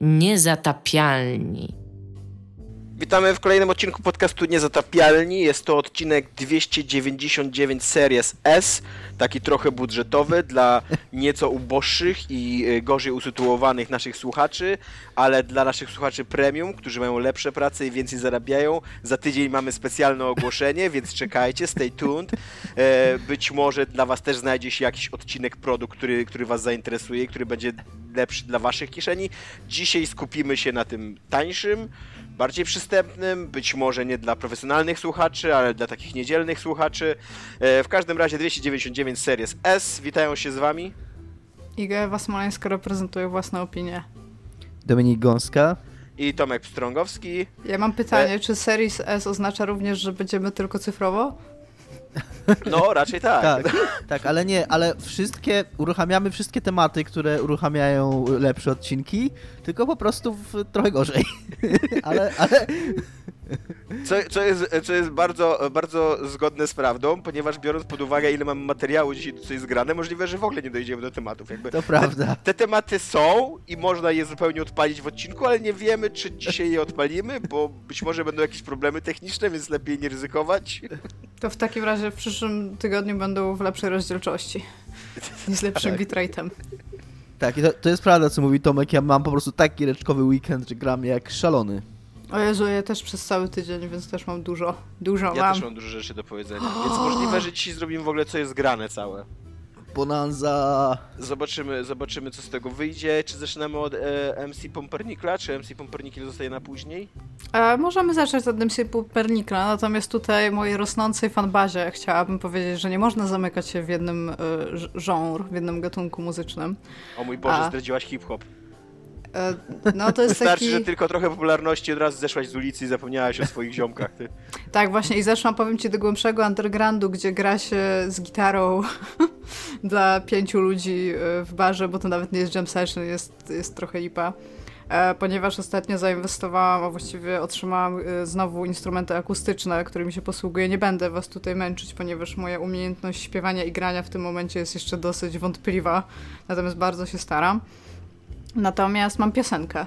Niezatapialni. Witamy w kolejnym odcinku podcastu Niezatapialni. Jest to odcinek 299 Series S, taki trochę budżetowy dla nieco uboższych i y, gorzej usytuowanych naszych słuchaczy, ale dla naszych słuchaczy premium, którzy mają lepsze prace i więcej zarabiają. Za tydzień mamy specjalne ogłoszenie, więc czekajcie, stay tuned. E, być może dla Was też znajdzie się jakiś odcinek produkt, który, który Was zainteresuje, który będzie lepszy dla Waszych kieszeni. Dzisiaj skupimy się na tym tańszym, bardziej przystępnym, być może nie dla profesjonalnych słuchaczy, ale dla takich niedzielnych słuchaczy. E, w każdym razie 299 Series S, witają się z wami. Iga Ewa Smoleńska reprezentuje własną opinię. Dominik Gąska. I Tomek Pstrągowski. Ja mam pytanie, e... czy Series S oznacza również, że będziemy tylko cyfrowo? No, raczej tak. tak. Tak, ale nie, ale wszystkie, uruchamiamy wszystkie tematy, które uruchamiają lepsze odcinki, tylko po prostu w, trochę gorzej. ale, ale... Co, co, jest, co jest bardzo, bardzo zgodne z prawdą, ponieważ biorąc pod uwagę, ile mamy materiału dzisiaj tutaj zgrane, możliwe, że w ogóle nie dojdziemy do tematów. Jakby to prawda. Te, te, tematy są i można je zupełnie odpalić w odcinku, ale nie wiemy, czy dzisiaj je odpalimy, bo być może będą jakieś problemy techniczne, więc lepiej nie ryzykować. To w takim razie w przyszłym tygodniu będą w lepszej rozdzielczości i z lepszym tak. bitrate'em. Tak, i to, to jest prawda, co mówi Tomek. Ja mam po prostu taki reczkowy weekend, że gram jak szalony. O Jezu, ja też przez cały tydzień, więc też mam dużo, dużo ja mam. też mam dużo rzeczy do powiedzenia, więc możliwe, że dzisiaj zrobimy w ogóle co jest grane całe. Bonanza. Zobaczymy, zobaczymy co z tego wyjdzie. Czy zaczynamy od e, MC Pompernikla, czy MC Pompernikl zostaje na później? E, możemy zacząć od MC Pompernikla, natomiast tutaj mojej rosnącej fanbazie chciałabym powiedzieć, że nie można zamykać się w jednym e, genre, w jednym gatunku muzycznym. O mój Boże, A... zdradziłaś hip-hop. E, no to jest Wystarczy, taki... że tylko trochę popularności od razu zeszłaś z ulicy i zapomniałaś o swoich ziomkach. Ty. Tak, właśnie i zeszłam, powiem ci, do głębszego undergroundu, gdzie gra się z gitarą dla pięciu ludzi e, w barze, bo to nawet nie jest jam session, jest, jest trochę lipa. E, ponieważ ostatnio zainwestowałam, a właściwie otrzymałam znowu instrumenty akustyczne, którymi się posługuję. Nie będę was tutaj męczyć, ponieważ moja umiejętność śpiewania i grania w tym momencie jest jeszcze dosyć wątpliwa, natomiast bardzo się staram. Natomiast mam piosenkę.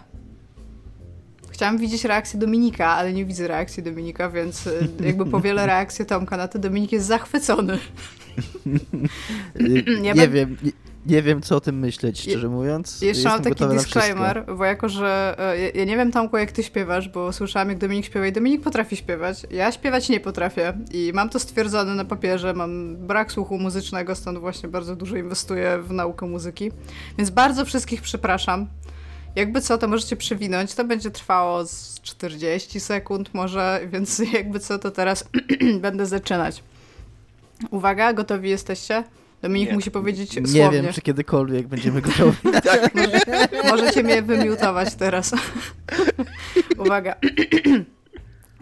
Chciałam widzieć reakcję Dominika, ale nie widzę reakcji Dominika, więc y, jakby powielę reakcję Tomka na to, Dominik jest zachwycony. nie, nie wiem, nie, wiem co o tym myśleć, szczerze mówiąc. Jeszcze mam taki disclaimer, bo jako, że ja, ja, nie wiem Tomku jak ty śpiewasz, bo słyszałam jak Dominik śpiewa i Dominik potrafi śpiewać. Ja śpiewać nie potrafię i mam to stwierdzone na papierze, mam brak słuchu muzycznego, stąd właśnie bardzo dużo inwestuję w naukę muzyki. Więc bardzo wszystkich przepraszam. Jakby co, to możecie przewinąć. To będzie trwało z 40 sekund może, więc jakby co, to teraz będę zaczynać. Uwaga, gotowi jesteście? Dominik nie. musi powiedzieć Nie słownie. wiem, czy kiedykolwiek będziemy gotowi. tak. Może, możecie mnie wymiutować teraz. Uwaga.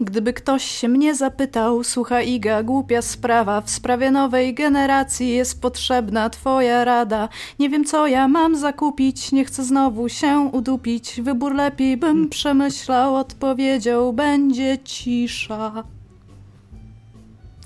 Gdyby ktoś się mnie zapytał, słucha Iga, głupia sprawa, w sprawie nowej generacji jest potrzebna twoja rada. Nie wiem co ja mam zakupić, nie chcę znowu się udupić, wybór lepiej bym przemyślał, odpowiedział będzie cisza.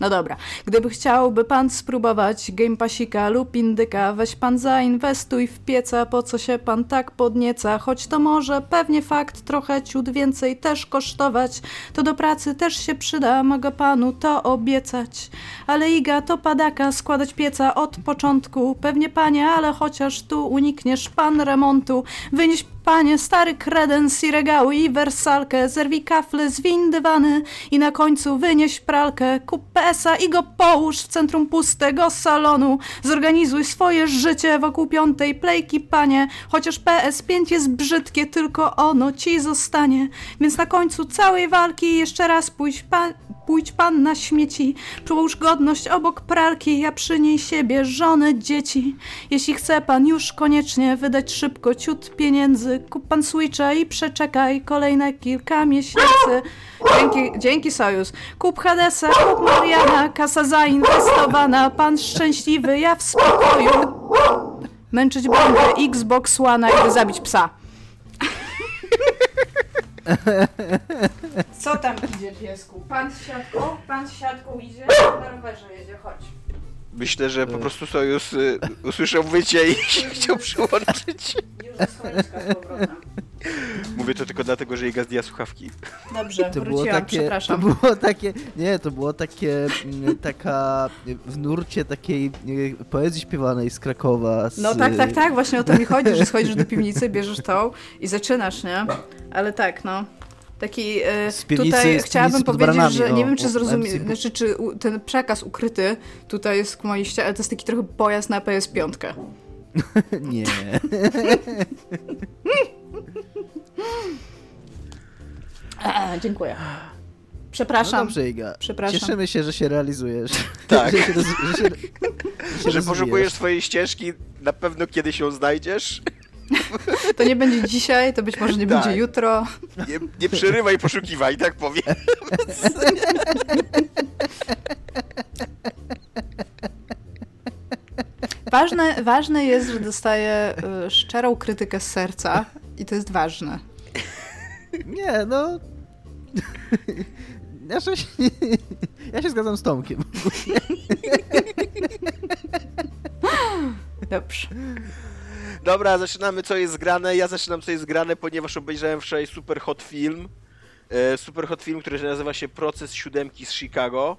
No dobra, gdyby chciałby pan spróbować Game Passika lub indyka, weź pan zainwestuj w pieca, po co się pan tak podnieca, choć to może pewnie fakt trochę ciut więcej też kosztować, to do pracy też się przyda, mogę panu to obiecać. Ale Iga to padaka, składać pieca od początku, pewnie panie, ale chociaż tu unikniesz pan remontu, wynieś Panie, stary kredens i regały i wersalkę, zerwij kafle, zwiń dywany i na końcu wynieś pralkę, kup PS-a i go połóż w centrum pustego salonu. Zorganizuj swoje życie wokół piątej plejki, panie, chociaż PS5 jest brzydkie, tylko ono ci zostanie. Więc na końcu całej walki jeszcze raz pójdź pan, pójdź pan na śmieci, przyłóż godność obok pralki, a przy niej siebie, żonę, dzieci. Jeśli chce pan już koniecznie wydać szybko ciut pieniędzy, kup pan Switcha i przeczekaj kolejne kilka miesięcy. Dzięki, dzięki Sojus. Kup Hadesa, kup Mariana, kasa zainwestowana, pan szczęśliwy, ja w spokoju. Męczyć będę Xbox One i zabić psa. Co tam idzie, piesku? Pan z siatką? Pan z siatką idzie? Na rowerze jedzie, chodź. Myślę, że po prostu Sojus y, usłyszał wycie i się chciał przyłączyć. Mówię to tylko dlatego, że Iga zdjęła słuchawki. Dobrze, To było wróciłam, takie, to przepraszam. było takie, nie, to było takie, mm, taka w nurcie takiej e, poezji śpiewanej z Krakowa. Z, No tak, tak, tak, właśnie o to mi chodzi, że schodzisz do piwnicy, bierzesz tą i zaczynasz, nie? Ale tak, no. Taki, e, Z piwnicy- tutaj z chciałabym powiedzieć, baranami, że nie o, wiem, czy o, zrozumie, MC. znaczy, czy ten przekaz ukryty tutaj jest w mojej ścianie, ale to jest taki trochę pojazd na PS5. Nie. A, dziękuję. No Przepraszam. dobrze, Iga. Przepraszam. Cieszymy się, że się realizujesz. Tak. że się, roz, że się, że się Że poszukujesz swojej ścieżki, na pewno kiedyś ją znajdziesz. To nie będzie dzisiaj, to być może nie będzie Tak. jutro. Nie, nie przerywaj poszukiwań, tak powiem. Ważne, ważne jest, że dostaję y, szczerą krytykę z serca i to jest ważne. Nie, no... Ja się, ja się zgadzam z Tomkiem. Dobrze. Dobra, zaczynamy co jest grane. Ja zaczynam co jest grane, ponieważ obejrzałem wczoraj super hot film. E, super hot film, który nazywa się Proces siódemki z Chicago,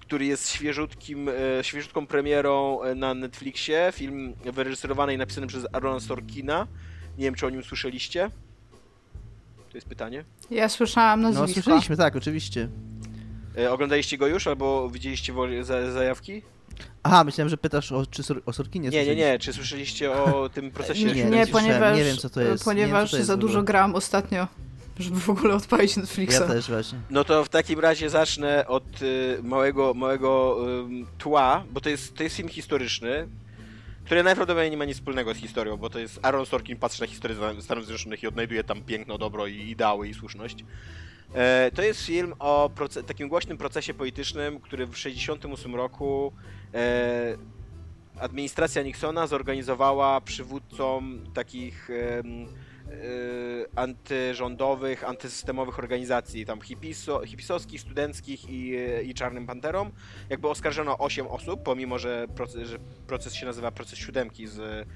który jest świeżutkim, e, świeżutką premierą e, na Netflixie. Film wyreżyserowany i napisany przez Arona Sorkina. Nie wiem, czy o nim słyszeliście. To jest pytanie. Ja słyszałam No nazwisko. słyszeliśmy, tak, oczywiście. E, oglądaliście go już, albo widzieliście zajawki? Aha, myślałem, że pytasz o, czy o Sorkinie Nie, nie, nie. Czy słyszeliście o tym procesie? Nie, Nie, nie, nie słyszałem, ponieważ, nie wiem, co to jest. Nie wiem, ponieważ co to jest za dużo gram ostatnio, żeby w ogóle odpalić Netflixa. Ja też właśnie. No to w takim razie zacznę od y, małego, małego ym, tła, bo to jest, to jest film historyczny, który najprawdopodobniej nie ma nic wspólnego z historią, bo to jest Aaron Sorkin patrzy na historię Stan- Stanów Zjednoczonych i odnajduje tam piękno, dobro i ideały i słuszność. E, to jest film o takim głośnym procesie politycznym, który w 1968 roku administracja Nixona zorganizowała przywódcom takich e, antyrządowych, antysystemowych organizacji, tam hipiso, hipisowskich, studenckich i, e, i Czarnym Panterom. Jakby oskarżono 8 osób, pomimo że proces, że proces się nazywa proces siódemki z, e, e,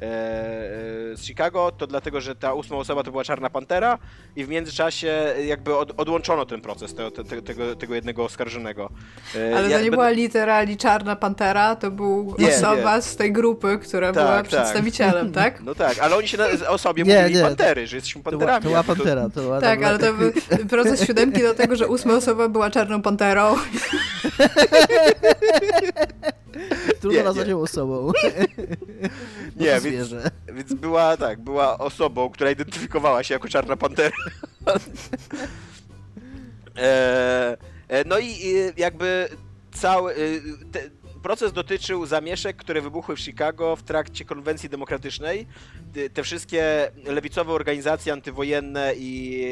z Chicago, to dlatego, że ta ósma osoba to była Czarna Pantera i w międzyczasie jakby od, odłączono ten proces te, te, te, tego, tego jednego oskarżonego. E, Ale ja to nie będę- była literalnie Czarna Pantera, to był Nie, osoba nie. z tej grupy, która Tak, była tak. przedstawicielem, tak? No tak, ale oni się na, o sobie Nie, mówili nie. pantery, że jesteśmy To, była- panterami. to była to- Pantera. To była, Tak, była- ale to był proces siódemki do tego, że ósma osoba była Czarną Panterą. Trudno Nie, nazwać ją osobą. Nie, więc, więc była tak, była osobą, która identyfikowała się jako czarna pantera. e, e, no i jakby cały e, te, proces dotyczył zamieszek, które wybuchły w Chicago w trakcie konwencji demokratycznej. Te, wszystkie lewicowe organizacje antywojenne i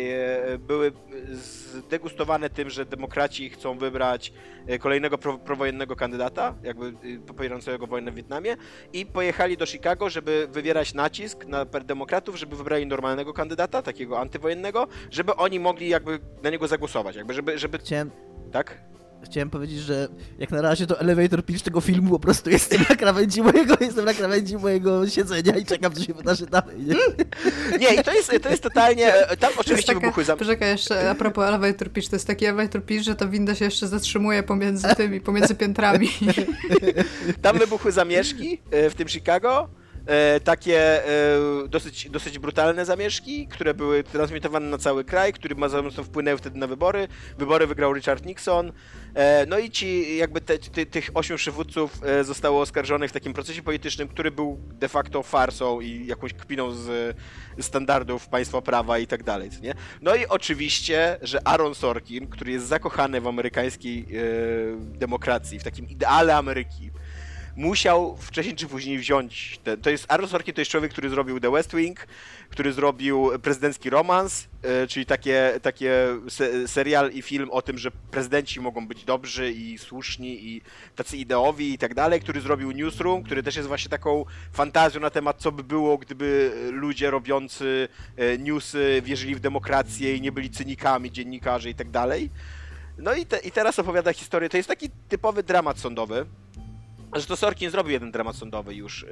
e, były zdegustowane tym, że demokraci chcą wybrać e, kolejnego pro, prowojennego kandydata, jakby e, popierającego wojnę w Wietnamie i pojechali do Chicago, żeby wywierać nacisk na demokratów, żeby wybrali normalnego kandydata, takiego antywojennego, żeby oni mogli jakby na niego zagłosować, jakby żeby, żeby Chciałem, tak? Chciałem powiedzieć, że jak na razie to elevator pitch tego filmu po prostu jestem na krawędzi mojego, jestem na krawędzi mojego siedzenia i czekam, co się wydarzy dalej. Nie? Nie, i to jest, to jest totalnie, e, tam oczywiście taka, wybuchły zam... poczekaj jeszcze, a propos elevator pitch, to jest taki elevator pitch, że ta winda się jeszcze zatrzymuje pomiędzy tymi, pomiędzy piętrami. Tam wybuchły zamieszki e, w tym Chicago. E, takie e, dosyć, dosyć brutalne zamieszki, które były transmitowane na cały kraj, które mocno wpłynęły wtedy na wybory. Wybory wygrał Richard Nixon. E, no i ci, jakby te, ty, tych ośmiu przywódców e, zostało oskarżonych w takim procesie politycznym, który był de facto farsą i jakąś kpiną z standardów państwa prawa i tak dalej, nie? No i oczywiście, że Aaron Sorkin, który jest zakochany w amerykańskiej e, demokracji, w takim ideale Ameryki, musiał wcześniej czy później wziąć. Ten, to jest Aaron Sorkin to jest człowiek, który zrobił The West Wing, który zrobił prezydencki romans, e, czyli takie, takie se, serial i film o tym, że prezydenci mogą być dobrzy i słuszni i tacy ideowi i tak dalej, który zrobił Newsroom, który też jest właśnie taką fantazją na temat, co by było, gdyby ludzie robiący e, newsy wierzyli w demokrację i nie byli cynikami, dziennikarze i tak dalej. No i, te, i teraz opowiada historię. To jest taki typowy dramat sądowy. Że to Sorkin zrobił jeden dramat sądowy już.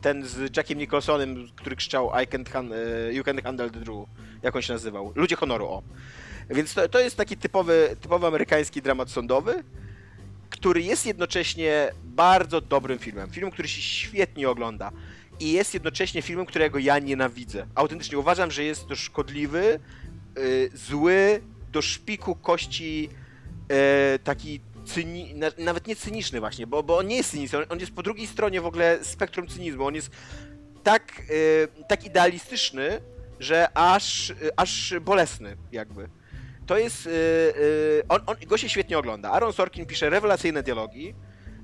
Ten z Jackiem Nicholsonem, który krzyczał I can't y, You can't handle the truth. Jak on się nazywał? Ludzie honoru, o. Więc to, to jest taki typowy, typowy amerykański dramat sądowy, który jest jednocześnie bardzo dobrym filmem. Filmem, który się świetnie ogląda. I jest jednocześnie filmem, którego ja nienawidzę. Autentycznie uważam, że jest to szkodliwy, y, zły, do szpiku kości y, taki cyni, na, nawet nie cyniczny właśnie, bo, bo on nie jest cyniczny, on, jest po drugiej stronie w ogóle spektrum cynizmu, on jest tak, y, tak idealistyczny, że aż, y, aż bolesny jakby. To jest, y, on, on, go się świetnie ogląda. Aaron Sorkin pisze rewelacyjne dialogi,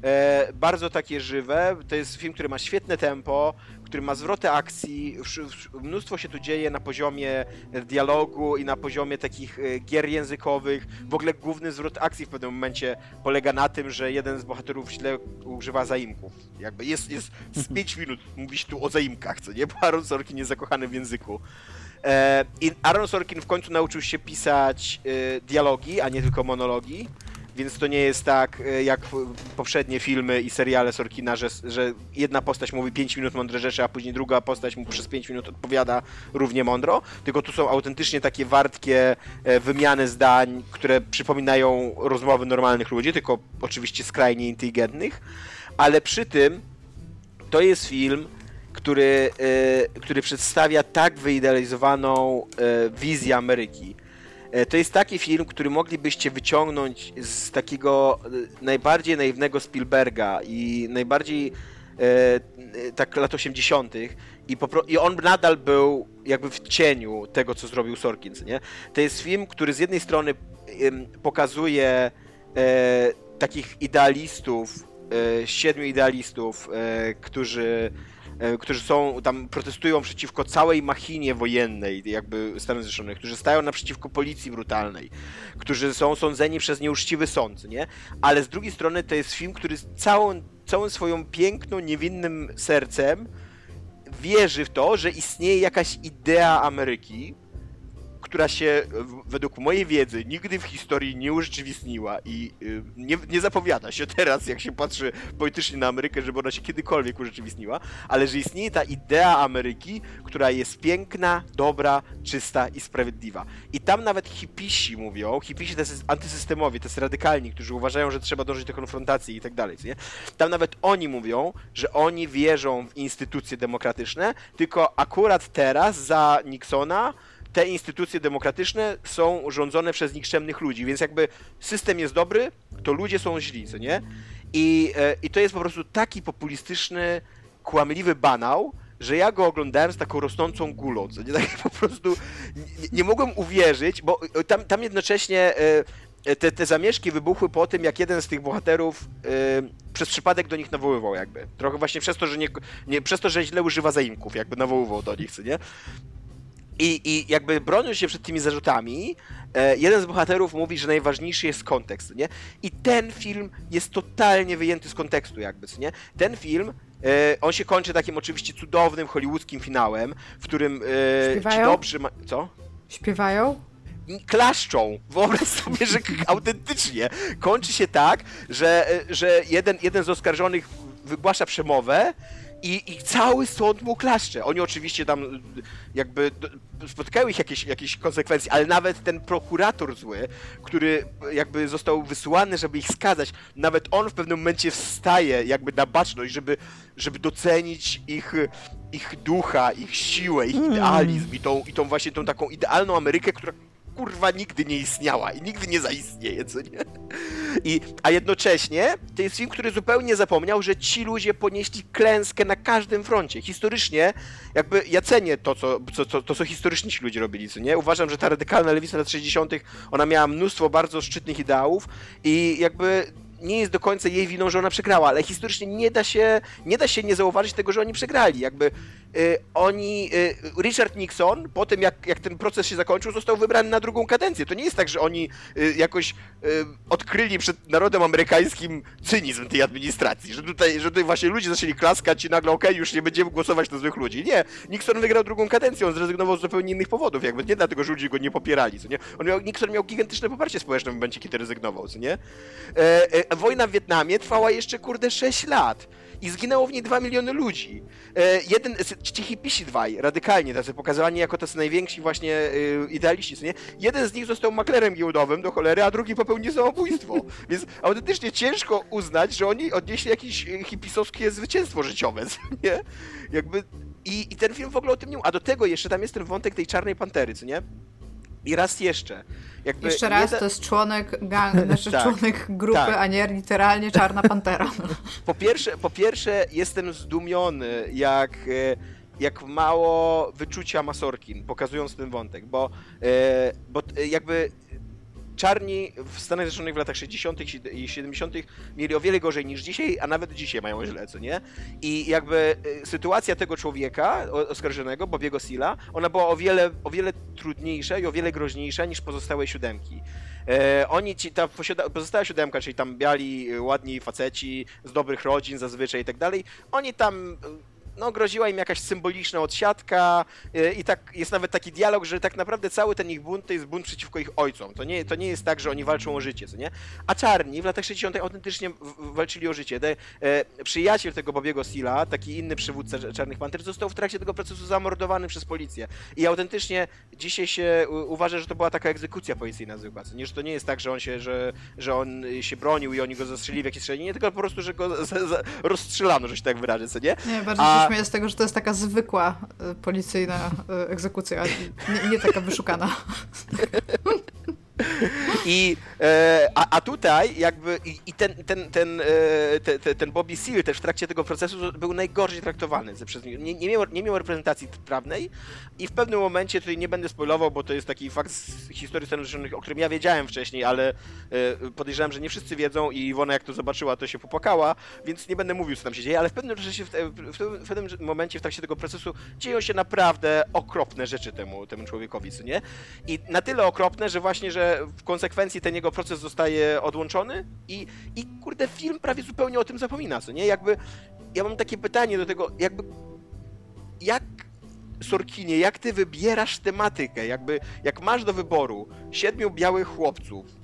e, bardzo takie żywe, to jest film, który ma świetne tempo, który ma zwroty akcji, mnóstwo się tu dzieje na poziomie dialogu i na poziomie takich e, gier językowych. W ogóle główny zwrot akcji w pewnym momencie polega na tym, że jeden z bohaterów źle używa zaimków. Jakby jest, jest z 5 minut mówić tu o zaimkach, co nie? Bo Aaron Sorkin jest zakochany w języku. E, I Aaron Sorkin w końcu nauczył się pisać e, dialogi, a nie tylko monologi. Więc to nie jest tak e, jak poprzednie filmy i seriale Sorkina, że, że jedna postać mówi 5 minut mądre rzeczy, a później druga postać mu przez 5 minut odpowiada równie mądro. Tylko tu są autentycznie takie wartkie e, wymiany zdań, które przypominają rozmowy normalnych ludzi, tylko oczywiście skrajnie inteligentnych. Ale przy tym to jest film, który, e, który przedstawia tak wyidealizowaną wizję Ameryki. E, To jest taki film, który moglibyście wyciągnąć z takiego e, najbardziej naiwnego Spielberga i najbardziej e, e, tak lat 80. I, popro- i on nadal był jakby w cieniu tego, co zrobił Sorkin, co nie? To jest film, który z jednej strony pokazuje e, takich idealistów, e, siedmiu idealistów, którzy którzy są tam, protestują przeciwko całej machinie wojennej, jakby Stanów Zjednoczonych, którzy stają naprzeciwko policji brutalnej, którzy są sądzeni przez nieuczciwy sąd, nie? Ale z drugiej strony to jest film, który całą, całą swoją piękną, niewinnym sercem wierzy w to, że istnieje jakaś idea Ameryki, która się w- według mojej wiedzy nigdy w historii nie urzeczywistniła i y, nie, nie zapowiada się teraz, jak się patrzy politycznie na Amerykę, żeby ona się kiedykolwiek urzeczywistniła, ale że istnieje ta idea Ameryki, która jest piękna, dobra, czysta i sprawiedliwa. I tam nawet hipisi mówią, hipisi to jest antysystemowi, to jest radykalni, którzy uważają, że trzeba dążyć do konfrontacji i tak dalej? Tam nawet oni mówią, że oni wierzą w instytucje demokratyczne, tylko akurat teraz za Nixona te instytucje demokratyczne są rządzone przez nikczemnych ludzi, więc jakby system jest dobry, to ludzie są źli, co nie? I, e, i to jest po prostu taki populistyczny, kłamliwy banał, że ja go oglądałem z taką rosnącą gulą, co nie? Tak po prostu nie, nie mogłem uwierzyć, bo e, tam, tam jednocześnie e, te, te zamieszki wybuchły po tym, jak jeden z tych bohaterów przez przypadek do nich nawoływał jakby. Trochę właśnie przez to, że nie, nie przez to, że źle używa zaimków, jakby nawoływał do nich, co nie? I, I jakby broniąc się przed tymi zarzutami, e, jeden z bohaterów mówi, że najważniejszy jest kontekst, nie? I ten film jest totalnie wyjęty z kontekstu, jakby, nie? Ten film, e, on się kończy takim oczywiście cudownym hollywoodzkim finałem, w którym e, ci Śpiewają? dobrzy... Ma- co? Śpiewają? klaszczą. Wyobraź sobie, że autentycznie kończy się tak, że, że jeden, jeden z oskarżonych wygłasza przemowę i, i cały sąd mu klaszcze. Oni oczywiście tam e, jakby spotkały ich jakieś, jakieś konsekwencje, ale nawet ten prokurator zły, który jakby został wysłany, żeby ich skazać, nawet on w pewnym momencie wstaje jakby na baczność, żeby, żeby docenić ich, ich ducha, ich siłę, ich idealizm i tą, i tą właśnie tą taką idealną Amerykę, która kurwa nigdy nie istniała i nigdy nie zaistnieje, co nie? I, a jednocześnie to jest film, który zupełnie zapomniał, że ci ludzie ponieśli klęskę na każdym froncie. Historycznie, jakby ja cenię to, co, co, co, to, co historycznie ci ludzie robili, co nie? Uważam, że ta radykalna lewica lat 60., ona miała mnóstwo bardzo szczytnych ideałów i jakby nie jest do końca jej winą, że ona przegrała, ale historycznie nie da się nie, da się nie zauważyć tego, że oni przegrali. Jakby y, oni, y, Richard Nixon, po tym jak, jak ten proces się zakończył, został wybrany na drugą kadencję. To nie jest tak, że oni y, jakoś y, odkryli przed narodem amerykańskim cynizm tej administracji, że tutaj, że tutaj właśnie ludzie zaczęli klaskać i nagle okej, już nie będziemy głosować na złych ludzi. Nie, Nixon wygrał drugą kadencję, on zrezygnował z zupełnie innych powodów, jakby nie dlatego, że ludzie go nie popierali, co nie? On miał, Nixon miał gigantyczne poparcie społeczne w momencie, kiedy rezygnował, co nie? E, e, wojna w Wietnamie trwała jeszcze, kurde, 6 lat i zginęło w niej 2 miliony ludzi. E, jeden, s- ci hipisi dwaj, radykalnie tacy pokazywani jako tacy najwięksi właśnie e, idealiści, nie? Jeden z nich został maklerem giełdowym do cholery, a drugi popełnił samobójstwo. Więc autentycznie ciężko uznać, że oni odnieśli jakieś e, hipisowskie zwycięstwo życiowe, nie? Jakby... I, I ten film w ogóle o tym nie mówi. A do tego jeszcze tam jest ten wątek tej czarnej pantery, co nie? I raz jeszcze. Jakby Jeszcze raz, jeden- to jest członek, gang, znaczy Tak, członek grupy, tak. a nie literalnie Czarna Pantera. Po pierwsze, po pierwsze jestem zdumiony, jak, e, jak mało wyczucia ma Sorkin, pokazując ten wątek, bo, e, bo jakby czarni w Stanach Zjednoczonych w latach 60. i 70. mieli o wiele gorzej niż dzisiaj, a nawet dzisiaj mają źle, co nie? I jakby e, sytuacja tego człowieka oskarżonego, Bobiego Sila, ona była o wiele, o wiele trudniejsza i o wiele groźniejsza niż pozostałe siódemki. E, oni ci, ta pozostała siódemka, czyli tam biali, ładni faceci z dobrych rodzin zazwyczaj i tak dalej, oni tam, no groziła im jakaś symboliczna odsiadka e, i tak jest nawet taki dialog, że tak naprawdę cały ten ich bunt to jest bunt przeciwko ich ojcom. To nie, to nie jest tak, że oni walczą o życie, co nie? A czarni w latach 60. autentycznie walczyli o życie. E, przyjaciel tego Bobiego Sila, taki inny przywódca Cz- Czarnych Panter, został w trakcie tego procesu zamordowany przez policję. I autentycznie dzisiaj się uważa, że to była taka egzekucja policyjna zwykła. co Nie, że to nie jest tak, że on się, że, że on się bronił i oni go zastrzelili w jakieś strzelinie, tylko po prostu, że go za, za, rozstrzelano, że się tak wyrażę, co nie? Nie, bardziej A- śmieję z tego, że to jest taka zwykła e, policyjna e, egzekucja, nie, nie taka wyszukana. I, e, a, a tutaj jakby i, i ten, ten, ten, e, te, te, ten Bobby Seale też w trakcie tego procesu był najgorzej traktowany ze- przez nie, nie, miał, nie miał reprezentacji prawnej i w pewnym momencie, tutaj nie będę spoilował, bo to jest taki fakt z historii Stanów Zjednoczonych, o którym ja wiedziałem wcześniej, ale e, podejrzewam, że nie wszyscy wiedzą i Iwona jak to zobaczyła, to się popłakała, więc nie będę mówił, co tam się dzieje, ale w pewnym, czasie, w, w, w pewnym momencie w trakcie tego procesu dzieją się naprawdę okropne rzeczy temu, temu człowiekowi, co nie? I na tyle okropne, że właśnie, że w konsekwencji ten jego proces zostaje odłączony i, i kurde, film prawie zupełnie o tym zapomina, co nie? Jakby, ja mam takie pytanie do tego, jakby, jak Sorkinie, jak ty wybierasz tematykę, jakby, jak masz do wyboru siedmiu białych chłopców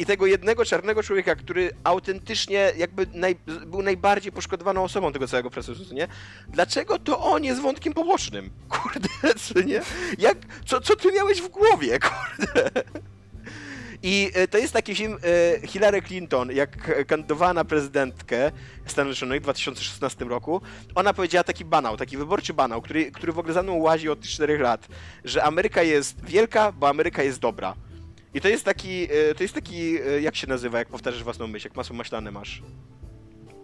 i tego jednego czarnego człowieka, który autentycznie jakby naj, był najbardziej poszkodowaną osobą tego całego procesu, nie? Dlaczego to on jest wątkiem pobocznym? Kurde, co nie? Jak, co, co ty miałeś w głowie, kurde? I e, to jest taki film e, Hillary Clinton, jak kandydowała na prezydentkę Stanów Zjednoczonych w 2016 roku. Ona powiedziała taki banał, taki wyborczy banał, który, który w ogóle za mną łazi od 4 lat, że Ameryka jest wielka, bo Ameryka jest dobra. I to jest taki, e, to jest taki, e, jak się nazywa, jak powtarzasz własną myśl, jak masło maślane masz?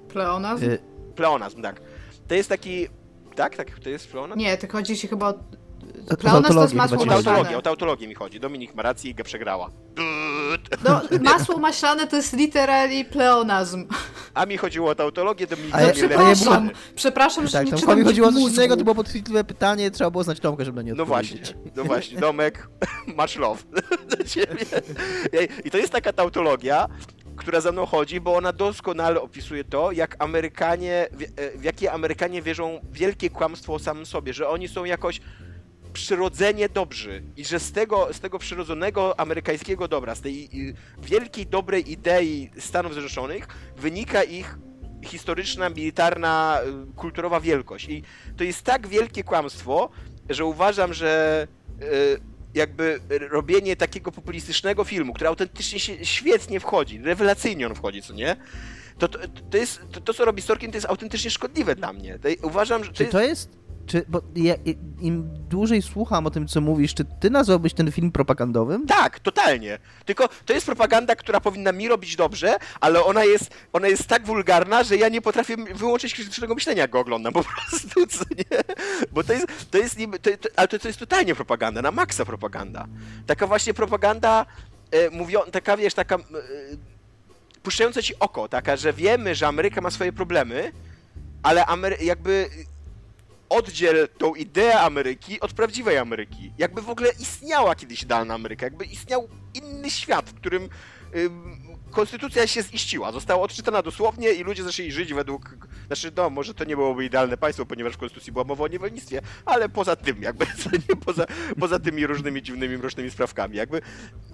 Pleonazm? Y, Pleonazm, tak. To jest taki, tak, tak, to jest pleonazm? Nie, to chodzi ci chyba o... Pleonazm to jest masło O tautologię, maślane. o tautologię mi chodzi. Dominik ma rację i go przegrała. No, masło maślane to jest literally pleonazm. A mi chodziło o tautologię, Dominik A ja- nie Przepraszam, lepiej. przepraszam, że Tak, nie tam czytam mi chodziło o coś mózgu. innego, to było podchwytliwe pytanie, trzeba było znać Tomkę, żeby na nie No odpowiedzieć. właśnie, no właśnie, Domek, much love dla ciebie. Ej, I to jest taka tautologia, która za mną chodzi, bo ona doskonale opisuje to, jak Amerykanie, w, e, w jakie Amerykanie wierzą w wielkie kłamstwo o samym sobie, że oni są jakoś przyrodzenie dobrzy i że z tego, z tego przyrodzonego amerykańskiego dobra, z tej wielkiej, dobrej idei Stanów Zjednoczonych wynika ich historyczna, militarna, y, kulturowa wielkość. I to jest tak wielkie kłamstwo, że uważam, że y, jakby robienie takiego populistycznego filmu, który autentycznie się świetnie wchodzi, rewelacyjnie on wchodzi, co nie? To, to, to jest, to, to co robi Sorkin, to jest autentycznie szkodliwe dla mnie. Uważam, że to Czy jest... to jest... Czy, bo ja, im dłużej słucham o tym, co mówisz, czy ty nazwałbyś ten film propagandowym? Tak, totalnie. Tylko to jest propaganda, która powinna mi robić dobrze, ale ona jest, ona jest tak wulgarna, że ja nie potrafię wyłączyć krytycznego myślenia, jak go oglądam po prostu, co nie? Bo to jest, to jest to, to, ale to, to jest totalnie propaganda, na maksa propaganda. Taka właśnie propaganda, e, mówią, taka wiesz, taka e, puszczająca ci oko, taka, że wiemy, że Ameryka ma swoje problemy, ale Amery- jakby oddziel tą ideę Ameryki od prawdziwej Ameryki. Jakby w ogóle istniała kiedyś idealna Ameryka, jakby istniał inny świat, w którym ym, konstytucja się ziściła, została odczytana dosłownie i ludzie zaczęli żyć według... Znaczy, no, może to nie byłoby idealne państwo, ponieważ w konstytucji była mowa o niewolnictwie, ale poza tym, jakby, co nie, poza, poza tymi różnymi dziwnymi, mrocznymi sprawkami, jakby...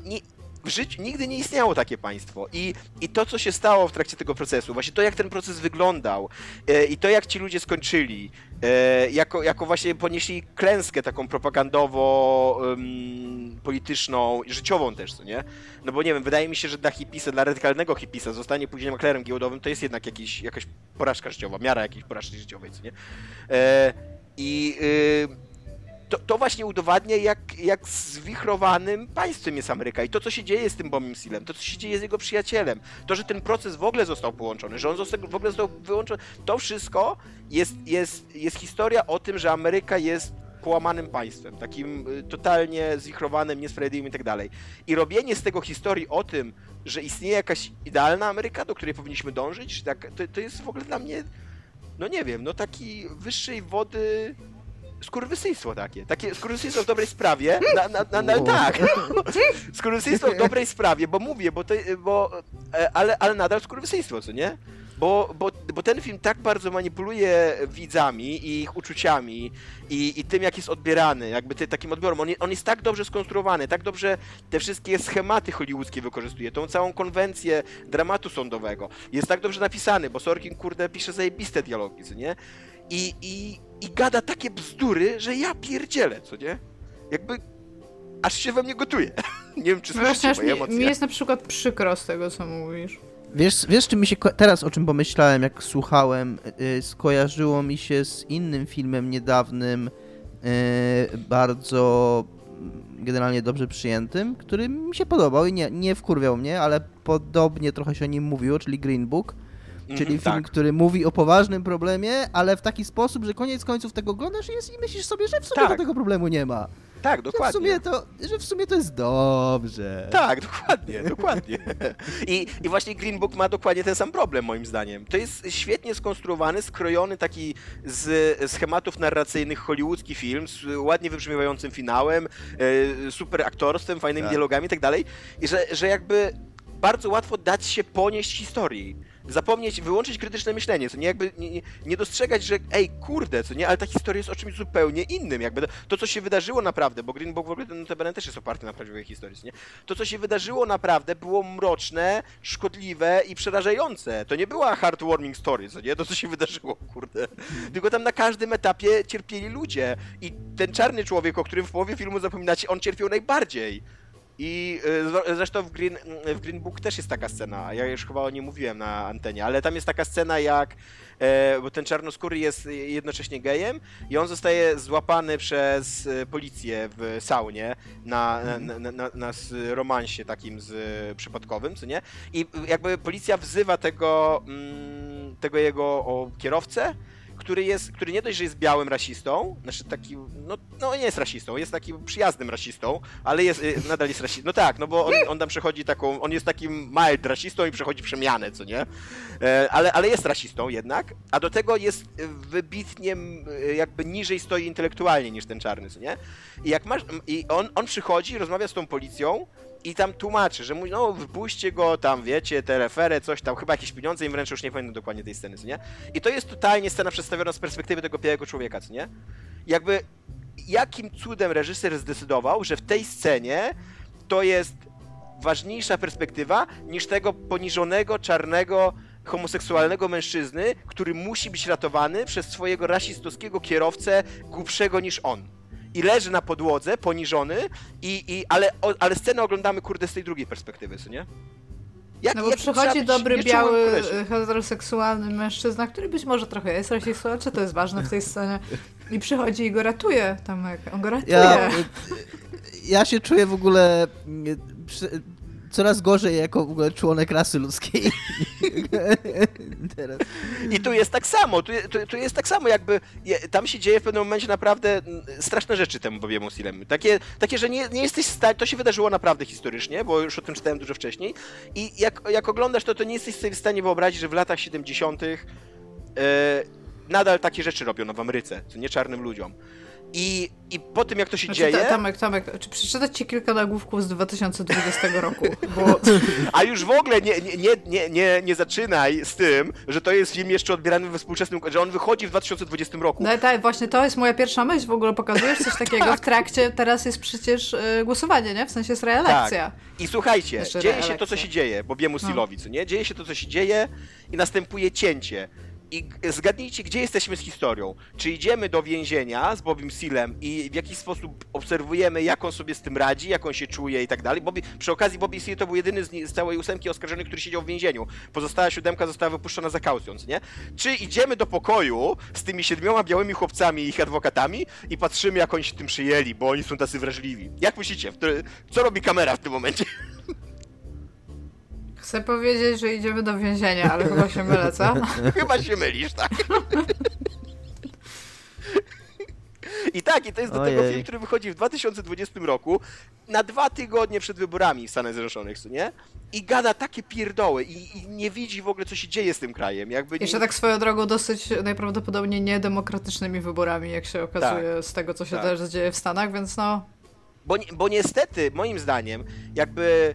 Nie, w życiu nigdy nie istniało takie państwo. I, I to, co się stało w trakcie tego procesu, właśnie to, jak ten proces wyglądał e, i to, jak ci ludzie skończyli, e, jako, jako właśnie ponieśli klęskę taką propagandowo-polityczną i życiową też, co nie? No bo nie wiem, wydaje mi się, że dla hipisa, dla radykalnego hipisa zostanie później maklerem giełdowym to jest jednak jakiś, jakaś porażka życiowa, miara jakiejś porażki życiowej, co nie? E, I... Y, to, to, właśnie udowadnia, jak, jak zwichrowanym państwem jest Ameryka i to, co się dzieje z tym Bombim Sealem, to, co się dzieje z jego przyjacielem, to, że ten proces w ogóle został połączony, że on został, w ogóle został wyłączony, to wszystko jest, jest, jest historia o tym, że Ameryka jest połamanym państwem, takim y, totalnie zwichrowanym, niesprawiedliwym i tak dalej. I robienie z tego historii o tym, że istnieje jakaś idealna Ameryka, do której powinniśmy dążyć, tak, to, to jest w ogóle dla mnie, no nie wiem, no taki wyższej wody skurwysyństwo takie. Takie skurwysyństwo w dobrej sprawie. Na, na, na, na tak. skurwysyństwo w dobrej sprawie, bo mówię, bo to, bo, e, ale, ale nadal skurwysyństwo, co nie? Bo, bo, bo ten film tak bardzo manipuluje widzami i ich uczuciami i, i tym, jak jest odbierany, jakby ty, takim odbiorem. On, on jest tak dobrze skonstruowany, tak dobrze te wszystkie schematy hollywoodzkie wykorzystuje, tą całą konwencję dramatu sądowego. Jest tak dobrze napisany, bo Sorkin, kurde, pisze zajebiste dialogi, co nie? I, i, i gada takie bzdury, że ja pierdzielę, co nie? Jakby aż się we mnie gotuje. nie wiem, czy słyszycie Właśnie, moje mi, emocje. mi jest na przykład przykro z tego, co mówisz. Wiesz, wiesz, czy mi się teraz o czym pomyślałem, jak słuchałem, yy, skojarzyło mi się z innym filmem niedawnym, yy, bardzo mm, generalnie dobrze przyjętym, który mi się podobał i nie, nie wkurwiał mnie, ale podobnie trochę się o nim mówiło, czyli Green Book. Mhm, Czyli film, tak. który mówi o poważnym problemie, ale w taki sposób, że koniec końców tego oglądasz i, myślisz sobie, że w sumie Tak. tego problemu nie ma. Tak, Że w, dokładnie. sumie to, że w sumie to jest dobrze. Tak, dokładnie, dokładnie. I, I właśnie Green Book ma dokładnie ten sam problem, moim zdaniem. To jest świetnie skonstruowany, skrojony taki z schematów narracyjnych hollywoodzki film, z ładnie wybrzmiewającym finałem, e, super aktorstwem, fajnymi Tak. dialogami i tak dalej. I że, że jakby bardzo łatwo dać się ponieść historii. Zapomnieć, wyłączyć krytyczne myślenie, co nie jakby nie, nie- dostrzegać, że ej, kurde, co nie, ale ta historia jest o czymś zupełnie innym, jakby to, co się wydarzyło naprawdę, bo Green Book w ogóle ten notabene też jest oparty na prawdziwej historii, nie? To, co się wydarzyło naprawdę, było mroczne, szkodliwe i przerażające. To nie była heartwarming story, co nie? To, co się wydarzyło, kurde. Tylko tam na każdym etapie cierpieli ludzie. I ten czarny człowiek, o którym w połowie filmu zapominacie, on cierpiał najbardziej. I zro- zresztą w Green, w Green Book też jest taka scena, ja już chyba o niej mówiłem na antenie, ale tam jest taka scena jak, e, bo ten czarnoskóry jest jednocześnie gejem i on zostaje złapany przez e, policję w saunie na, na, na, na, na s- romansie takim z e, przypadkowym, co nie? I jakby policja wzywa tego, mm, tego jego o, kierowcę, który jest, który nie dość, że jest białym rasistą, znaczy taki, no, no nie jest rasistą, jest takim przyjaznym rasistą, ale jest, y, nadal jest rasistą. No tak, no bo on, on tam przechodzi taką, on jest takim mild rasistą i przechodzi przemianę, co nie? E, ale, ale jest rasistą jednak, a do tego jest wybitnie jakby niżej stoi intelektualnie niż ten czarny, co nie? I jak masz, i on, on przychodzi, rozmawia z tą policją i tam tłumaczy, że mówi, no wypuśćcie go, tam wiecie, te referę, coś tam, chyba jakieś pieniądze im wręcz już nie pamiętam dokładnie tej sceny, co nie? I to jest totalnie scena przedstawiona z perspektywy tego białego człowieka, co nie? Jakby jakim cudem reżyser zdecydował, że w tej scenie to jest ważniejsza perspektywa niż tego poniżonego, czarnego, homoseksualnego mężczyzny, który musi być ratowany przez swojego rasistowskiego kierowcę głupszego niż on. I leży na podłodze, poniżony, i, i, ale, o, ale scenę oglądamy, kurde, z tej drugiej perspektywy, co nie? Jak, No bo jak przychodzi być dobry, biały, y, heteroseksualny mężczyzna, który być może trochę jest rasistą, czy to jest ważne w tej scenie, i przychodzi i go ratuje, Tomek, on go ratuje. Ja, ja się czuję w ogóle mm, coraz gorzej jako w ogóle członek rasy ludzkiej. I tu jest tak samo, tu, tu, tu jest tak samo, jakby je, tam się dzieje w pewnym momencie naprawdę mm, straszne rzeczy temu Bobiemu Silemu. Takie, takie że nie, nie jesteś w stanie, to się wydarzyło naprawdę historycznie, bo już o tym czytałem dużo wcześniej. I jak, jak oglądasz to, to nie jesteś sobie w stanie wyobrazić, że w latach 70. E, nadal takie rzeczy robiono w Ameryce, co nie czarnym ludziom. I, I po tym, jak to się Znaczy, dzieje... ta- Tomek, Tomek, czy przeczytać ci kilka nagłówków z 2020 roku? Bo A już w ogóle nie, nie, nie, nie, nie, zaczynaj z tym, że to jest film jeszcze odbierany we współczesnym... że on wychodzi w 2020 roku. no, tak, właśnie to jest moja pierwsza myśl, w ogóle pokazujesz coś takiego w trakcie, teraz jest przecież y, głosowanie, nie? W sensie jest reelekcja. Tak. I słuchajcie, Jeszcze dzieje się to, co się dzieje, Bobiemu No. Silowi, nie? Dzieje się to, co się dzieje i następuje cięcie. I zgadnijcie, gdzie jesteśmy z historią. Czy idziemy do więzienia z Bobim Sealem i w jakiś sposób obserwujemy, jak on sobie z tym radzi, jak on się czuje i tak dalej. Bobby, przy okazji Bobby Seal to był jedyny z, z całej ósemki oskarżony, który siedział w więzieniu. Pozostała siódemka została wypuszczona za kaucją, nie? Czy idziemy do pokoju z tymi siedmioma białymi chłopcami i ich adwokatami i patrzymy, jak oni się tym przyjęli, bo oni są tacy wrażliwi. Jak myślicie, co robi kamera w tym momencie? Chcę powiedzieć, że idziemy do więzienia, ale chyba się mylę, co? Chyba się mylisz, tak? I tak, i to jest do tego Ojej. film, który wychodzi w 2020 roku, na dwa tygodnie przed wyborami w Stanach Zjednoczonych, co nie? I gada takie pierdoły i, i nie widzi w ogóle, co się dzieje z tym krajem. Jakby nie, Jeszcze tak swoją drogą dosyć najprawdopodobniej niedemokratycznymi wyborami, jak się okazuje z tego, co się Tak. też dzieje w Stanach, więc no... Bo, bo niestety, moim zdaniem, jakby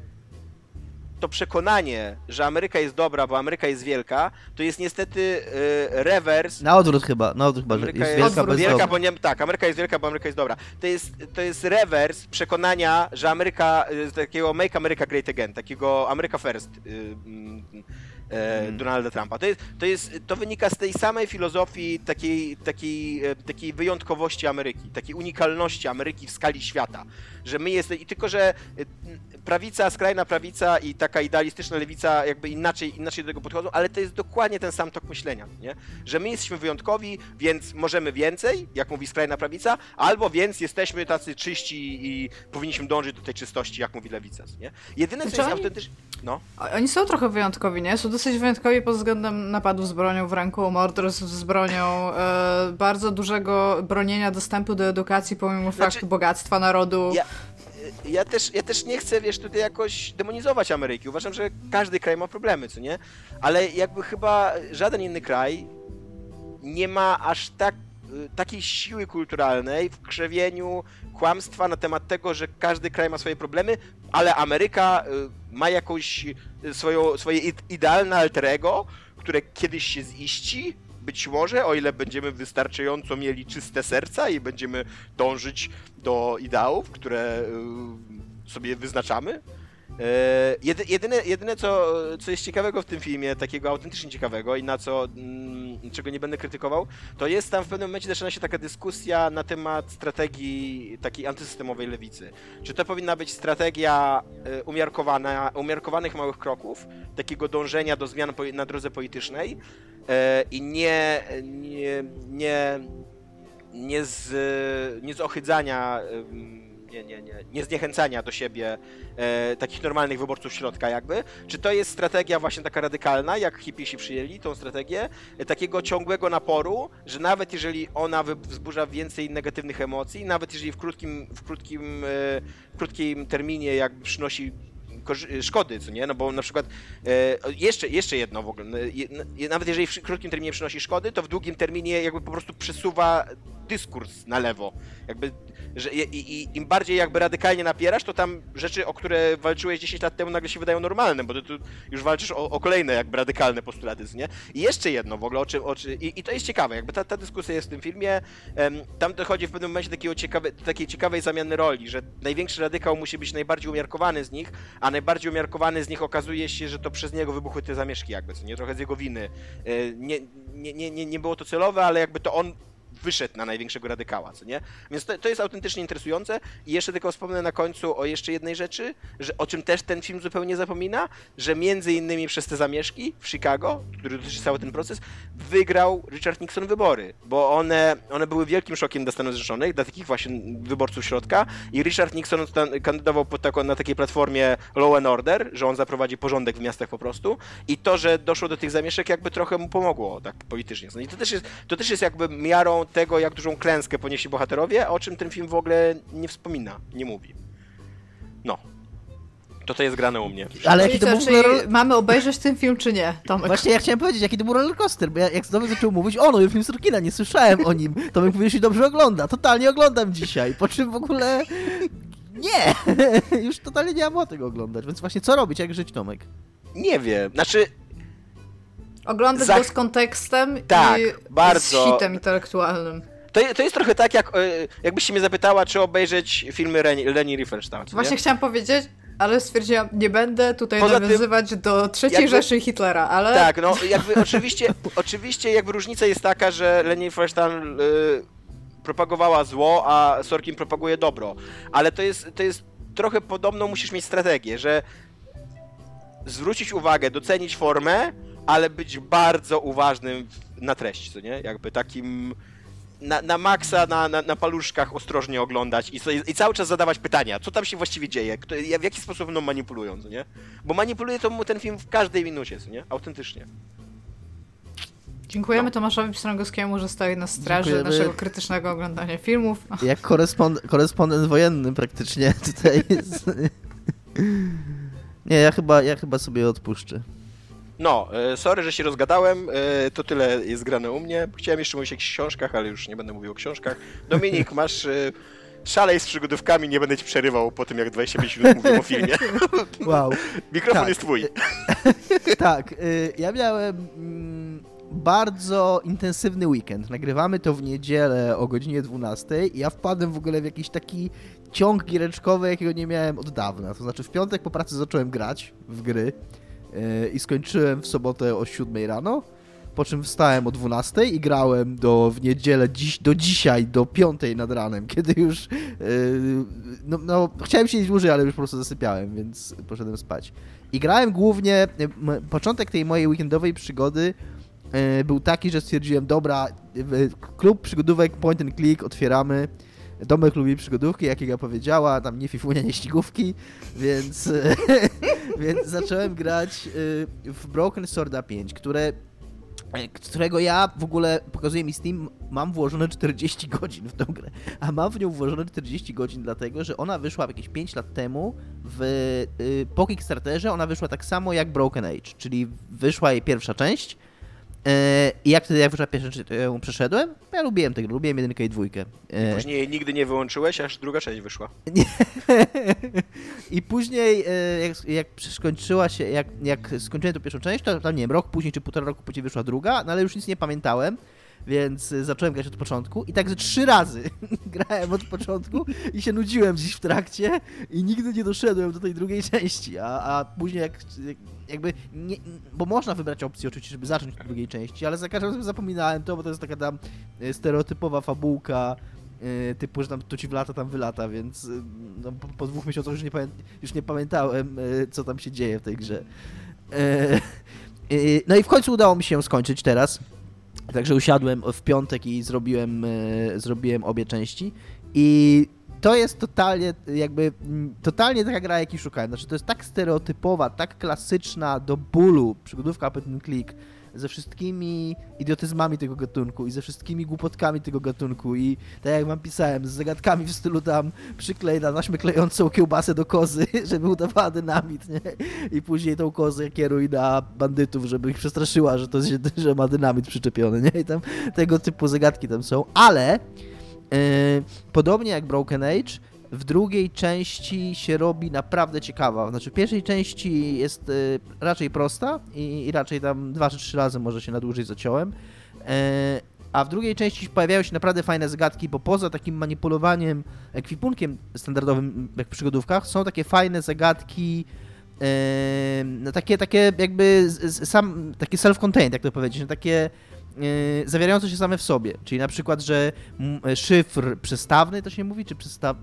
to przekonanie, że Ameryka jest dobra, bo Ameryka jest wielka, to jest niestety y, rewers Na odwrót chyba, na odwrót chyba, Ameryka jest jest, wielka bo nie, tak, Ameryka jest wielka, bo Ameryka jest dobra. To jest, to jest rewers przekonania, że Ameryka, y, takiego Make America Great Again, takiego America First y, mm, e, Mm. Donalda Trumpa. To, jest, to, jest, to wynika z tej samej filozofii takiej, takiej, e, takiej wyjątkowości Ameryki, takiej unikalności Ameryki w skali świata. Że my jesteśmy, i tylko, że y, prawica, skrajna prawica i taka idealistyczna lewica jakby inaczej, inaczej do tego podchodzą, ale to jest dokładnie ten sam tok myślenia, nie? Że my jesteśmy wyjątkowi, więc możemy więcej, jak mówi skrajna prawica, albo więc jesteśmy tacy czyści i powinniśmy dążyć do tej czystości, jak mówi lewica, nie? Jedyne, co Znaczy jest oni-. No. Oni są trochę wyjątkowi, nie? Są dosyć wyjątkowi pod względem napadów z bronią w ręku, morderstw z bronią, e, bardzo dużego bronienia dostępu do edukacji pomimo Znaczy, faktu bogactwa narodu. Ja, ja, też, ja też nie chcę, wiesz, tutaj jakoś demonizować Ameryki. Uważam, że każdy kraj ma problemy, co nie? Ale jakby chyba żaden inny kraj nie ma aż tak y, takiej siły kulturalnej w krzewieniu kłamstwa na temat tego, że każdy kraj ma swoje problemy, ale Ameryka y, ma jakąś y, swoją, swoje id- idealne alter ego, które kiedyś się ziści, być może, o ile będziemy wystarczająco mieli czyste serca i będziemy dążyć do ideałów, które y, sobie wyznaczamy. E, Jedy, jedyne, jedyne co, co jest ciekawego w tym filmie, takiego autentycznie ciekawego i na co, mm, czego nie będę krytykował, to jest tam w pewnym momencie zaczyna się taka dyskusja na temat strategii takiej antysystemowej lewicy. Czy to powinna być strategia e, umiarkowana, umiarkowanych małych kroków, takiego dążenia do zmian na drodze politycznej e, i nie, nie, nie, nie, z, nie z ochydzania, nie, nie, nie, nie zniechęcania do siebie e, takich normalnych wyborców środka jakby, czy to jest strategia właśnie taka radykalna, jak hippiesi przyjęli tą strategię, e, takiego ciągłego naporu, że nawet jeżeli ona wzburza więcej negatywnych emocji, nawet jeżeli w krótkim, w krótkim, e, w krótkim terminie jakby przynosi korzy- szkody, co nie? No bo na przykład e, jeszcze, jeszcze jedno w ogóle, no, nawet jeżeli w krótkim terminie przynosi szkody, to w długim terminie jakby po prostu przesuwa dyskurs na lewo. Jakby, że i, i, im bardziej jakby radykalnie napierasz, to tam rzeczy, o które walczyłeś 10 lat temu nagle się wydają normalne, bo ty tu już walczysz o, o kolejne jakby radykalne postulaty, nie? I jeszcze jedno w ogóle, o czym, o czym i, i to jest ciekawe, jakby ta, ta dyskusja jest w tym filmie, em, tam dochodzi w pewnym momencie takiego ciekawe, takiej ciekawej zamiany roli, że największy radykał musi być najbardziej umiarkowany z nich, a najbardziej umiarkowany z nich okazuje się, że to przez niego wybuchły te zamieszki jakby, co nie? Trochę z jego winy. E, nie, nie, nie, nie było to celowe, ale jakby to on wyszedł na największego radykała, co nie? Więc to, to jest autentycznie interesujące i jeszcze tylko wspomnę na końcu o jeszcze jednej rzeczy, że o czym też ten film zupełnie zapomina, że między innymi przez te zamieszki w Chicago, który dotyczy cały ten proces, wygrał Richard Nixon wybory, bo one, one były wielkim szokiem dla Stanów Zjednoczonych, dla takich właśnie wyborców środka i Richard Nixon kandydował pod taką, na takiej platformie Law and Order, że on zaprowadzi porządek w miastach po prostu i to, że doszło do tych zamieszek jakby trochę mu pomogło tak politycznie. No i to też jest, to też jest jakby miarą tego, jak dużą klęskę ponieśli bohaterowie, o czym ten film w ogóle nie wspomina, nie mówi. No. To to jest grane u mnie. Ale jaki to był roller... mamy obejrzeć ten film, czy nie, Tomek? Właśnie ja chciałem powiedzieć, jaki to był rollercoaster, bo ja, jak znowu zaczął mówić, o nowy film Sorkina, nie słyszałem o nim. Tomek mówi, że się dobrze ogląda, totalnie oglądam dzisiaj, po czym w ogóle... Nie! Już totalnie nie mam tego oglądać, więc właśnie co robić, jak żyć, Tomek? Nie wiem, znaczy Oglądać Za- go z kontekstem Tak, i bardzo. z hitem intelektualnym. To, to jest trochę tak, jak e, jakbyś się mnie zapytała, czy obejrzeć filmy Leni, Riefenstahl. Właśnie nie? chciałam powiedzieć, ale stwierdziłam, nie będę tutaj Poza tym- nawiązywać do trzeciej jakby- Rzeszy Hitlera, ale Tak, no jakby oczywiście, oczywiście jakby różnica jest taka, że Leni Riefenstahl y, propagowała zło, a Sorkin propaguje dobro. Ale to jest, to jest trochę podobną musisz mieć strategię, że zwrócić uwagę, docenić formę, ale być bardzo uważnym na treść, co nie? Jakby takim na, na maksa, na, na, na paluszkach ostrożnie oglądać i, i cały czas zadawać pytania, co tam się właściwie dzieje, kto, w jaki sposób mną manipulują, co nie? Bo manipuluje to mu ten film w każdej minucie, co nie? Autentycznie. dziękujemy Tomaszowi Pstrągowskiemu, że stoi na straży Dziękujemy. naszego krytycznego oglądania filmów. Jak korespond korespondent wojenny praktycznie tutaj jest. Nie, ja chyba, ja chyba sobie odpuszczę. No, e, sorry, że się rozgadałem, e, to tyle jest grane u mnie. Chciałem jeszcze mówić o książkach, ale już nie będę mówił o książkach. Dominik, masz e, szalej z przygodówkami, nie będę ci przerywał po tym, jak 25 minut mówię o filmie. Wow. Mikrofon Tak. jest twój. Tak, ja miałem mm, bardzo intensywny weekend. Nagrywamy to w niedzielę o godzinie 12 i ja wpadłem w ogóle w jakiś taki ciąg giereczkowy, jakiego nie miałem od dawna. To znaczy w piątek po pracy zacząłem grać w gry i skończyłem w sobotę o 7 rano. Po czym wstałem o 12 i grałem do, w niedzielę dziś, do dzisiaj, do 5 nad ranem, kiedy już. Yy, no, no, chciałem siedzieć dłużej, ale już po prostu zasypiałem, więc poszedłem spać. I grałem głównie. m, Początek tej mojej weekendowej przygody był taki, że stwierdziłem, dobra, klub przygodówek Point and Click otwieramy. Domek lubi przygodówki, jak Iga powiedziała, tam nie fifunia, nie ścigówki, więc, więc zacząłem grać yy, w Broken Sworda 5, które którego ja w ogóle, pokazuje mi Steam, mam włożone 40 godzin w tą grę. A mam w nią włożone 40 godzin dlatego, że ona wyszła jakieś 5 lat temu w, y, po Kickstarterze, ona wyszła tak samo jak Broken Age, czyli wyszła jej pierwsza część. E, I jak wtedy jak wyszła pierwsza ją przeszedłem. Ja lubiłem grę, lubiłem jedynkę i dwójkę. E, Później jej nigdy nie wyłączyłeś, aż druga część wyszła. I później, e, jak, jak skończyła się, jak, jak skończyłem tę pierwszą część, to tam nie wiem, rok później czy półtora roku później wyszła druga, no ale już nic nie pamiętałem, więc e, zacząłem grać od początku i tak ze trzy razy grałem od początku i się nudziłem gdzieś w trakcie i nigdy nie doszedłem do tej drugiej części, a, a później jak, jak jakby, nie, bo można wybrać opcję oczywiście, żeby zacząć od drugiej części, ale za każdym razem zapominałem to, bo to jest taka tam e, stereotypowa fabułka, e, typu, że tam to ci wlata, tam wylata, więc no, po, po dwóch miesiącach już nie, już nie pamiętałem, co tam się dzieje w tej grze. E, no i w końcu udało mi się skończyć teraz. Także usiadłem w piątek i zrobiłem, e, zrobiłem obie części. I to jest totalnie, jakby, totalnie taka gra, jakiej szukałem. Znaczy, to jest tak stereotypowa, tak klasyczna do bólu przygodówka Point Click ze wszystkimi idiotyzmami tego gatunku i ze wszystkimi głupotkami tego gatunku i tak jak wam pisałem, z zagadkami w stylu tam przyklej na taśmę klejącą kiełbasę do kozy, żeby udawała dynamit, nie? I później tą kozę kieruj na bandytów, żeby ich przestraszyła, że to że ma dynamit przyczepiony, nie? I tam tego typu zagadki tam są, ale Yy, podobnie jak Broken Age, w drugiej części się robi naprawdę ciekawa. Znaczy, w pierwszej części jest yy, raczej prosta i, i raczej tam dwa czy trzy razy może się na dłużej zaciąłem. Yy, a w drugiej części pojawiają się naprawdę fajne zagadki, bo poza takim manipulowaniem ekwipunkiem standardowym jak w przygodówkach, są takie fajne zagadki, yy, no takie, takie jakby sam, takie self-contained, jak to powiedzieć, no takie zawierające się same w sobie. Czyli na przykład, że mm, szyfr przestawny, to się mówi, czy przestaw...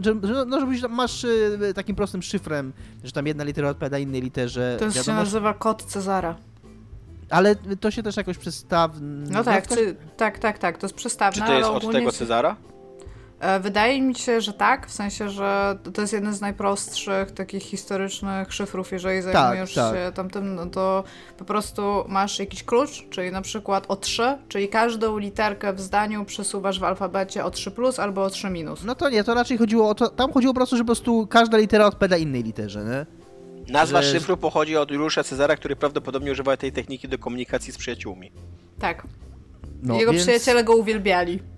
Że, że, no, żebyś tam masz yy, takim prostym szyfrem, że tam jedna litera odpowiada innej literze. To się wiadomo, nazywa kod Cezara. Ale to się też jakoś przestaw... No tak, w każ- czy, tak, tak, tak, to jest przestawne, Czy to jest ale od tego Cezara? E, Wydaje mi się, że tak, w sensie, że to jest jeden z najprostszych takich historycznych szyfrów, jeżeli zajmujesz tak. się tamtym, no to po prostu masz jakiś klucz, czyli na przykład o 3, czyli każdą literkę w zdaniu przesuwasz w alfabecie o 3 plus albo o 3 minus. No to nie, to raczej chodziło o to, tam chodziło po prostu, że po prostu każda litera odpowiada innej literze, nie? Nazwa że- szyfru pochodzi od Juliusza Cezara, który prawdopodobnie używał tej techniki do komunikacji z przyjaciółmi. Tak. No, Jego więc- przyjaciele go uwielbiali.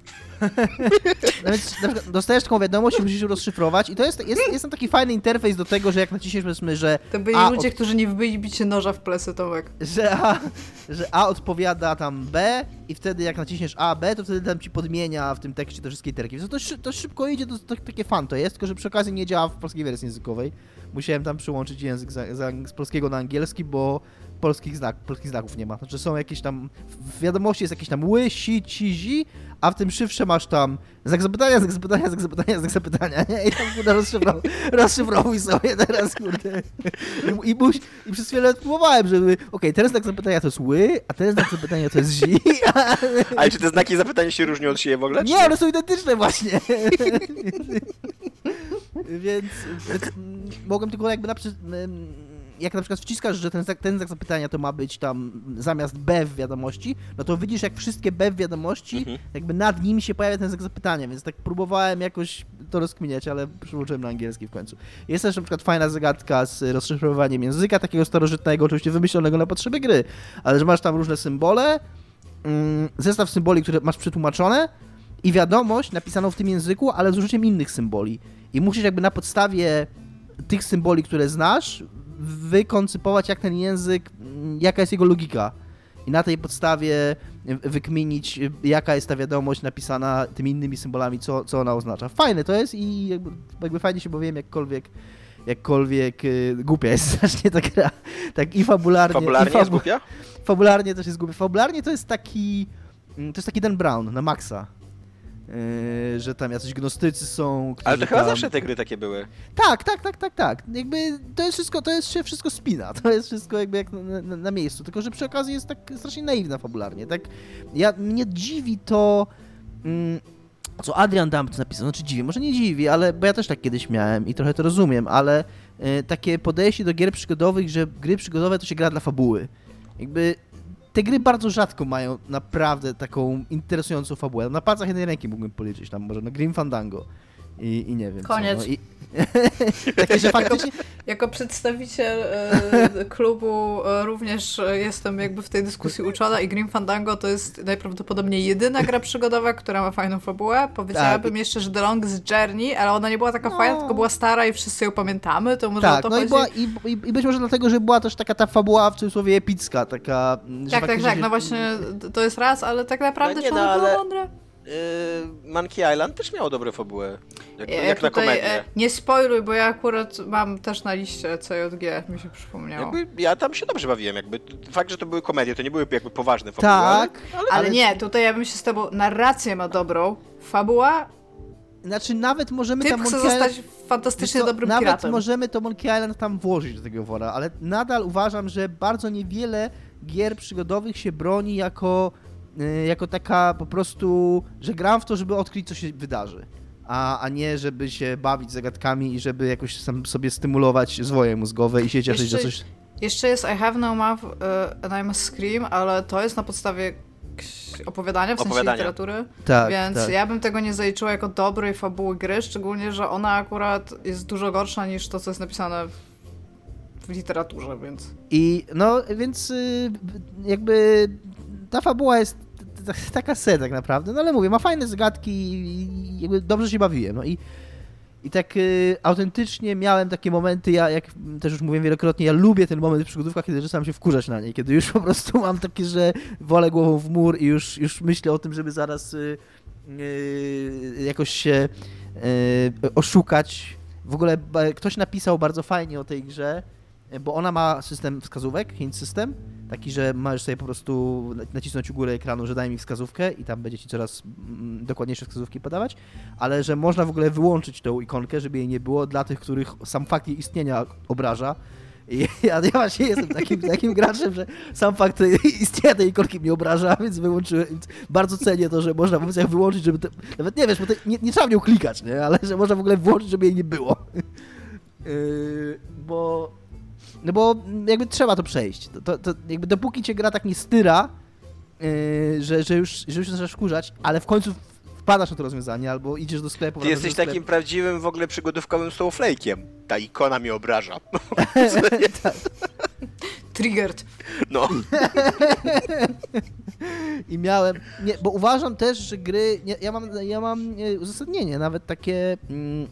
No więc na przykład dostajesz taką wiadomość i musisz ją rozszyfrować i to jest, jest, jest tam taki fajny interfejs do tego, że jak naciśniesz powiedzmy, że To byli A ludzie, od- którzy nie wbyli bicie noża w plecy, Tomek. że A, że A odpowiada tam B i wtedy jak naciśniesz A, B, to wtedy tam ci podmienia w tym tekście te wszystkie literki. To, to szybko idzie, to, to takie fan to jest, tylko że przy okazji nie działa w polskiej wersji językowej. Musiałem tam przyłączyć język za, z polskiego na angielski, bo polskich, znak, polskich znaków nie ma. Znaczy są jakieś tam, w wiadomości jest jakieś tam ły, si, ci, zi, a w tym szyfrze masz tam znak zapytania, znak zapytania, znak zapytania, znak zapytania, nie? I tam kurde rozszyfrow, rozszyfrowuj sobie teraz, kurde. I, i, muś, i przez chwilę próbowałem, żeby, okej, teraz znak zapytania to jest ły, a teraz znak zapytania to jest zi, a... Ale czy te znaki zapytania się różnią od siebie w ogóle? Nie, one są identyczne właśnie. więc, więc mm, mogłem tylko jakby na przykład, jak na przykład wciskasz, że ten, znak- ten znak zapytania to ma być tam zamiast B w wiadomości, no to widzisz jak wszystkie B w wiadomości, Mhm. jakby nad nim się pojawia ten znak zapytania, więc tak próbowałem jakoś to rozkminiać, ale przyłączyłem na angielski w końcu. Jest też na przykład fajna zagadka z rozszyfrowaniem języka takiego starożytnego, oczywiście wymyślonego na potrzeby gry, ale że masz tam różne symbole, mm, zestaw symboli, które masz przetłumaczone i wiadomość napisaną w tym języku, ale z użyciem innych symboli. I musisz jakby na podstawie tych symboli, które znasz, wykoncypować jak ten język, mm, jaka jest jego logika. I na tej podstawie wykminić, jaka jest ta wiadomość napisana tymi innymi symbolami, co, co ona oznacza. Fajne to jest i jakby, jakby fajnie się bawiłem, jakkolwiek jakkolwiek y, głupia jest strasznie ta gra. Tak i fabularnie. Fabularnie i jest głupia? Fabularnie też jest głupie. Fabularnie to jest taki. mm, To jest taki Dan Brown na maksa. Yy, że tam jacyś gnostycy są. Ale to chyba tam... zawsze te gry takie były. Tak, tak, tak, tak, tak. Jakby to jest wszystko, to jest się wszystko spina. To jest wszystko jakby jak na, na, na miejscu. Tylko, że przy okazji jest tak strasznie naiwna fabularnie. Tak. Ja, mnie dziwi to. Mm, co Adrian Dumpt napisał, znaczy dziwi, może nie dziwi, ale bo ja też tak kiedyś miałem i trochę to rozumiem, ale y, takie podejście do gier przygodowych, że gry przygodowe to się gra dla fabuły. Jakby te gry bardzo rzadko mają naprawdę taką interesującą fabułę. Na palcach jednej ręki mógłbym policzyć, tam może na Grim Fandango i, i nie wiem Koniec. co. No, i... takie, że faktycznie... Jako przedstawiciel e, klubu e, również jestem jakby w tej dyskusji uczona i Grim Fandango to jest najprawdopodobniej jedyna gra przygodowa, która ma fajną fabułę. Powiedziałabym Tak. jeszcze, że The Longest Journey, ale ona nie była taka No. fajna, tylko była stara i wszyscy ją pamiętamy, to może Tak, to no i, była, i, i, i być może dlatego, że była też taka ta fabuła w cudzysłowie epicka, taka... Tak, tak, tak, się- no właśnie to jest raz, ale tak naprawdę No nie, czy no, ona była ale- mądra? Yy, Monkey Island też miało dobre fabułę. Jak, Ja jak na tutaj, komedię. e, nie spoiluj, bo ja akurat mam też na liście CJG, mi się przypomniało. Jakby ja tam się dobrze bawiłem, jakby fakt, że to były komedie, to nie były jakby poważne fabuły, ale- Tak, Ale nie, tutaj ja bym się z tobą... Narrację ma dobrą, fabuła... znaczy nawet możemy Typ tam chce Monkey zostać Island- fantastycznie Wiesz co, dobrym Nawet piratem. możemy to Monkey Island tam włożyć do tego wora, ale nadal uważam, że bardzo niewiele gier przygodowych się broni jako, y, jako taka po prostu, że gram w to, żeby odkryć, co się wydarzy. A, a nie, żeby się bawić zagadkami i żeby jakoś sam sobie stymulować zwoje mózgowe i się cieszyć, że coś... Jeszcze jest I have no mouth uh, and I must scream, ale to jest na podstawie opowiadania, w sensie Opowiadania. literatury, Tak, więc tak. ja bym tego nie zaliczyła jako dobrej fabuły gry, szczególnie, że ona akurat jest dużo gorsza niż to, co jest napisane w, w literaturze, więc... I no, więc y, jakby ta fabuła jest taka se tak naprawdę, no ale mówię, ma fajne zagadki i jakby dobrze się bawiłem, no i i tak y, autentycznie miałem takie momenty, ja jak też już mówiłem wielokrotnie, ja lubię ten moment w przygodówkach, kiedy zaczynam się wkurzać na niej, kiedy już po prostu mam takie, że wolę głową w mur i już, już myślę o tym, żeby zaraz y, y, jakoś się y, oszukać. W ogóle ktoś napisał bardzo fajnie o tej grze, bo ona ma system wskazówek, hint system, taki, że możesz sobie po prostu na- nacisnąć u góry ekranu, że daj mi wskazówkę i tam będzie ci coraz mm, dokładniejsze wskazówki podawać, ale że można w ogóle wyłączyć tą ikonkę, żeby jej nie było dla tych, których sam fakt jej istnienia obraża. I ja, ja właśnie jestem takim, takim graczem, że sam fakt istnienia tej ikonki mnie obraża, więc wyłączyłem. Więc bardzo cenię to, że można w opcjach wyłączyć, żeby. Nawet nie wiesz, bo nie, nie trzeba w nią klikać, nie? ale że można w ogóle wyłączyć, żeby jej nie było. Yy, bo. No bo jakby trzeba to przejść. To, to, to jakby dopóki cię gra tak nie styra, yy, że, że, już, że już zaczynasz wkurzać, ale w końcu wpadasz na to rozwiązanie, albo idziesz do sklepu. Ty jesteś sklepu. takim prawdziwym w ogóle przygodówkowym snowflake'iem. Ta ikona mnie obraża. Triggered. No, I miałem. Nie, bo uważam też, że gry. Nie, ja mam, ja mam e, uzasadnienie, nawet takie. Mm,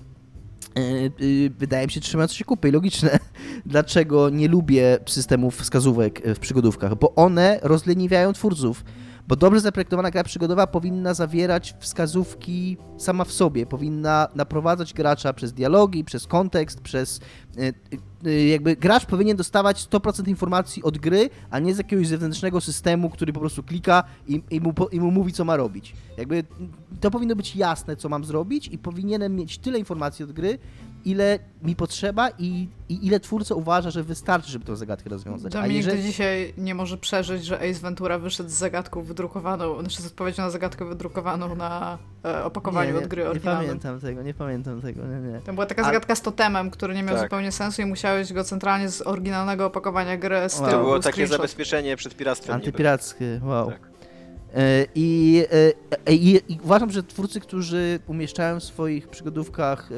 wydaje mi się trzymające się kupy i logiczne, dlaczego nie lubię systemów wskazówek w przygodówkach, bo one rozleniwiają twórców. Bo dobrze zaprojektowana gra przygodowa powinna zawierać wskazówki sama w sobie, powinna naprowadzać gracza przez dialogi, przez kontekst, przez e, e, jakby gracz powinien dostawać 100% informacji od gry, a nie z jakiegoś zewnętrznego systemu, który po prostu klika i, i, mu, i mu mówi, co ma robić. Jakby to powinno być jasne, co mam zrobić i powinienem mieć tyle informacji od gry, ile mi potrzeba i, i ile twórca uważa, że wystarczy, żeby tę zagadkę rozwiązać. A Dominik jeżeli... do dzisiaj nie może przeżyć, że Ace Ventura wyszedł z zagadką wydrukowaną, znaczy z odpowiedzią na zagadkę wydrukowaną na e, opakowaniu nie, od gry nie, nie oryginalnej. pamiętam tego, nie pamiętam tego, nie, nie. To była taka zagadka z totemem, który nie miał Tak. zupełnie sensu i musiałeś go centralnie z oryginalnego opakowania gry z Wow. tyłu to było był takie screenshot. zabezpieczenie przed piractwem. niby. Antypirackie, wow. Tak. E, I, e, e, i, I uważam, że twórcy, którzy umieszczają w swoich przygodówkach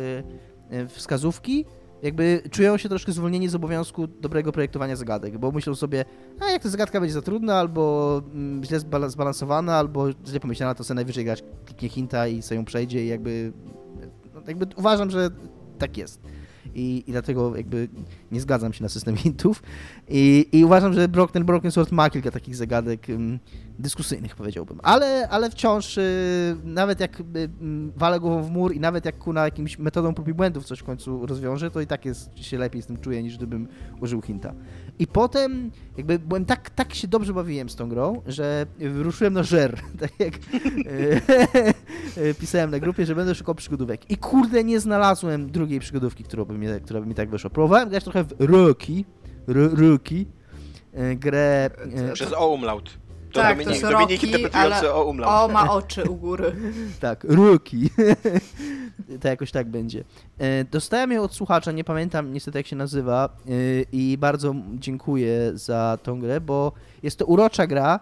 wskazówki, jakby czują się troszkę zwolnieni z obowiązku dobrego projektowania zagadek, bo myślą sobie, a jak ta zagadka będzie za trudna, albo mm, źle zbala- zbalansowana, albo źle pomyślana, to sobie najwyżej grać kliknie hinta i sobie ją przejdzie i jakby, no, jakby uważam, że tak jest. I, I dlatego jakby nie zgadzam się na system hintów. I, i uważam, że Brock, ten Broken Sword ma kilka takich zagadek dyskusyjnych, powiedziałbym. Ale, ale wciąż, y, nawet jak y, mm, walę głową w mur i nawet jak Kuna jakimś metodą prób i błędów coś w końcu rozwiąże, to i tak jest, się lepiej z tym czuję, niż gdybym użył hinta. I potem jakby byłem tak, tak się dobrze bawiłem z tą grą, że wyruszyłem na żer, tak jak y, pisałem na grupie, że będę szukał przygodówek. I kurde, nie znalazłem drugiej przygodówki, która by, mnie, która by mi tak wyszła. Próbowałem grać trochę w Roki, Ro- Roki, y, grę... Przez umlaut. To Tak, to Dominik, jest Dominik Rocky, interpretujący ale- o umlaut. O, ma oczy u góry. Tak, Rookie. to jakoś tak będzie. E, Dostałem ją od słuchacza, nie pamiętam niestety jak się nazywa e, i bardzo dziękuję za tą grę, bo jest to urocza gra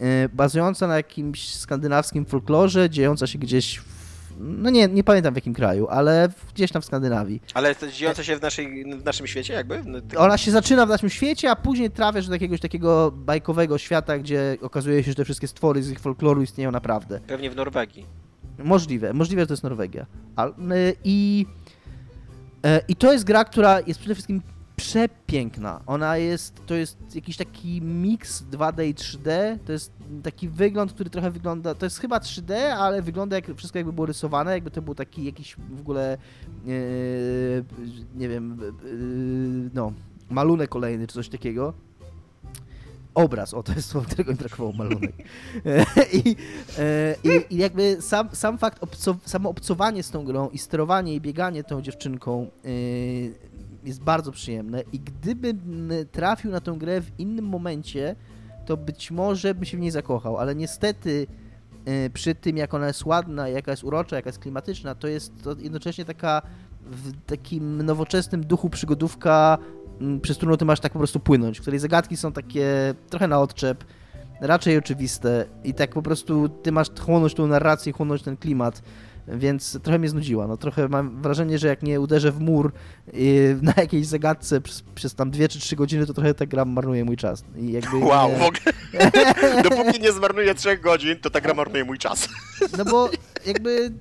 e, bazująca na jakimś skandynawskim folklorze, dziejąca się gdzieś w, no nie, nie pamiętam w jakim kraju, ale gdzieś tam w Skandynawii. Ale to dziejące się w, naszej, w naszym świecie jakby? No, tak- Ona się zaczyna w naszym świecie, a później trafiasz do jakiegoś takiego bajkowego świata, gdzie okazuje się, że te wszystkie stwory z ich folkloru istnieją naprawdę. Pewnie w Norwegii. Możliwe, możliwe, że to jest Norwegia. Y, I, e, I to jest gra, która jest przede wszystkim przepiękna. Ona jest, to jest jakiś taki miks 2D i 3D. To jest taki wygląd, który trochę wygląda, to jest chyba 3D, ale wygląda jak wszystko jakby było rysowane, jakby to był taki jakiś w ogóle, e, nie wiem, e, no, malunek kolejny czy coś takiego. Obraz, o to jest słowo, którego mi brakowało, malunek. E, I, e, i, I jakby sam, sam fakt, obco, samo obcowanie z tą grą i sterowanie i bieganie tą dziewczynką e, jest bardzo przyjemne i gdybym trafił na tę grę w innym momencie, to być może bym się w niej zakochał, ale niestety e, przy tym, jak ona jest ładna, jaka jest urocza, jaka jest klimatyczna, to jest to jednocześnie taka w takim nowoczesnym duchu przygodówka, przez którą ty masz tak po prostu płynąć, w której zagadki są takie trochę na odczep, raczej oczywiste i tak po prostu ty masz chłonąć tą narrację, chłonąć ten klimat, więc trochę mnie znudziła. No trochę mam wrażenie, że jak nie uderzę w mur yy, na jakiejś zagadce przez, przez tam dwie czy trzy godziny, to trochę ta gra marnuje mój czas. I jakby Wow, nie, w ogóle. Dopóki nie zmarnuję trzech godzin, to ta gra marnuje mój czas. No bo jakby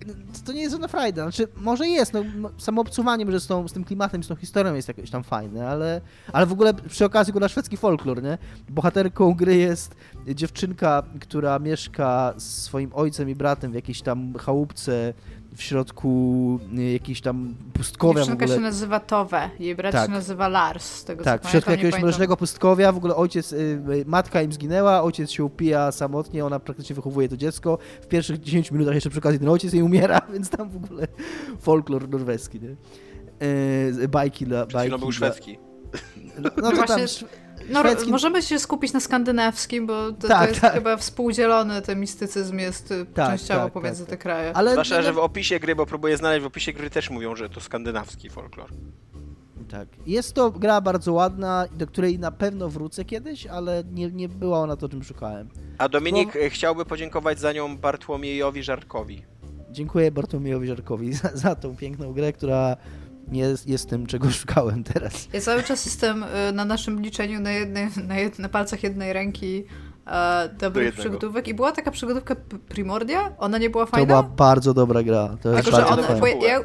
to nie jest żadna frajda. Znaczy, może jest, no no, samo obcowanie może z, tą, z tym klimatem, z tą historią jest jakoś tam fajne, ale, ale w ogóle przy okazji na szwedzki folklor, nie? Bohaterką gry jest dziewczynka, która mieszka z swoim ojcem i bratem w jakiejś tam chałupce w środku y, jakiejś tam pustkowia w Dziewczynka ogóle. się nazywa Towe, jej brat Tak. się nazywa Lars, z tego Tak, co w środku jakiegoś mrocznego pustkowia, w ogóle ojciec, y, matka im zginęła, ojciec się upija samotnie, ona praktycznie wychowuje to dziecko. W pierwszych 10 minutach jeszcze przy okazji ten ojciec jej umiera, więc tam w ogóle folklor norweski, nie? Y, bajki dla... Bajki był szwedzki. No, no to tam... No, szwedzkim- możemy się skupić na skandynawskim, bo to, Tak, to jest tak. chyba współdzielony, ten mistycyzm jest y, Tak, częściowo tak, pomiędzy tak, te tak. kraje. Ale... Zwłaszcza, że w opisie gry, bo próbuję znaleźć, w opisie gry też mówią, że to skandynawski folklor. Tak. Jest to gra bardzo ładna, do której na pewno wrócę kiedyś, ale nie, nie była ona to, czym szukałem. A Dominik e, chciałby podziękować za nią Bartłomiejowi Żarkowi. Dziękuję Bartłomiejowi Żarkowi za, za tą piękną grę, która nie jest, jest tym, czego szukałem teraz. Ja cały czas jestem y, na naszym liczeniu na, jednej, na, jed, na palcach jednej ręki e, dobrych przygodówek i była taka przygodówka Primordia? Ona nie była fajna? To była bardzo dobra gra. To jest Tylko, bardzo ona, ja,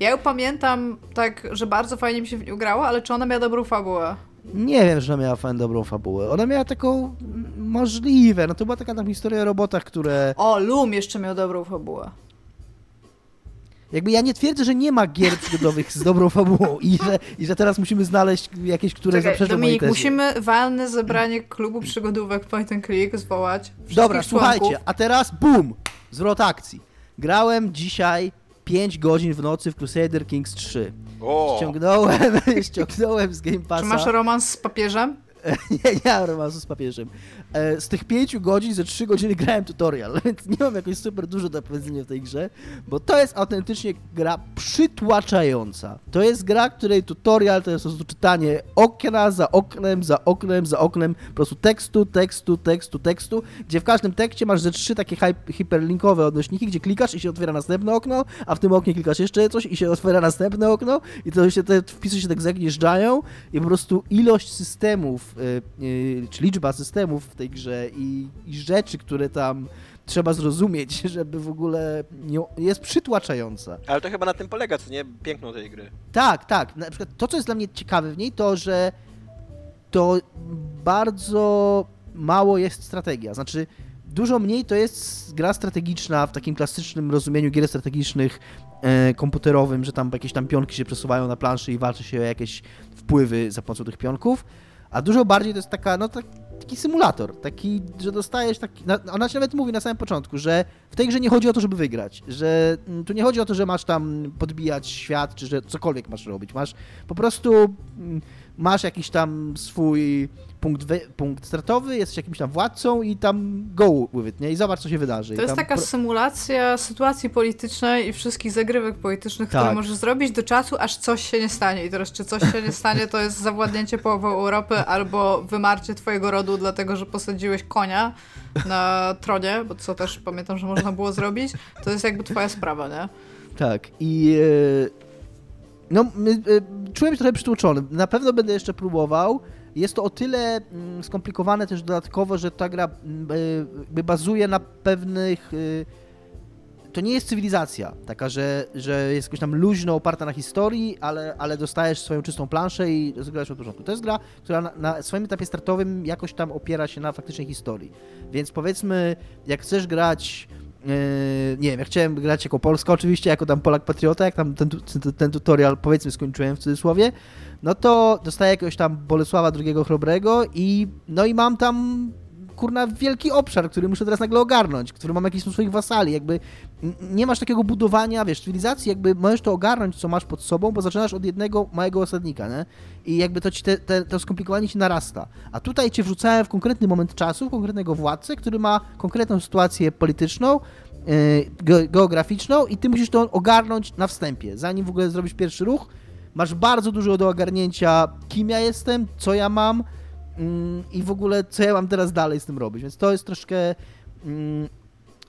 ja ją pamiętam tak, że bardzo fajnie mi się w nią grało, ale czy ona miała dobrą fabułę? Nie wiem, że ona miała fajną, dobrą fabułę. Ona miała taką możliwe, no to była taka tam historia o robotach, które... O, Loom jeszcze miał dobrą fabułę. Jakby ja nie twierdzę, że nie ma gier przygodowych z dobrą fabułą i że, i że teraz musimy znaleźć jakieś, które Czekaj, zaprzeczą mojej Dominik, tezie. musimy walne zebranie klubu przygodówek Point and Click zwołać. Wszystkich Dobra, słuchajcie, członków. a teraz BUM! Zwrot akcji. Grałem dzisiaj 5 godzin w nocy w Crusader Kings 3. O! Ściągnąłem, ściągnąłem z Game Passa. Czy masz romans z papieżem? nie, nie mam romansu z papieżem. E, z tych 5 godzin, ze 3 godziny grałem tutorial, więc nie mam jakoś super dużo do powiedzenia w tej grze, bo to jest autentycznie gra przytłaczająca. To jest gra, której tutorial to jest po prostu czytanie okna za oknem, za oknem, za oknem, po prostu tekstu, tekstu, tekstu, tekstu, gdzie w każdym tekście masz ze trzy takie hi- hiperlinkowe odnośniki, gdzie klikasz i się otwiera następne okno, a w tym oknie klikasz jeszcze coś i się otwiera następne okno i to się te wpisy się tak zagnieżdżają i po prostu ilość systemów, y, y, czy liczba systemów w tej grze i, i rzeczy, które tam trzeba zrozumieć, żeby w ogóle nie, jest przytłaczająca. Ale to chyba na tym polega, co nie? Piękno tej gry. Tak, tak. Na przykład to, co jest dla mnie ciekawe w niej, to, że to bardzo mało jest strategia. Znaczy, dużo mniej to jest gra strategiczna w takim klasycznym rozumieniu gier strategicznych e, komputerowym, że tam jakieś tam pionki się przesuwają na planszy i walczy się o jakieś wpływy za pomocą tych pionków, a dużo bardziej to jest taka, no tak, taki symulator, taki, że dostajesz taki, na, ona ci nawet mówi na samym początku, że w tej grze nie chodzi o to, żeby wygrać, że mm, tu nie chodzi o to, że masz tam podbijać świat, czy że cokolwiek masz robić, masz po prostu mm, masz jakiś tam swój punkt, wy, punkt startowy, jesteś jakimś tam władcą i tam go with it, nie? I zobacz, co się wydarzy. To jest tam taka symulacja sytuacji politycznej i wszystkich zagrywek politycznych, Tak. które możesz zrobić do czasu, aż coś się nie stanie. I teraz, czy coś się nie stanie, to jest zawładnięcie połową Europy albo wymarcie twojego rodu, dlatego że posadziłeś konia na tronie, bo co też pamiętam, że można było zrobić. To jest jakby twoja sprawa, nie? Tak, i e, no, e, czułem się trochę przytłoczony. Na pewno będę jeszcze próbował. Jest to o tyle mm, skomplikowane też dodatkowo, że ta gra mm, e, bazuje na pewnych. e, To nie jest cywilizacja, taka, że, że jest jakoś tam luźno oparta na historii, ale, ale dostajesz swoją czystą planszę i zagrasz od początku. To jest gra, która na, na swoim etapie startowym jakoś tam opiera się na faktycznej historii. Więc powiedzmy, jak chcesz grać Yy, nie wiem, ja chciałem grać jako Polska, oczywiście, jako tam Polak Patriota, jak tam ten, ten, ten tutorial powiedzmy skończyłem w cudzysłowie, no to dostaję jakiegoś tam Bolesława II Chrobrego i no i mam tam kurna wielki obszar, który muszę teraz nagle ogarnąć, który mam jakiś swoich wasali, jakby nie masz takiego budowania, wiesz, cywilizacji, jakby możesz to ogarnąć, co masz pod sobą, bo zaczynasz od jednego małego osadnika, nie? I jakby to ci te, te, to skomplikowanie ci narasta. A tutaj cię wrzucałem w konkretny moment czasu, konkretnego władcę, który ma konkretną sytuację polityczną, yy, ge- geograficzną i ty musisz to ogarnąć na wstępie, zanim w ogóle zrobisz pierwszy ruch. Masz bardzo dużo do ogarnięcia, kim ja jestem, co ja mam mm, i w ogóle co ja mam teraz dalej z tym robić, więc to jest troszkę mm,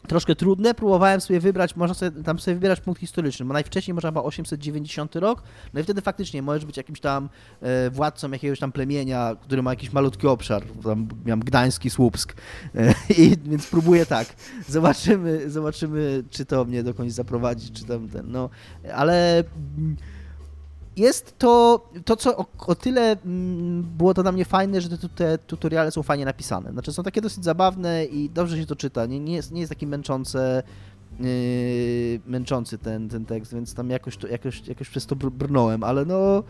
troszkę trudne. Próbowałem sobie wybrać, można sobie tam sobie wybierać punkt historyczny, bo najwcześniej można było 890 rok, no i wtedy faktycznie możesz być jakimś tam e, władcą jakiegoś tam plemienia, który ma jakiś malutki obszar, tam miałem Gdański, Słupsk, e, i, więc próbuję tak. Zobaczymy, zobaczymy, czy to mnie dokądś zaprowadzi, czy tam ten, no, ale mm, jest to, to co o, o tyle mm, było to dla mnie fajne, że te, te tutoriale są fajnie napisane. Znaczy są takie dosyć zabawne i dobrze się to czyta. Nie, nie, jest, nie jest taki męczące, yy, męczący ten, ten tekst, więc tam jakoś, to, jakoś, jakoś przez to br- brnąłem, ale no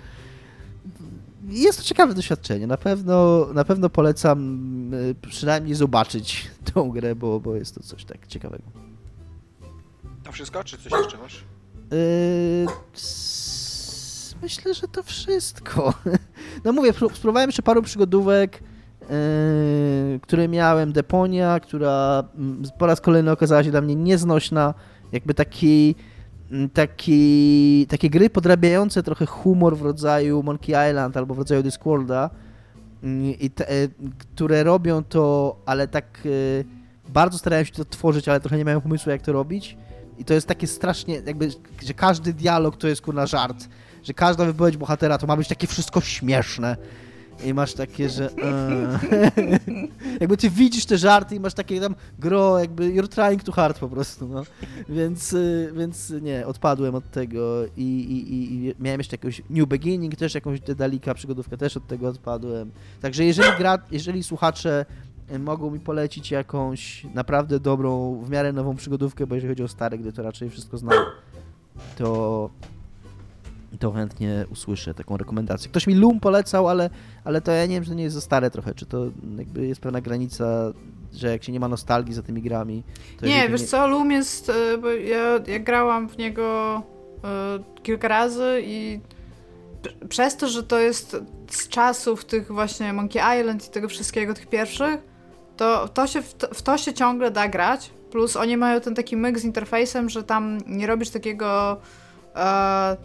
jest to ciekawe doświadczenie. Na pewno, na pewno polecam yy, przynajmniej zobaczyć tą grę, bo, bo jest to coś tak ciekawego. To wszystko, czy coś jeszcze masz? Yy, myślę, że to wszystko. No mówię, spró- spróbowałem jeszcze paru przygodówek, yy, które miałem. Deponia, która mm, po raz kolejny okazała się dla mnie nieznośna. Jakby taki, mm, taki, takie gry podrabiające trochę humor w rodzaju Monkey Island albo w rodzaju Discworlda, mm, te, e, które robią to, ale tak e, bardzo starają się to tworzyć, ale trochę nie mają pomysłu jak to robić. I to jest takie strasznie, jakby, że każdy dialog to jest kurna żart, że każda wypowiedź bohatera to ma być takie wszystko śmieszne. I masz takie, że. eee. jakby ty widzisz te żarty i masz takie tam gro, jakby you're trying too hard po prostu, no. Więc, y, więc nie, odpadłem od tego i, i, i- miałem jeszcze jakąś New Beginning, też jakąś Dedalika przygodówkę, też od tego odpadłem. Także jeżeli gra, jeżeli słuchacze y, mogą mi polecić jakąś naprawdę dobrą, w miarę nową przygodówkę, bo jeżeli chodzi o stare gry, to raczej wszystko znam, to to chętnie usłyszę taką rekomendację. Ktoś mi Loom polecał, ale, ale to ja nie wiem, czy to nie jest za stare trochę, czy to jakby jest pewna granica, że jak się nie ma nostalgii za tymi grami, to Nie, wiesz co, Loom jest, e, bo ja, ja grałam w niego e, kilka razy i przez to, że to jest z czasów tych właśnie Monkey Island i tego wszystkiego, tych pierwszych, to, to się, w, to, w to się ciągle da grać, plus oni mają ten taki myk z interfejsem, że tam nie robisz takiego e,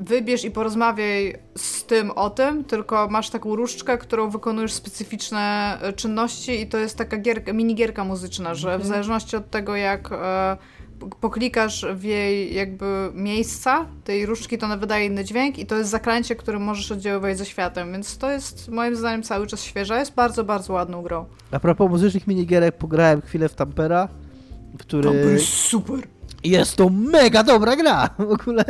wybierz i porozmawiaj z tym o tym, tylko masz taką różdżkę, którą wykonujesz specyficzne e, czynności i to jest taka gierka, minigierka muzyczna, że w zależności od tego jak e, poklikasz w jej jakby miejsca tej różdżki, to ona wydaje inny dźwięk i to jest zaklęcie, którym możesz oddziaływać ze światem, więc to jest moim zdaniem cały czas świeże, jest bardzo, bardzo ładną grą. A propos muzycznych minigierek, pograłem chwilę w Tampera, który... super! Jest to mega dobra gra! W ogóle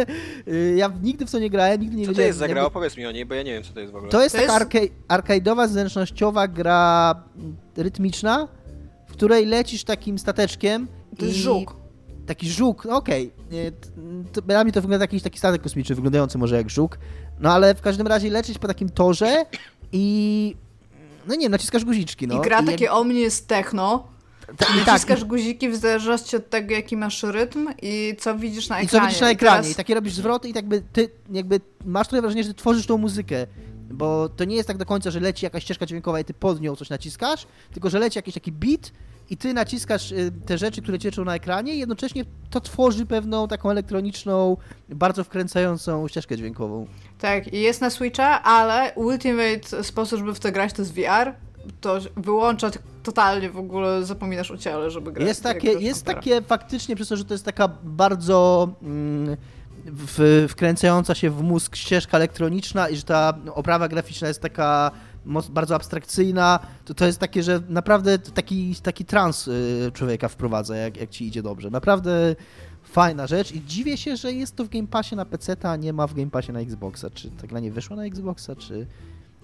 y, ja nigdy w to nie grałem, nigdy nie Co to wiedziałem... jest za gra? jakby- Opowiedz mi o niej, bo ja nie wiem, co to jest w ogóle. To jest To taka jest- arcade'owa, zręcznościowa gra rytmiczna, w której lecisz takim stateczkiem To jest i... żuk. Taki żuk, no okej. Nie, t- to Dla mnie to wygląda jak jakiś taki statek kosmiczny, wyglądający może jak żuk. No ale w każdym razie lecieć po takim torze i... No nie wiem, naciskasz guziczki, no. I gra jak- takie o mnie jest techno. Ta- i tak, Naciskasz guziki w zależności od tego, jaki masz rytm i co widzisz na I ekranie. co widzisz na ekranie. teraz- I takie robisz zwroty i tak jakby ty jakby masz trochę wrażenie, że ty tworzysz tą muzykę. Bo to nie jest tak do końca, że leci jakaś ścieżka dźwiękowa i ty pod nią coś naciskasz, tylko że leci jakiś taki beat i ty naciskasz y, te rzeczy, które cieczą na ekranie i jednocześnie to tworzy pewną taką elektroniczną, bardzo wkręcającą ścieżkę dźwiękową. Tak, i jest na Switcha, ale ultimate sposób, żeby w to grać, to jest VR. To wyłącza totalnie w ogóle, zapominasz o ciele, żeby grać. Jest takie, jest takie faktycznie, przez to, że to jest taka bardzo mm, w, wkręcająca się w mózg ścieżka elektroniczna i że ta oprawa graficzna jest taka moc, bardzo abstrakcyjna, to to jest takie, że naprawdę taki, taki trans y, człowieka wprowadza, jak, jak ci idzie dobrze. Naprawdę fajna rzecz i dziwię się, że jest to w Game Passie na PC, a nie ma w Game Passie na Xboxa. Czy ta gra nie wyszła na Xboxa, czy...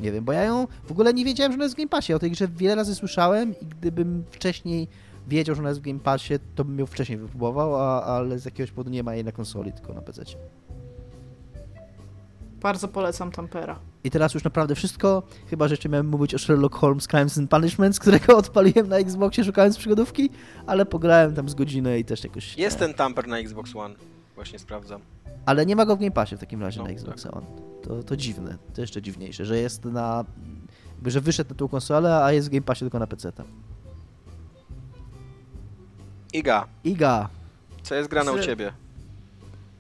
Nie wiem, bo ja ją w ogóle nie wiedziałem, że ona jest w Game Passie. O tej grze wiele razy słyszałem i gdybym wcześniej wiedział, że ona jest w Game Passie, to bym ją wcześniej wypróbował, a, ale z jakiegoś powodu nie ma jej na konsoli, tylko na PC. Bardzo polecam Tampera. I teraz już naprawdę wszystko, chyba że jeszcze miałem mówić o Sherlock Holmes Crimes and Punishments, którego odpaliłem na Xboxie szukając przygodówki, ale pograłem tam z godzinę i też jakoś... Jest nie. ten tamper na Xbox One. Właśnie sprawdzam. Ale nie ma go w Game Passie w takim razie No, na Xboxa One. To, to dziwne, to jeszcze dziwniejsze, że jest na... Jakby, że wyszedł na tą konsolę, a jest w Game Passie tylko na PC. Iga, Iga, co jest grane u ciebie?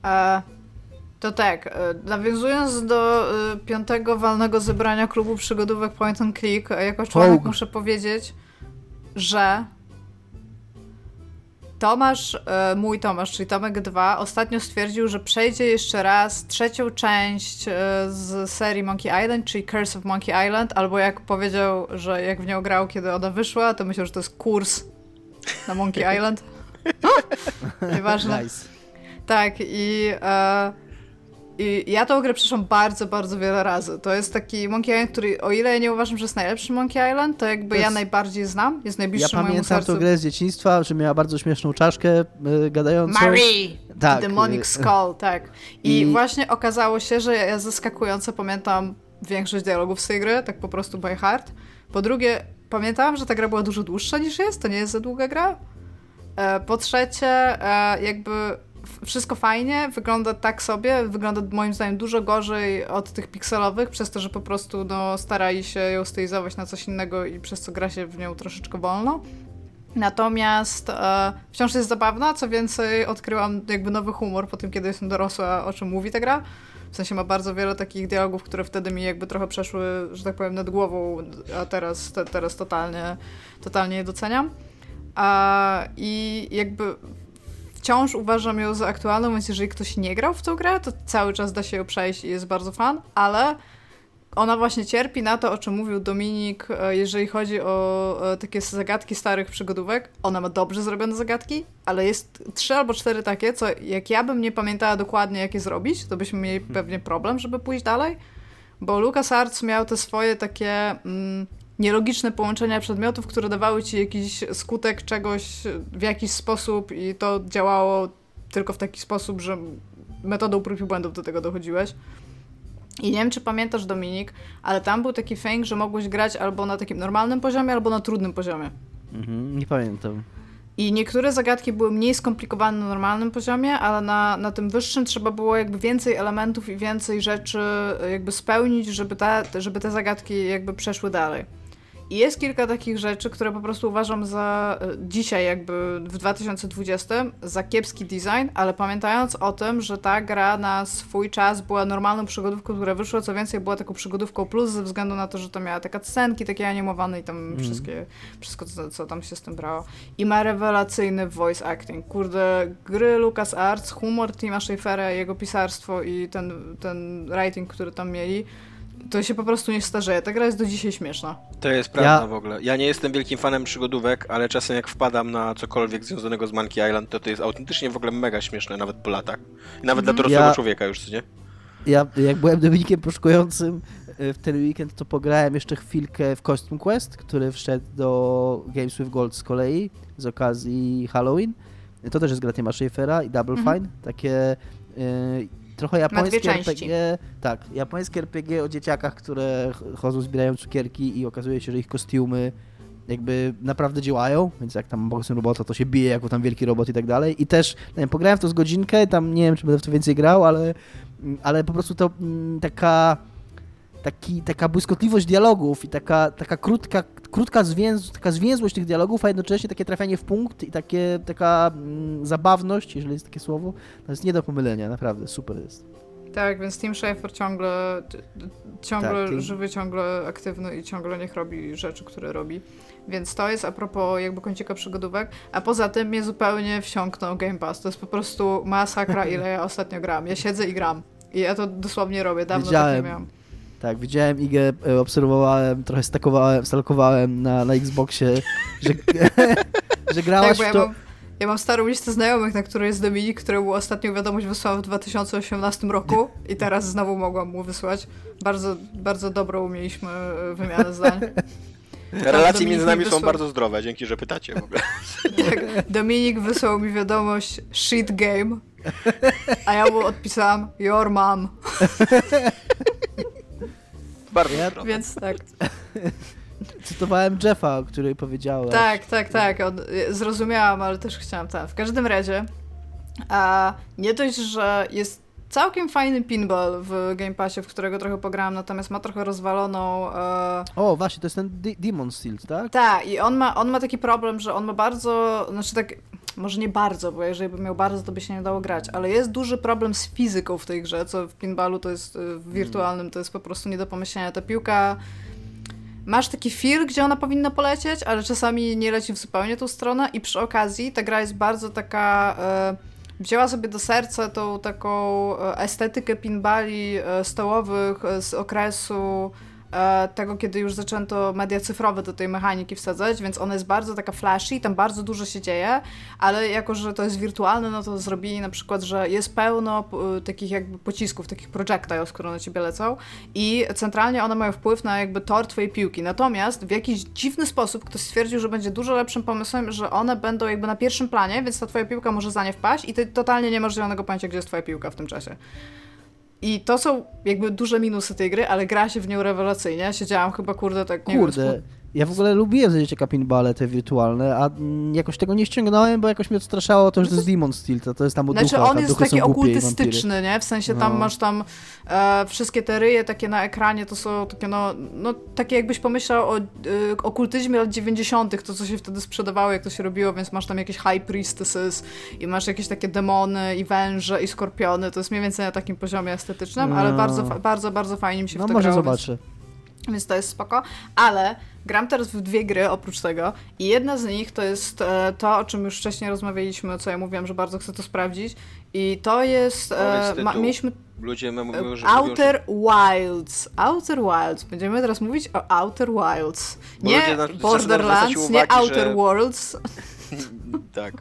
E, to tak, e, nawiązując do e, piątego walnego zebrania klubu przygodówek Point and Click, jako członek Hołg. muszę powiedzieć, że Tomasz, e, mój Tomasz, czyli Tomek 2, ostatnio stwierdził, że przejdzie jeszcze raz trzecią część e, z serii Monkey Island, czyli Curse of Monkey Island, albo jak powiedział, że jak w nią grał, kiedy ona wyszła, to myślał, że to jest kurs na Monkey Island. Nieważne. nice. Tak, i, e, i ja tą grę przeszłam bardzo, bardzo wiele razy. To jest taki Monkey Island, który o ile ja nie uważam, że jest najlepszy Monkey Island, to jakby To ja jest- najbardziej znam, jest Ja najbliższy mojemu pamiętam sercu. tą grę z dzieciństwa, że miała bardzo śmieszną czaszkę y, gadającą. Marie! Tak, Demonic y, Skull, tak. I, i- właśnie okazało się, że ja zaskakująco pamiętam większość dialogów z tej gry, tak po prostu by heart. Po drugie, pamiętałam, że ta gra była dużo dłuższa niż jest, to nie jest za długa gra. E, Po trzecie, e, jakby wszystko fajnie, wygląda tak sobie, wygląda moim zdaniem dużo gorzej od tych pikselowych, przez to, że po prostu no, starali się ją stylizować na coś innego i przez co gra się w nią troszeczkę wolno. Natomiast e, wciąż jest zabawna, co więcej odkryłam jakby nowy humor po tym, kiedy jestem dorosła, o czym mówi ta gra. W sensie ma bardzo wiele takich dialogów, które wtedy mi jakby trochę przeszły, że tak powiem, nad głową, a teraz, te, teraz totalnie, totalnie je doceniam. A, I jakby wciąż uważam ją za aktualną, więc jeżeli ktoś nie grał w tą grę, to cały czas da się ją przejść i jest bardzo fan, ale ona właśnie cierpi na to, o czym mówił Dominik, e, jeżeli chodzi o e, takie zagadki starych przygodówek. Ona ma dobrze zrobione zagadki, ale jest trzy albo cztery takie, co jak ja bym nie pamiętała dokładnie, jak je zrobić, to byśmy mieli pewnie problem, żeby pójść dalej. Bo LucasArts miał te swoje takie mm, nielogiczne połączenia przedmiotów, które dawały ci jakiś skutek czegoś w jakiś sposób i to działało tylko w taki sposób, że metodą prób i błędów do tego dochodziłeś. I nie wiem, czy pamiętasz, Dominik, ale tam był taki fęk, że mogłeś grać albo na takim normalnym poziomie, albo na trudnym poziomie. Mhm, nie pamiętam. I niektóre zagadki były mniej skomplikowane na normalnym poziomie, ale na, na tym wyższym trzeba było jakby więcej elementów i więcej rzeczy jakby spełnić, żeby, ta, żeby te zagadki jakby przeszły dalej. I jest kilka takich rzeczy, które po prostu uważam za e, dzisiaj, jakby w 2020, za kiepski design, ale pamiętając o tym, że ta gra na swój czas była normalną przygodówką, która wyszła, co więcej, była taką przygodówką plus ze względu na to, że to miała takie scenki takie animowane i tam mm. wszystkie, wszystko, co, co tam się z tym brało. I ma rewelacyjny voice acting. Kurde, gry LucasArts, humor Tima Schafera, jego pisarstwo i ten, ten writing, który tam mieli, to się po prostu nie starzeje. Ta gra jest do dzisiaj śmieszna. To jest prawda ja... w ogóle. Ja nie jestem wielkim fanem przygodówek, ale czasem jak wpadam na cokolwiek związanego z Monkey Island, to to jest autentycznie w ogóle mega śmieszne, nawet po latach. I nawet dla mhm. dorosłego ja... człowieka już, co nie? Ja, jak byłem Dominikiem poszukującym e, w ten weekend, to pograłem jeszcze chwilkę w Costume Quest, który wszedł do Games with Gold z kolei, z okazji Halloween. To też jest gra Tima Schafera i Double mhm. Fine. Takie y, trochę japońskie RPG. Tak, japońskie RPG o dzieciakach, które chodzą, zbierają cukierki i okazuje się, że ich kostiumy jakby naprawdę działają, więc jak tam boksem robota, to się bije jako tam wielki robot i tak dalej. I też nie wiem, pograłem w to z godzinkę, tam nie wiem, czy będę w to więcej grał, ale, ale po prostu to mm, taka taki, taka błyskotliwość dialogów i taka, taka krótka, krótka zwięz, taka zwięzłość tych dialogów, a jednocześnie takie trafianie w punkt i takie, taka mm, zabawność, jeżeli jest takie słowo, to jest nie do pomylenia, naprawdę, super jest. Tak, więc Tim Schafer ciągle, ciągle tak, żywy, ciągle aktywny i ciągle niech robi rzeczy, które robi. Więc to jest a propos jakby kącika przygodówek, a poza tym mnie zupełnie wsiąknął Game Pass. To jest po prostu masakra, ile ja ostatnio gram. Ja siedzę i gram. I ja to dosłownie robię, dawno Wiedziałem. tak nie miałam. Tak, widziałem Igę, e, obserwowałem, trochę stakowałem, stalkowałem na, na Xboxie, że, że grałaś tak, w to... Ja mam, ja mam starą listę znajomych, na której jest Dominik, któremu ostatnią wiadomość wysłałam w 2018 roku i teraz znowu mogłam mu wysłać. Bardzo, bardzo dobrą mieliśmy e, wymianę zdań. Relacje między nami wysłał... są bardzo zdrowe, dzięki, że pytacie w ogóle. Tak, Dominik wysłał mi wiadomość shit game, a ja mu odpisałam your mom. Bardzo ja, Więc tak. Cytowałem Jeffa, o której powiedziałeś. Tak, tak, tak. On, zrozumiałam, ale też chciałam tak. W każdym razie, a nie dość, że jest całkiem fajny pinball w Game Passie, w którego trochę pograłam, natomiast ma trochę rozwaloną... E... O, właśnie, to jest ten D Demon Steel, tak? Tak, i on ma, on ma taki problem, że on ma bardzo, znaczy tak, może nie bardzo, bo jeżeli by miał bardzo, to by się nie dało grać, ale jest duży problem z fizyką w tej grze, co w pinballu to jest, y, w wirtualnym to jest po prostu nie do pomyślenia. Ta piłka masz taki feel, gdzie ona powinna polecieć, ale czasami nie leci w zupełnie tą stronę i przy okazji ta gra jest bardzo taka... E, wzięła sobie do serca tą taką e, estetykę pinbali stołowych z okresu tego, kiedy już zaczęto media cyfrowe do tej mechaniki wsadzać, więc ona jest bardzo taka flashy, tam bardzo dużo się dzieje, ale jako, że to jest wirtualne, no to zrobili na przykład, że jest pełno takich jakby pocisków, takich projectiles, które na ciebie lecą i centralnie one mają wpływ na jakby tor twojej piłki. Natomiast w jakiś dziwny sposób ktoś stwierdził, że będzie dużo lepszym pomysłem, że one będą jakby na pierwszym planie, więc ta twoja piłka może za nie wpaść i ty totalnie nie masz zielonego pojęcia, gdzie jest twoja piłka w tym czasie. I to są jakby duże minusy tej gry, ale gra się w nią rewelacyjnie. Siedziałam chyba, kurde, tak nie Kurde, wiem, ja w ogóle lubiłem za dzieciaka te wirtualne, a jakoś tego nie ściągnąłem, bo jakoś mnie odstraszało to, że to jest Demon Steel, to, to jest tam od Znaczy ducha, on jest taki okultystyczny, nie? W sensie tam no. masz tam e, wszystkie te ryje takie na ekranie, to są takie no, no takie jakbyś pomyślał o y, okultyzmie lat 90., to co się wtedy sprzedawało, jak to się robiło, więc masz tam jakieś high priestesses i masz jakieś takie demony i węże i skorpiony, to jest mniej więcej na takim poziomie estetycznym, no. ale bardzo, bardzo, bardzo fajnie mi się no, w to może grało, zobaczę. Więc... więc to jest spoko, ale gram teraz w dwie gry oprócz tego i jedna z nich to jest e, to, o czym już wcześniej rozmawialiśmy, co ja mówiłam, że bardzo chcę to sprawdzić i to jest, e, ma, mieliśmy Ludzie mówią, że Outer mówią, że... Wilds. Outer Wilds. Będziemy teraz mówić o Outer Wilds. Nie Borderlands, nie Outer że... Worlds. tak.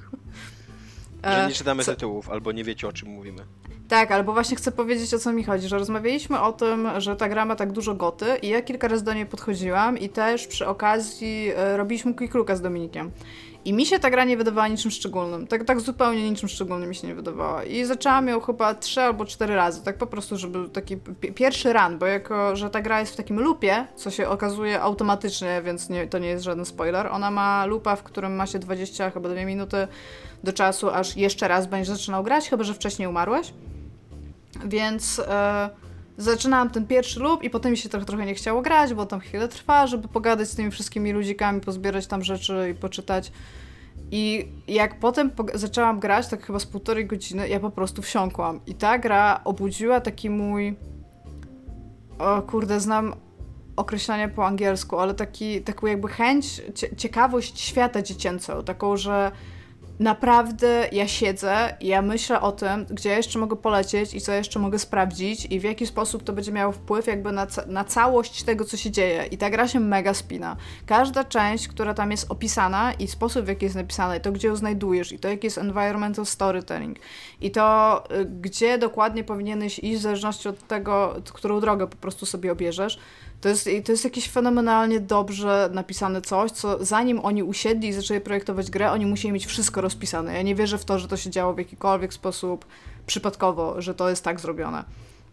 Że nie czytamy co... tytułów, albo nie wiecie o czym mówimy. Tak, albo właśnie chcę powiedzieć o co mi chodzi, że rozmawialiśmy o tym, że ta gra ma tak dużo goty i ja kilka razy do niej podchodziłam i też przy okazji e, robiliśmy quick z Dominikiem. I mi się ta gra nie wydawała niczym szczególnym. Tak, tak zupełnie niczym szczególnym mi się nie wydawała. I zaczęłam ją chyba trzy albo cztery razy, tak po prostu, żeby taki pierwszy run, bo jako, że ta gra jest w takim lupie, co się okazuje automatycznie, więc nie, to nie jest żaden spoiler, ona ma lupa, w którym ma się 20 chyba 2 minuty do czasu, aż jeszcze raz będziesz zaczynał grać, chyba że wcześniej umarłeś. Więc e, zaczynałam ten pierwszy lub i potem mi się trochę, trochę nie chciało grać, bo tam chwilę trwa, żeby pogadać z tymi wszystkimi ludzikami, pozbierać tam rzeczy i poczytać. I jak potem zaczęłam grać, tak chyba z półtorej godziny, ja po prostu wsiąkłam. I ta gra obudziła taki mój. O kurde, znam określenie po angielsku, ale taki, taką jakby chęć, ciekawość świata dziecięcą. Taką, że naprawdę ja siedzę i ja myślę o tym, gdzie jeszcze mogę polecieć i co jeszcze mogę sprawdzić i w jaki sposób to będzie miało wpływ jakby na, ca na całość tego, co się dzieje. I ta gra się mega spina. Każda część, która tam jest opisana i sposób, w jaki jest napisana i to, gdzie ją znajdujesz i to, jaki jest environmental storytelling i to, y, gdzie dokładnie powinieneś iść w zależności od tego, którą drogę po prostu sobie obierzesz, to jest, to jest jakieś fenomenalnie dobrze napisane coś, co zanim oni usiedli i zaczęli projektować grę, oni musieli mieć wszystko rozpisane. Ja nie wierzę w to, że to się działo w jakikolwiek sposób przypadkowo, że to jest tak zrobione.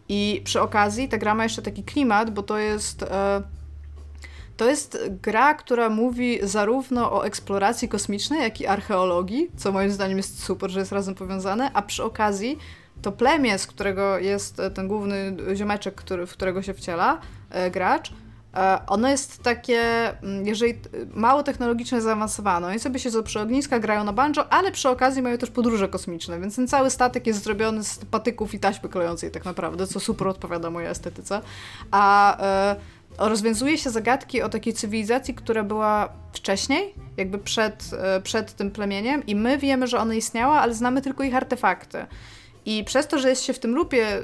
I przy okazji ta gra ma jeszcze taki klimat, bo to jest... E, to jest gra, która mówi zarówno o eksploracji kosmicznej, jak i archeologii, co moim zdaniem jest super, że jest razem powiązane, a przy okazji to plemię, z którego jest ten główny ziomeczek, który, w którego się wciela gracz, e, ono jest takie, mm, jeżeli mało technologicznie zaawansowane. Oni sobie siedzą przy ogniska, grają na banjo, ale przy okazji mają też podróże kosmiczne, więc ten cały statek jest zrobiony z patyków i taśmy klejącej tak naprawdę, co super odpowiada mojej estetyce. A e, rozwiązuje się zagadki o takiej cywilizacji, która była wcześniej, jakby przed, e, przed tym plemieniem i my wiemy, że ona istniała, ale znamy tylko ich artefakty. I przez to, że jest się w tym lupie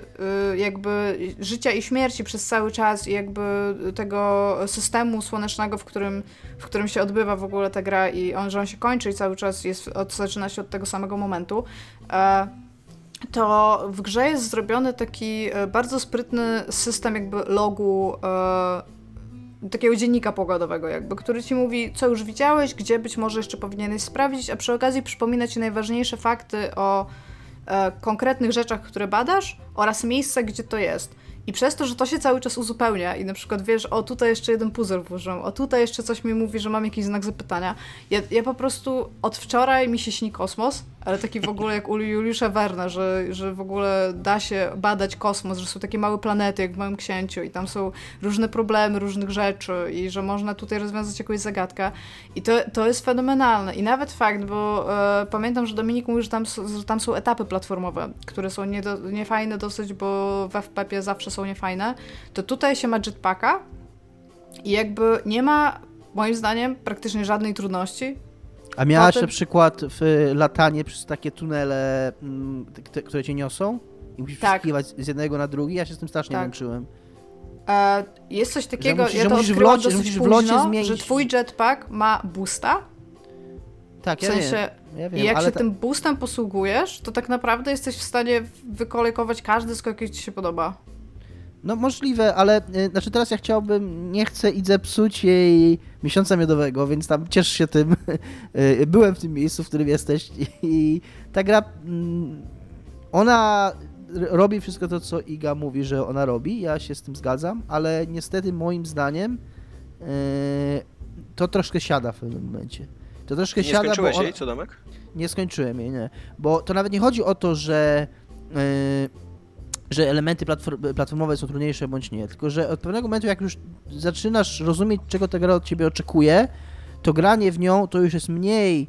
y, jakby życia i śmierci przez cały czas i jakby tego systemu słonecznego, w którym, w którym się odbywa w ogóle ta gra i on, że on się kończy i cały czas jest, od, zaczyna się od tego samego momentu, e, to w grze jest zrobiony taki e, bardzo sprytny system jakby logu e, takiego dziennika pogodowego jakby, który ci mówi, co już widziałeś, gdzie być może jeszcze powinieneś sprawdzić, a przy okazji przypomina ci najważniejsze fakty o konkretnych rzeczach, które badasz oraz miejsce, gdzie to jest. I przez to, że to się cały czas uzupełnia i na przykład wiesz, o tutaj jeszcze jeden puzzle włożyłem, o tutaj jeszcze coś mi mówi, że mam jakiś znak zapytania. Ja, ja po prostu od wczoraj mi się śni kosmos, ale taki w ogóle jak u Juliusza Werna, że, że w ogóle da się badać kosmos, że są takie małe planety jak w Małym Księciu i tam są różne problemy różnych rzeczy i że można tutaj rozwiązać jakąś zagadkę. I to, to jest fenomenalne. I nawet fakt, bo e, pamiętam, że Dominik mówił, że tam, że tam są etapy platformowe, które są niefajne dosyć, bo w FPP zawsze są niefajne, to tutaj się ma jetpacka i jakby nie ma, moim zdaniem, praktycznie żadnej trudności. A miałaś Potem... na przykład w latanie przez takie tunele, mm, te, które cię niosą? I musisz tak. z jednego na drugi? Ja się z tym strasznie tak. męczyłem. E, jest coś takiego, musisz, ja to musisz w locie, musisz w locie późno, zmienić... że twój jetpack ma boosta. Tak, w sensie, ja wiem. Ja wiem, I jak się ta... tym boostem posługujesz, to tak naprawdę jesteś w stanie wykolejkować każdy skok, jaki ci się podoba. No możliwe, ale y, znaczy teraz ja chciałbym, nie chcę i zepsuć jej miesiąca miodowego, więc tam ciesz się tym. Y, byłem w tym miejscu, w którym jesteś i ta gra, mm, ona robi wszystko to, co Iga mówi, że ona robi, ja się z tym zgadzam, ale niestety moim zdaniem y, to troszkę siada w pewnym momencie. To troszkę nie siada, skończyłeś jej, co Domek? Nie skończyłem jej, nie. Bo to nawet nie chodzi o to, że że elementy platformowe są trudniejsze bądź nie, tylko że od pewnego momentu, jak już zaczynasz rozumieć, czego ta gra od ciebie oczekuje, to granie w nią to już jest mniej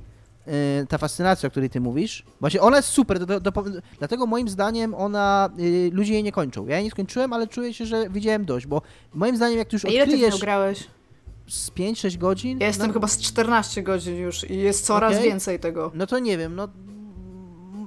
y, ta fascynacja, o której ty mówisz, właśnie ona jest super, do, do, do, dlatego moim zdaniem ona, y, ludzie jej nie kończą. Ja jej nie skończyłem, ale czuję się, że widziałem dość, bo moim zdaniem jak ty już A ile ty odkryjesz nią grałeś? z 5-6 godzin, Ja jestem no, chyba z 14 godzin już i jest coraz Okej. więcej tego. no to nie wiem, no,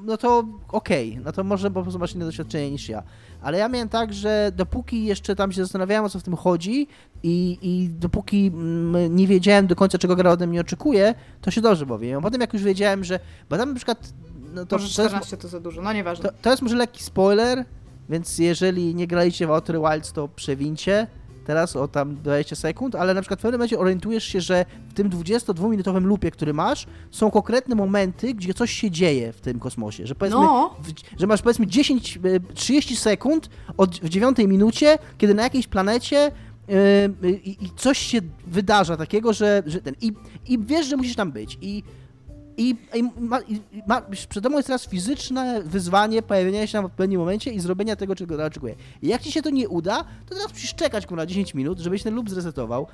no to okej, no to może po prostu masz inne doświadczenie niż ja. Ale ja miałem tak, że dopóki jeszcze tam się zastanawiałem, o co w tym chodzi i, i dopóki mm, nie wiedziałem do końca, czego gra ode mnie oczekuje, to się dobrze bawiłem. A potem jak już wiedziałem, że... Bo tam na przykład... No to, Może to, jest, 14 to za dużo, no nieważne. to, to jest może lekki spoiler, więc jeżeli nie graliście w Outer Wilds, to przewincie teraz o tam 20 sekund, ale na przykład w pewnym momencie orientujesz się, że w tym 22-minutowym loopie, który masz, są konkretne momenty, gdzie coś się dzieje w tym kosmosie, że powiedzmy, No, w, że masz powiedzmy 10, e, 30 sekund od, w dziewiątej minucie, kiedy na jakiejś planecie e, i, i coś się wydarza takiego, że, że ten i, i wiesz, że musisz tam być i i, i, ma, i ma, przed tobą jest teraz fizyczne wyzwanie pojawienia się w pewnym momencie i zrobienia tego, czego gra oczekuje. I jak ci się to nie uda, to teraz musisz czekać kurwa 10 minut, żebyś ten loop zresetował.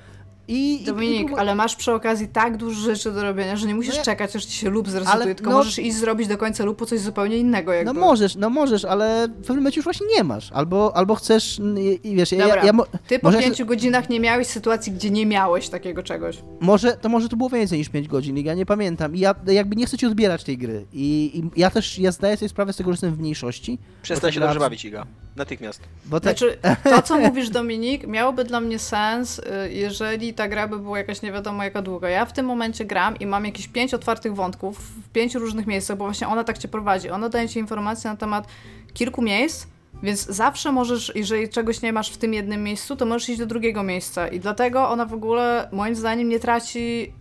I, Dominik, i, ale masz przy okazji tak dużo rzeczy do robienia, że nie musisz No ja- czekać, aż ci się lub zresetuje, Ale tylko no- możesz iść zrobić do końca lupu coś zupełnie innego. Jakby. No możesz, no możesz, ale w pewnym momencie już właśnie nie masz. Albo, albo chcesz, i, i wiesz, Dobra, ja, ja, mo- Ty po pięciu godzinach nie miałeś sytuacji, gdzie nie miałeś takiego czegoś. może, to może to było więcej niż 5 godzin, ja nie pamiętam. I ja jakby nie chcę ci odbierać tej gry. I, i ja też, ja zdaję sobie sprawę z tego, że jestem w mniejszości. Przestań się dobrze bawić, Iga. Natychmiast. Bo tak, Znaczy, to co mówisz Dominik, miałoby dla mnie sens, y, jeżeli ta gra by była jakaś nie wiadomo jaka długa. Ja w tym momencie gram i mam jakieś pięć otwartych wątków w pięciu różnych miejscach, bo właśnie ona tak cię prowadzi. Ona daje ci informacje na temat kilku miejsc, więc zawsze możesz, jeżeli czegoś nie masz w tym jednym miejscu, to możesz iść do drugiego miejsca. I dlatego ona w ogóle, moim zdaniem, nie traci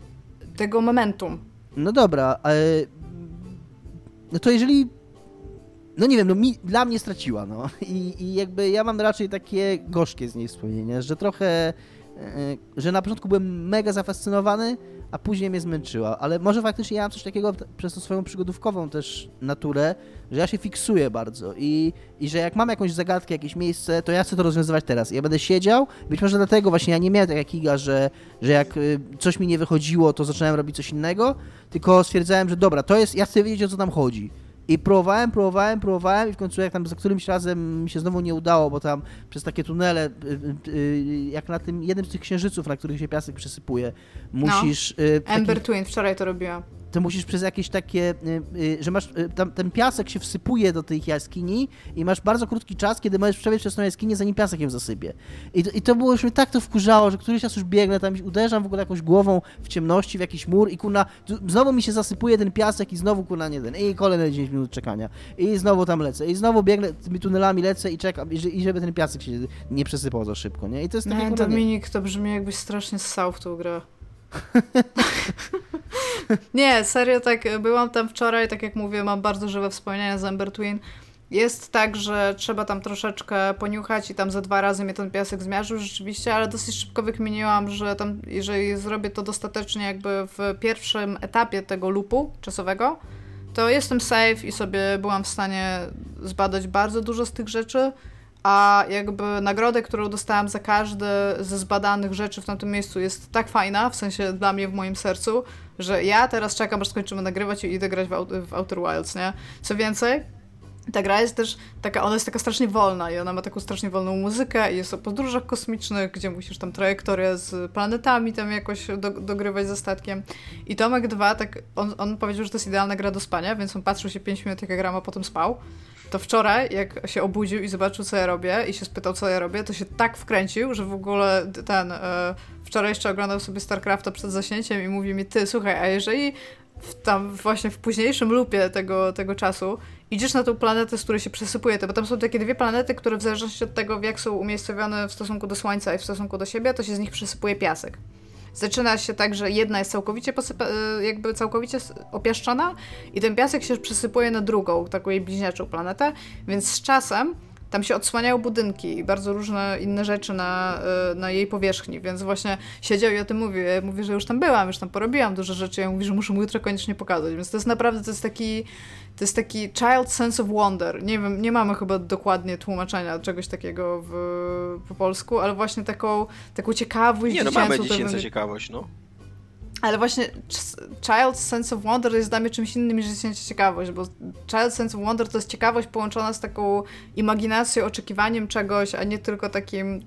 tego momentum. No dobra, ale... No to jeżeli... No nie wiem, no mi, dla mnie straciła, no. I, I jakby ja mam raczej takie gorzkie z niej wspomnienia, że trochę... e, Że na początku byłem mega zafascynowany, a później mnie zmęczyła. Ale może faktycznie ja mam coś takiego przez tą swoją przygodówkową też naturę, że ja się fiksuję bardzo i, i że jak mam jakąś zagadkę, jakieś miejsce, to ja chcę to rozwiązywać teraz. Ja będę siedział, być może dlatego właśnie ja nie miałem tak jak Iga, że, że jak y, coś mi nie wychodziło, to zacząłem robić coś innego, tylko stwierdzałem, że dobra, to jest, ja chcę wiedzieć o co tam chodzi. I próbowałem, próbowałem, próbowałem i w końcu jak tam za którymś razem mi się znowu nie udało, bo tam przez takie tunele, y, y, y, jak na tym jednym z tych księżyców, na których się piasek przysypuje, musisz... y, taki- Ember Twin, wczoraj to robiłam. To musisz przez jakieś takie, y, y, że masz, y, tam, ten piasek się wsypuje do tych jaskini i masz bardzo krótki czas, kiedy możesz przebiec przez tą jaskinię, zanim piasek ją zasypie. I to, I to było już mnie tak to wkurzało, że któryś raz już biegnę, tam uderzam w ogóle jakąś głową w ciemności, w jakiś mur i kurna, znowu mi się zasypuje ten piasek i znowu kurna nie ten, i kolejne 10 minut czekania. I znowu tam lecę, i znowu biegnę tymi tunelami lecę i czekam, i, że- i żeby ten piasek się nie przesypał za szybko, nie? I to jest takie Nie, kurna, nie. Dominik, to brzmi jakbyś strasznie ssał w tą grę. nie, serio, tak, byłam tam wczoraj, tak jak mówię, mam bardzo żywe wspomnienia z Ember Twin. Jest tak, że trzeba tam troszeczkę poniuchać i tam za dwa razy mnie ten piasek zmiażdżył rzeczywiście, ale dosyć szybko wykminiłam, że tam, jeżeli zrobię to dostatecznie jakby w pierwszym etapie tego loopu czasowego, to jestem safe i sobie byłam w stanie zbadać bardzo dużo z tych rzeczy, a jakby nagrodę, którą dostałam za każde ze zbadanych rzeczy w tamtym miejscu jest tak fajna, w sensie dla mnie w moim sercu, że ja teraz czekam, aż skończymy nagrywać i idę grać w, w Outer Wilds, nie? Co więcej, ta gra jest też taka, ona jest taka strasznie wolna i ona ma taką strasznie wolną muzykę i jest o podróżach kosmicznych, gdzie musisz tam trajektorię z planetami tam jakoś do, dogrywać ze statkiem. I Tomek 2, tak, on, on powiedział, że to jest idealna gra do spania, więc on patrzył się 5 minut jak ja gram, a potem spał. To wczoraj, jak się obudził i zobaczył, co ja robię i się spytał, co ja robię, to się tak wkręcił, że w ogóle ten... E, wczoraj jeszcze oglądał sobie StarCrafta przed zaśnięciem i mówi mi, ty, słuchaj, a jeżeli w, tam właśnie w późniejszym lupie tego, tego czasu idziesz na tą planetę, z której się przesypuje, to bo tam są takie dwie planety, które w zależności od tego, jak są umiejscowione w stosunku do Słońca i w stosunku do siebie, to się z nich przesypuje piasek. Zaczyna się tak, że jedna jest całkowicie posypa- e, jakby całkowicie opiaszczona i ten piasek się przesypuje na drugą, taką jej bliźniaczą planetę, więc z czasem tam się odsłaniają budynki i bardzo różne inne rzeczy na, e, na jej powierzchni, więc właśnie siedział i o tym mówił. Ja mówię, że już tam byłam, już tam porobiłam dużo rzeczy. Ja mówię, że muszę mu jutro koniecznie pokazać. Więc to jest naprawdę, to jest taki, to jest taki child sense of wonder. Nie wiem, nie mamy chyba dokładnie tłumaczenia czegoś takiego w, po polsku, ale właśnie taką, taką ciekawość Nie no, mamy wynika- ciekawość, no. Ale właśnie Child's Sense of Wonder jest dla mnie czymś innym niż ciekawość, bo Child's Sense of Wonder to jest ciekawość połączona z taką imaginacją, oczekiwaniem czegoś, a nie tylko takim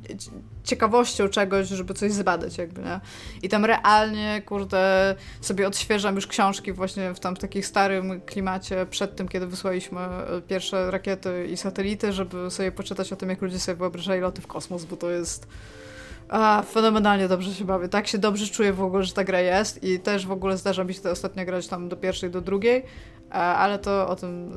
ciekawością czegoś, żeby coś zbadać jakby, nie? I tam realnie, kurde, sobie odświeżam już książki właśnie w tam starym klimacie przed tym, kiedy wysłaliśmy e, pierwsze rakiety i satelity, żeby sobie poczytać o tym, jak ludzie sobie wyobrażali loty w kosmos, bo to jest a, fenomenalnie dobrze się bawię. Tak się dobrze czuję w ogóle, że ta gra jest i też w ogóle zdarza mi się to ostatnio grać tam do pierwszej, do drugiej, ale to o tym...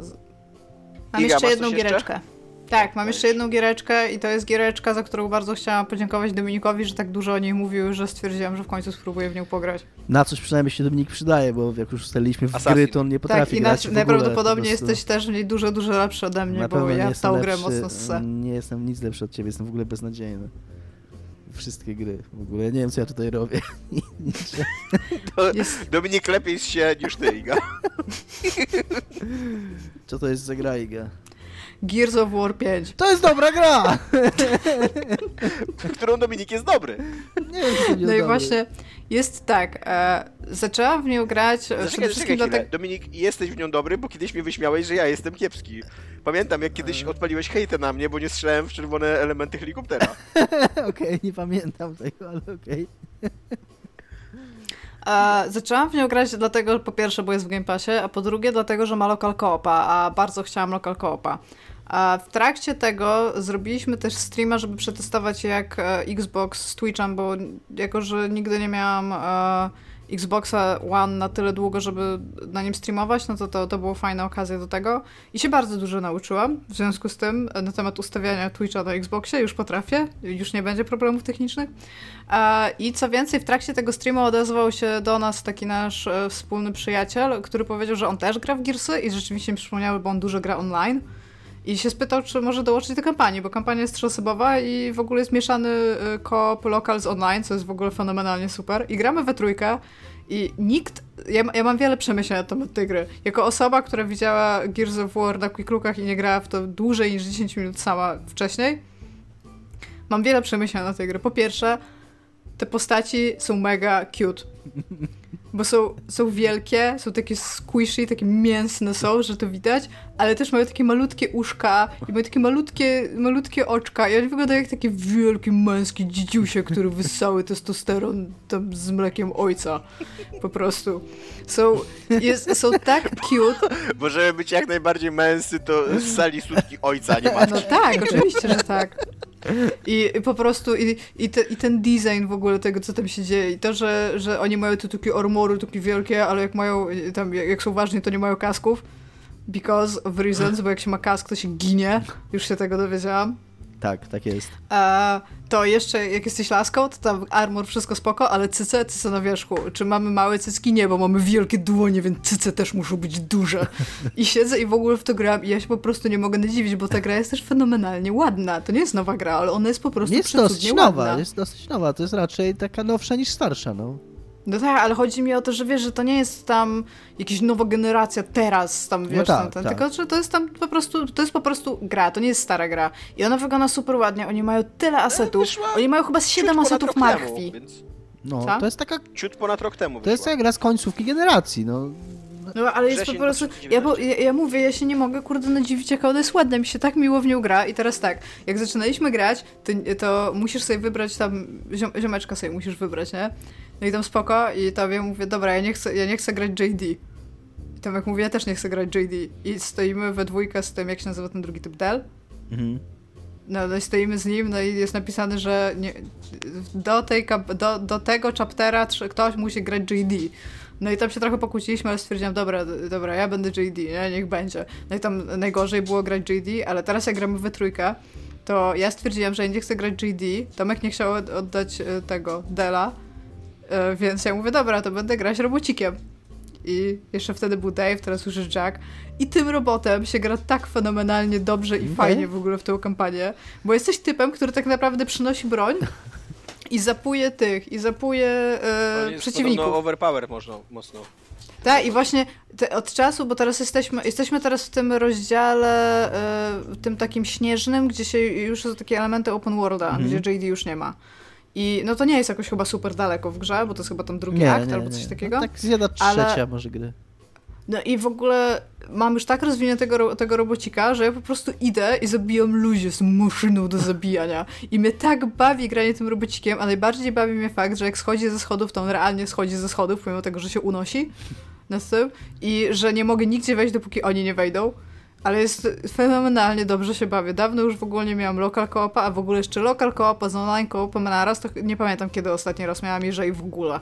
Mam Iga, jeszcze jedną giereczkę. Jeszcze? Tak, mam jeszcze jedną giereczkę i to jest giereczka, za którą bardzo chciałam podziękować Dominikowi, że tak dużo o niej mówił, że stwierdziłam, że w końcu spróbuję w nią pograć. Na coś przynajmniej się Dominik przydaje, bo jak już ustaliliśmy w Assassin. gry, to on nie potrafi tak, grać i najprawdopodobnie jesteś też w niej dużo, dużo lepszy ode mnie, na bo ja w tą grę mocno ssę. Nie jestem nic lepszy od ciebie, jestem w ogóle beznadziejny wszystkie gry. W ogóle ja nie wiem, co ja tutaj robię. Do, jest... Dominik lepiej się niż ty, Iga. Co to jest za gra, Iga? Gears of War 5. To jest dobra gra! w którą Dominik jest dobry. Nie wiem, czy No dobry. i właśnie jest tak, e, zaczęłam w nią grać Zaczekaj, przede wszystkim dlatego... Dominik, jesteś w nią dobry, bo kiedyś mi wyśmiałeś, że ja jestem kiepski. Pamiętam, jak kiedyś odpaliłeś hejtę na mnie, bo nie strzelałem w czerwone elementy helikoptera. okej, okay, nie pamiętam tego, ale okej. E, zaczęłam w nią grać dlatego, po pierwsze, bo jest w Game Passie, a po drugie dlatego, że ma local koopa, a bardzo chciałam local koopa. A w trakcie tego zrobiliśmy też streama, żeby przetestować jak e, Xbox z Twitchem, bo jako, że nigdy nie miałam e, Xboxa One na tyle długo, żeby na nim streamować, no to, to to była fajna okazja do tego. I się bardzo dużo nauczyłam w związku z tym na temat ustawiania Twitcha na Xboxie. Już potrafię, już nie będzie problemów technicznych. I co więcej, w trakcie tego streama odezwał się do nas taki nasz e, wspólny przyjaciel, który powiedział, że on też gra w Gearsy i rzeczywiście mi przypomniały, bo on dużo gra online. I się spytał, czy może dołączyć do kampanii, bo kampania jest trzyosobowa i w ogóle jest mieszany y, koop lokal z online, co jest w ogóle fenomenalnie super. I gramy we trójkę i nikt... Ja, ja mam wiele przemyśleń na temat tej gry. Jako osoba, która widziała Gears of War na Quick i nie grała w to dłużej niż 10 minut sama wcześniej, mam wiele przemyśleń na tej gry. Po pierwsze, te postaci są mega cute. Bo są, są wielkie, są takie squishy, takie mięsne są, że to widać, ale też mają takie malutkie uszka i mają takie malutkie, malutkie oczka i oni wyglądają jak takie wielkie męskie dzidziusie, które wyssały testosteron tam z mlekiem ojca. Po prostu. Są, jest, są tak cute. Bo żeby być jak najbardziej męscy, to z sali słodki ojca, nie ma. No tak, oczywiście, że tak. I, i po prostu, i, i, te, i, ten design w ogóle tego, co tam się dzieje, i to, że, że oni mają te takie armory, takie wielkie, ale jak mają, tam, jak są ważni, to nie mają kasków. Because of reasons, bo jak się ma kask, to się ginie. Już się tego dowiedziałam. Tak, tak jest. To jeszcze, jak jesteś laską, to tam armor wszystko spoko, ale cyce, cyce na wierzchu. Czy mamy małe cycki? Nie, bo mamy wielkie dłonie, więc cyce też muszą być duże. I siedzę i w ogóle w to gram i ja się po prostu nie mogę nadziwić, bo ta gra jest też fenomenalnie ładna. To nie jest nowa gra, ale ona jest po prostu Jest dosyć nowa, jest dosyć nowa. To jest raczej taka nowsza niż starsza, no. No tak, ale chodzi mi o to, że wiesz, że to nie jest tam jakaś nowa generacja teraz tam, no wiesz, no tak, tam, tak. tylko że to jest tam po prostu, to jest po prostu gra, to nie jest stara gra. I ona wygląda super ładnie, oni mają tyle asetów, oni mają chyba 7 asetów markwi. Więc... No, Co? to jest taka... Ciut ponad rok temu To jest jak gra z końcówki generacji, no. No ale jest po prostu. Ja, bo, ja, ja, mówię, ja się nie mogę kurde nadziwić, jaka ona jest ładna. Mi się tak miło w nią gra. I teraz tak, jak zaczynaliśmy grać, to, to musisz sobie wybrać tam. Ziom, ziomeczka sobie musisz wybrać, nie? No i tam spoko, i tobie mówię, dobra, ja nie chcę, ja nie chcę grać JD. I tam jak mówię, ja też nie chcę grać JD. I stoimy we dwójkę z tym, jak się nazywa ten drugi typ Dell. Mhm. No, no i stoimy z nim, no i jest napisane, że nie, do, tej, do, do tego chaptera ktoś musi grać JD. No i tam się trochę pokłóciliśmy, ale stwierdziłam, dobra, dobra, ja będę JD, nie? niech będzie. No i tam najgorzej było grać JD, ale teraz jak gramy we trójkę, to ja stwierdziłam, że ja nie chcę grać JD, Tomek nie chciał oddać e, tego Dela, więc ja mówię, dobra, to będę grać robocikiem. I jeszcze wtedy był Dave, teraz już jest Jack. I tym robotem się gra tak fenomenalnie dobrze i okay. fajnie w ogóle w tę kampanię, bo jesteś typem, który tak naprawdę przynosi broń i zapuje tych, i zapuje e, przeciwników. No overpower można mocno. Tak, i właśnie te, od czasu, bo teraz jesteśmy, jesteśmy teraz w tym rozdziale, y, tym takim śnieżnym, gdzie się już są takie elementy open worlda, mhm. gdzie JD już nie ma. I no to nie jest jakoś chyba super daleko w grze, bo to jest chyba tam drugi Nie, akt nie, albo nie. coś No takiego. tak zjada Ale- trzecia może gry. No i w ogóle mam już tak rozwiniętego ro- tego robocika, że ja po prostu idę i zabijam ludzi z maszyną do zabijania. I mnie tak bawi granie tym robocikiem, a najbardziej bawi mnie fakt, że jak schodzi ze schodów, to on realnie schodzi ze schodów, pomimo tego, że się unosi nad tym i że nie mogę nigdzie wejść, dopóki oni nie wejdą. Ale jest fenomenalnie dobrze się bawię. Dawno już w ogóle nie miałam local co-opa, a w ogóle jeszcze local co-opa z online co-opem naraz, to nie pamiętam kiedy ostatni raz miałam, jeżeli w ogóle.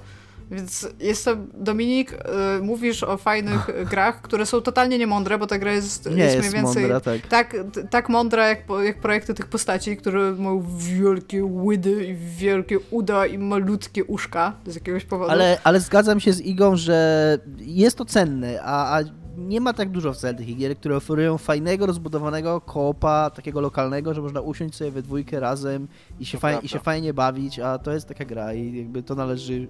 Więc jestem, Dominik, y, mówisz o fajnych grach, które są totalnie niemądre, bo ta gra jest, Nie jest jest mniej więcej mądra, tak. tak, tak mądra jak, jak projekty tych postaci, które mają wielkie łydy i wielkie uda i malutkie uszka z jakiegoś powodu. Ale, ale zgadzam się z Igą, że jest to cenne, a, a nie ma tak dużo wcale tych gier, które oferują fajnego, rozbudowanego koopa, takiego lokalnego, że można usiąść sobie we dwójkę razem i się, faj, i się fajnie bawić, a to jest taka gra i jakby to należy y,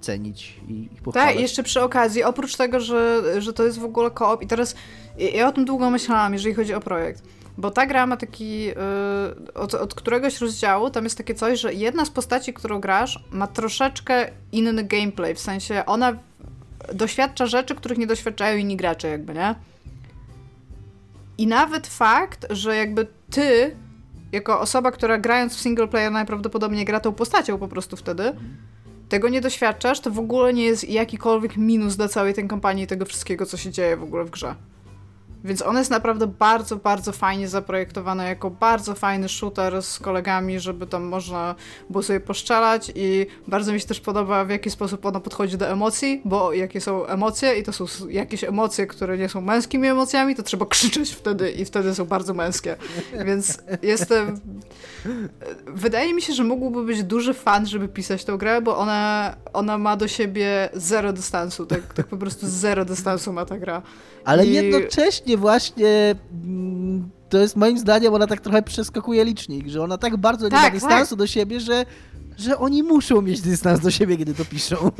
cenić i, i pochwalać. Tak, jeszcze przy okazji, oprócz tego, że, że to jest w ogóle koop i teraz ja, ja o tym długo myślałam, jeżeli chodzi o projekt. Bo ta gra ma taki, y, od, od któregoś rozdziału tam jest takie coś, że jedna z postaci, którą grasz, ma troszeczkę inny gameplay, w sensie ona doświadcza rzeczy, których nie doświadczają inni gracze jakby, nie? I nawet fakt, że jakby ty, jako osoba, która grając w single player najprawdopodobniej gra tą postacią po prostu wtedy, tego nie doświadczasz, to w ogóle nie jest jakikolwiek minus dla całej tej kampanii i tego wszystkiego, co się dzieje w ogóle w grze. Więc ona jest naprawdę bardzo, bardzo fajnie zaprojektowana jako bardzo fajny shooter z kolegami, żeby tam można było sobie poszczelać i bardzo mi się też podoba w jaki sposób ona podchodzi do emocji, bo jakie są emocje i to są jakieś emocje, które nie są męskimi emocjami, to trzeba krzyczeć wtedy i wtedy są bardzo męskie. Więc jestem... Wydaje mi się, że mógłby być duży fan, żeby pisać tę grę, bo ona, ona ma do siebie zero dystansu, tak, tak po prostu zero dystansu ma ta gra. Ale I- jednocześnie właśnie mm, to jest moim zdaniem, ona tak trochę przeskakuje licznik, że ona tak bardzo nie Tak, ma tak. dystansu do siebie, że, że oni muszą mieć dystans do siebie, kiedy to piszą.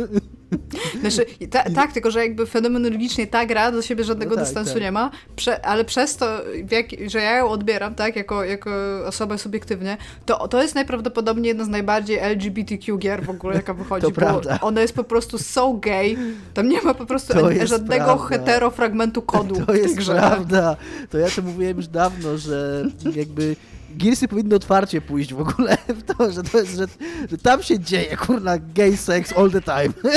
Znaczy, ta, tak, tylko że jakby fenomenologicznie ta gra do siebie żadnego No tak, dystansu tak. nie ma, prze, ale przez to, jak, że ja ją odbieram, tak, jako, jako osoba subiektywnie, to, to jest najprawdopodobniej jedna z najbardziej LGBTQ gier w ogóle, jaka wychodzi, To bo prawda. ona jest po prostu so gay, tam nie ma po prostu jest żadnego prawda. hetero fragmentu kodu To jest grze. prawda. To ja to mówiłem już dawno, że jakby Gearsy powinny otwarcie pójść w ogóle w to, że to jest, że, że tam się dzieje, kurna, gay sex all the time.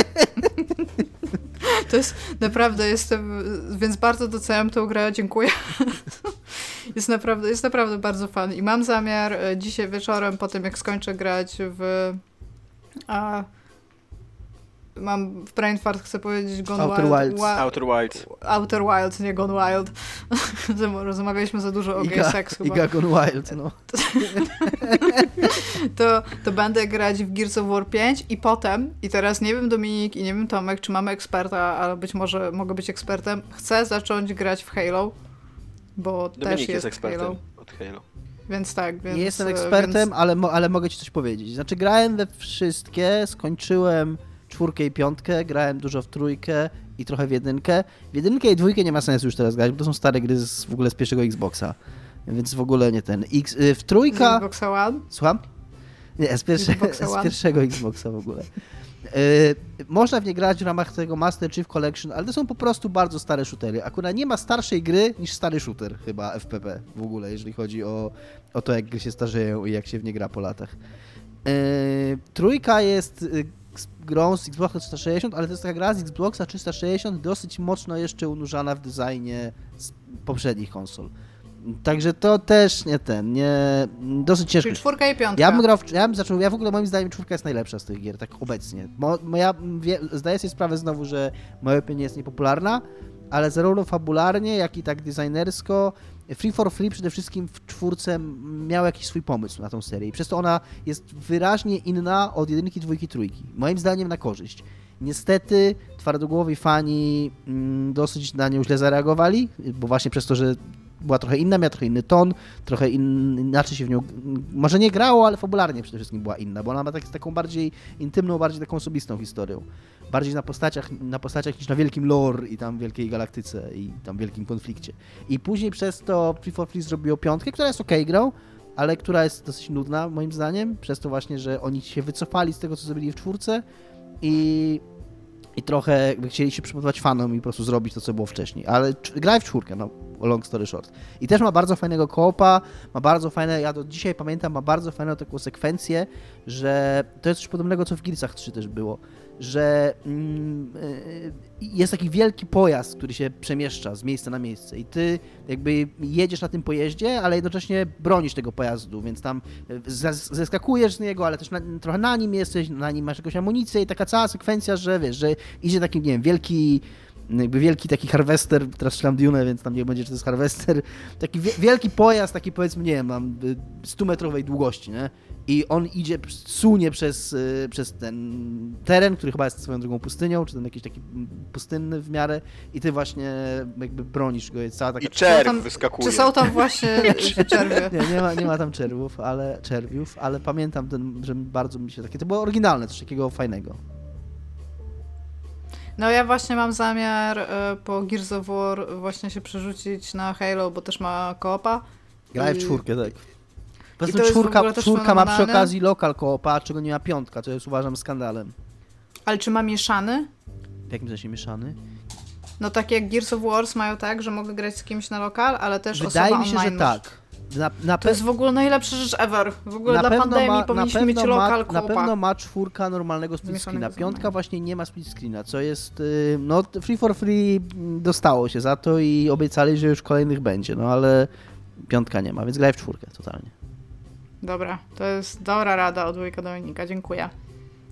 To jest naprawdę, jestem, więc bardzo doceniam tę grę, dziękuję. Jest naprawdę, jest naprawdę bardzo fan i mam zamiar e, dzisiaj wieczorem, po tym jak skończę grać w... A, mam w brain fart, chcę powiedzieć Gone Outer Wild. Wilds. Wa- Outer Wilds. Outer Wild, nie Gone Wild. Rozmawialiśmy za dużo o gay Iga, sex chyba. Iga Gone Wild, no. to, to będę grać w Gears of War 5 i potem, i teraz nie wiem Dominik i nie wiem Tomek, czy mamy eksperta, ale być może mogę być ekspertem, chcę zacząć grać w Halo, bo też Dominik jest, jest ekspertem Halo, od Halo. więc tak, więc... Nie jestem e, ekspertem, Więc, ale, mo, ale mogę ci coś powiedzieć. Znaczy grałem we wszystkie, skończyłem czwórkę i piątkę, grałem dużo w trójkę i trochę w jedynkę. W jedynkę i dwójkę nie ma sensu już teraz grać, bo to są stare gry z, w ogóle z pierwszego Xboxa. Więc w ogóle nie ten. X, y, w z trójka... Xboxa One? Słucham? Nie, z, pierwsze, z pierwszego Xboxa w ogóle. Yy, można w nie grać w ramach tego Master Chief Collection, ale to są po prostu bardzo stare shootery. Akurat nie ma starszej gry niż stary shooter chyba FPP w ogóle, jeżeli chodzi o, o to, jak gry się starzeją i jak się w nie gra po latach. Yy, trójka jest z- grą z Xboxa 360, ale to jest taka gra z Xboxa 360 dosyć mocno jeszcze unurzana w designie poprzednich konsol. Także to też nie ten, nie... Dosyć ciężko. Czyli czwórka i piątka. Ja bym grał, w, ja bym zaczął, ja w ogóle moim zdaniem czwórka jest najlepsza z tych gier, tak obecnie. Mo, moja, wie, zdaję sobie sprawę znowu, że moja opinia jest niepopularna, ale zarówno fabularnie, jak i tak designersko, Free for Free przede wszystkim w czwórce miał jakiś swój pomysł na tą serię i przez to ona jest wyraźnie inna od jedynki, dwójki, trójki. Moim zdaniem na korzyść. Niestety twardogłowi fani mm, dosyć na nią źle zareagowali, bo właśnie przez to, że była trochę inna, miała trochę inny ton, trochę in, inaczej się w nią, może nie grało, ale fabularnie przede wszystkim była inna, bo ona ma tak, taką bardziej intymną, bardziej taką osobistą historię. Bardziej na postaciach, na postaciach niż na wielkim lore i tam wielkiej galaktyce i tam wielkim konflikcie. I później przez to Free for Free zrobiło piątkę, która jest okej grą, ale która jest dosyć nudna moim zdaniem, przez to właśnie, że oni się wycofali z tego, co zrobili w czwórce i, i trochę jakby chcieli się przypodobać fanom i po prostu zrobić to, co było wcześniej. Ale graj w czwórkę, no long story short. I też ma bardzo fajnego koopa, ma bardzo fajne, ja do dzisiaj pamiętam, ma bardzo fajną taką sekwencję, że to jest coś podobnego, co w Gearsach 3 też było, że mm, y, jest taki wielki pojazd, który się przemieszcza z miejsca na miejsce i ty jakby jedziesz na tym pojeździe, ale jednocześnie bronisz tego pojazdu, więc tam zeskakujesz z niego, ale też na, trochę na nim jesteś, na nim masz jakąś amunicję i taka cała sekwencja, że wiesz, że idzie taki, nie wiem, wielki jakby wielki taki harwester, teraz strzelam Dune, więc tam nie będzie, czy to jest harwester, taki wielki pojazd, taki powiedzmy, nie wiem, mam 100-metrowej długości, nie? I on idzie, sunie przez, y, przez ten teren, który chyba jest swoją drugą pustynią, czy ten jakiś taki pustynny w miarę i ty właśnie jakby bronisz go. Jest cała taka... I czerw tam, wyskakuje. Czy są tam właśnie czerwie? Nie, nie ma, nie ma tam czerwów, ale czerwiów, ale pamiętam ten, że bardzo mi się takie, to było oryginalne, coś takiego fajnego. No ja właśnie mam zamiar y, po Gears of War właśnie się przerzucić na Halo, bo też ma koopa. Graj w czwórkę, tak. Po prostu czwórka, czwórka ma przy okazji lokal koopa, czego nie ma piątka, co jest uważam skandalem. Ale czy ma mieszany? W jakim sensie mieszany? No tak jak Gears of Wars mają tak, że mogę grać z kimś na lokal, ale też Wydaje osoba mi się, że tak. Na, na to jest w ogóle najlepsza rzecz ever. W ogóle dla pandemii ma, powinniśmy mieć lokal ma, Na pewno ma czwórka normalnego split screena. Piątka właśnie nie ma split screena, co jest... Y, no, Free for Free dostało się za to i obiecali, że już kolejnych będzie, no ale piątka nie ma, więc graj w czwórkę totalnie. Dobra, to jest dobra rada od wujka Dominika, dziękuję.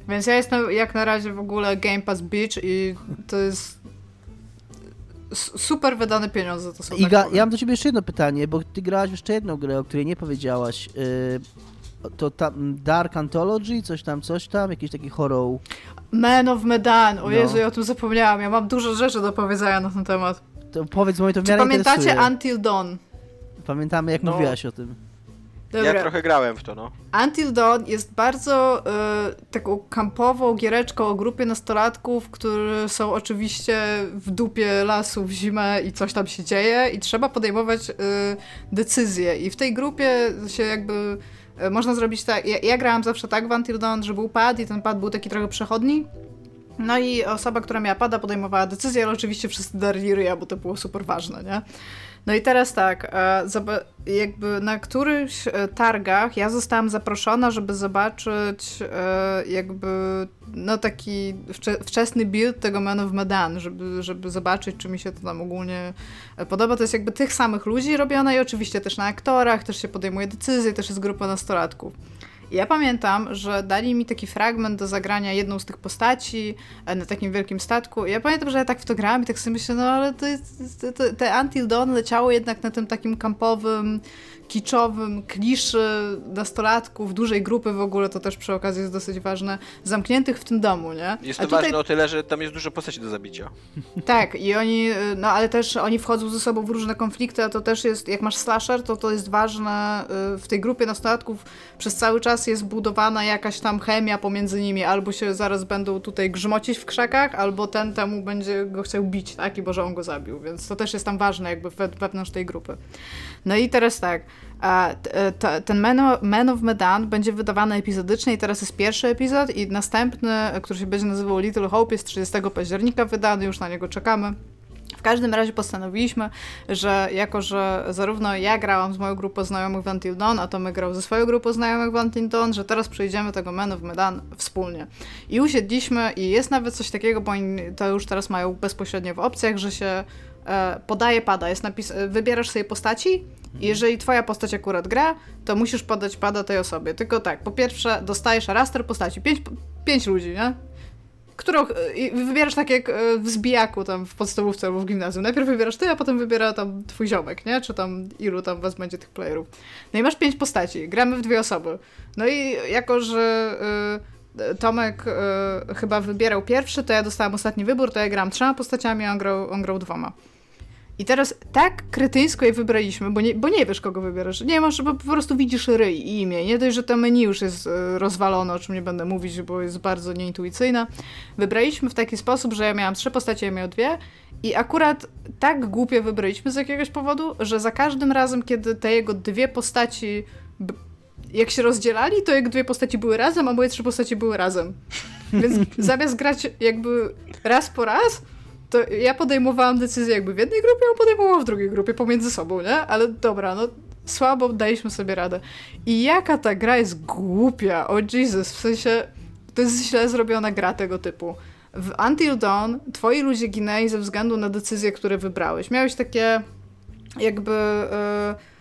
Więc ja jestem jak na razie w ogóle Game Pass Beach i to jest super wydane pieniądze to są. Iga, tak ja mam do ciebie jeszcze jedno pytanie, bo ty grałaś jeszcze jedną grę, o której nie powiedziałaś. Yy, to tam Dark Anthology, coś tam, coś tam, jakiś taki horror. Man of Medan, o no. Jezu, ja o tym zapomniałam, ja mam dużo rzeczy do powiedzenia na ten temat. To powiedz, bo mnie to w miarę Czy pamiętacie interesuje. Until Dawn? Pamiętamy, jak no. mówiłaś o tym. Dobra. Ja trochę grałem w to, no. Until Dawn jest bardzo y, taką kampową giereczką o grupie nastolatków, którzy są oczywiście w dupie lasu w zimę i coś tam się dzieje i trzeba podejmować y, decyzje. I w tej grupie się jakby y, można zrobić tak. Ja, ja, grałam zawsze tak w Until Dawn, że był pad i ten pad był taki trochę przechodni. No i osoba, która miała pada, podejmowała decyzję, ale oczywiście wszyscy darli ryja, bo to było super ważne, nie? No i teraz tak, e, jakby na którychś e, targach ja zostałam zaproszona, żeby zobaczyć e, jakby no taki wczesny build tego Man of Medan, żeby, żeby zobaczyć, czy mi się to tam ogólnie podoba. To jest jakby tych samych ludzi robione i oczywiście też na aktorach, też się podejmuje decyzje, też jest grupa nastolatków ja pamiętam, że dali mi taki fragment do zagrania jedną z tych postaci e, na takim wielkim statku. Ja pamiętam, że ja tak w to grałam i tak sobie myślę, no ale to jest, to, to, te Until Dawn leciało jednak na tym takim kampowym kiczowym kliszy nastolatków, dużej grupy w ogóle, to też przy okazji jest dosyć ważne, zamkniętych w tym domu, nie? Jest to tutaj... ważne o tyle, że tam jest dużo postaci do zabicia. Tak, i oni, no ale też oni wchodzą ze sobą w różne konflikty, a to też jest, jak masz slasher, to to jest ważne, y, w tej grupie nastolatków przez cały czas jest budowana jakaś tam chemia pomiędzy nimi, albo się zaraz będą tutaj grzmocić w krzakach, albo ten temu będzie go chciał bić, tak, i bo że on go zabił, więc to też jest tam ważne jakby wewnątrz tej grupy. No i teraz tak, ten Man of Medan będzie wydawany epizodycznie i teraz jest pierwszy epizod i następny, który się będzie nazywał Little Hope jest 30 października wydany, już na niego czekamy. W każdym razie postanowiliśmy, że jako, że zarówno ja grałam z moją grupą znajomych w Until Dawn, a to my grał ze swoją grupą znajomych w Until Dawn, że teraz przejdziemy tego Man of Medan wspólnie. I usiedliśmy i jest nawet coś takiego, bo oni to już teraz mają bezpośrednio w opcjach, że się e, podaje pada, jest napis, wybierasz sobie postaci jeżeli twoja postać akurat gra, to musisz podać pada tej osobie. Tylko tak, po pierwsze dostajesz raster postaci, pięć, pięć ludzi, nie? Którą wybierasz tak jak e, w zbijaku tam w podstawówce albo w gimnazjum. Najpierw wybierasz ty, a potem wybiera tam twój ziomek, nie? Czy tam ilu tam was będzie tych playerów. No i masz pięć postaci, gramy w dwie osoby. No i jako, że y, Tomek y, chyba wybierał pierwszy, to ja dostałam ostatni wybór, to ja gram trzema postaciami, a on grał, on grał dwoma. I teraz tak kretyńsko je wybraliśmy, bo nie, bo nie wiesz, kogo wybierasz. Nie masz, bo po prostu widzisz ryj i imię. Nie dość, że to menu już jest e, rozwalone, o czym nie będę mówić, bo jest bardzo nieintuicyjne. Wybraliśmy w taki sposób, że ja miałam trzy postacie, ja miał dwie. I akurat tak głupie wybraliśmy z jakiegoś powodu, że za każdym razem, kiedy te jego dwie postaci jak się rozdzielali, to jak dwie postaci były razem, a moje trzy postaci były razem. Więc zamiast grać jakby raz po raz, to ja podejmowałam decyzję jakby w jednej grupie, a on podejmował w drugiej grupie pomiędzy sobą, nie? Ale dobra, no słabo daliśmy sobie radę. I jaka ta gra jest głupia, o Jesus, w sensie to jest źle zrobiona gra tego typu. W Until Dawn twoi ludzie ginęli ze względu na decyzje, które wybrałeś. Miałeś takie jakby... Yy,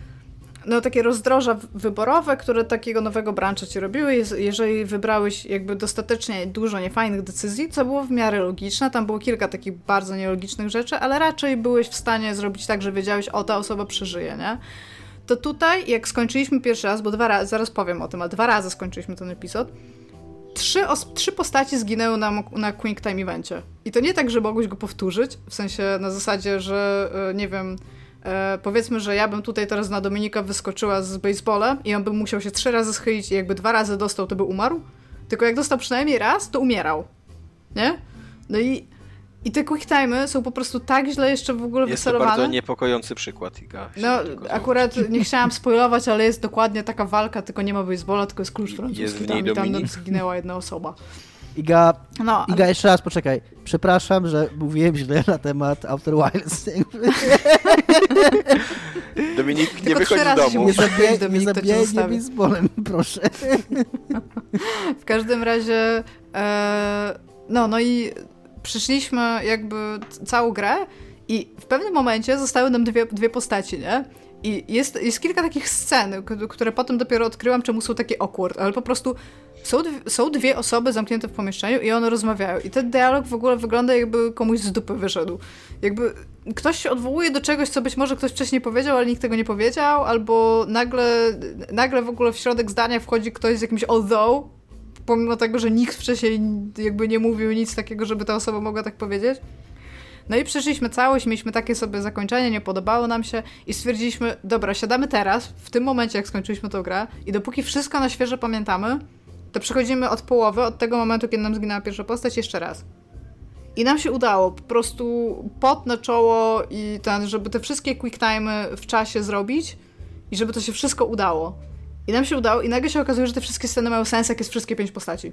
no, takie rozdroża wyborowe, które takiego nowego brancha ci robiły. Jeżeli wybrałeś jakby dostatecznie dużo niefajnych decyzji, co było w miarę logiczne, tam było kilka takich bardzo nielogicznych rzeczy, ale raczej byłeś w stanie zrobić tak, że wiedziałeś, o, ta osoba przeżyje, nie? To tutaj, jak skończyliśmy pierwszy raz, bo dwa razy, zaraz powiem o tym, a dwa razy skończyliśmy ten epizod, trzy, trzy postaci zginęły na, na Quick Time Evencie. I to nie tak, że mogłeś go powtórzyć, w sensie na zasadzie, że e, nie wiem E, powiedzmy, że ja bym tutaj teraz na Dominika wyskoczyła z baseballem i on by musiał się trzy razy schylić i jakby dwa razy dostał, to by umarł. Tylko jak dostał przynajmniej raz, to umierał. Nie? No i, i te quick time'y są po prostu tak źle jeszcze w ogóle jest wycelowane. Jest to bardzo niepokojący przykład, Iga. No, akurat nie chciałam spoilować, ale jest dokładnie taka walka, tylko nie ma baseballa, tylko jest klucz francuski. Jest w niej tam, tam zginęła jedna osoba. Iga, no, Iga, ale... jeszcze raz poczekaj. Przepraszam, że mówiłem źle na temat Outer Wilds. Dominik, nie Tylko wychodzi z domu. Nie zabijaj, Dominik, nie zabijaj mnie bolem, proszę. w każdym razie e, no, no i przyszliśmy jakby całą grę i w pewnym momencie zostały nam dwie, dwie postaci, nie? I jest, jest kilka takich scen, które potem dopiero odkryłam, czemu są takie awkward, ale po prostu są, są dwie osoby zamknięte w pomieszczeniu i one rozmawiają. I ten dialog w ogóle wygląda jakby komuś z dupy wyszedł. Jakby ktoś się odwołuje do czegoś, co być może ktoś wcześniej powiedział, ale nikt tego nie powiedział, albo nagle, nagle w ogóle w środek zdania wchodzi ktoś z jakimś although, pomimo tego, że nikt wcześniej jakby nie mówił nic takiego, żeby ta osoba mogła tak powiedzieć. No i przeszliśmy całość, mieliśmy takie sobie zakończenie, nie podobało nam się i stwierdziliśmy, dobra, siadamy teraz, w tym momencie, jak skończyliśmy tę grę i dopóki wszystko na świeżo pamiętamy, to przechodzimy od połowy, od tego momentu, kiedy nam zginęła pierwsza postać, jeszcze raz. I nam się udało, po prostu pot na czoło i ten, żeby te wszystkie quick time'y w czasie zrobić i żeby to się wszystko udało. I nam się udało i nagle się okazuje, że te wszystkie sceny mają sens, jak jest wszystkie pięć postaci.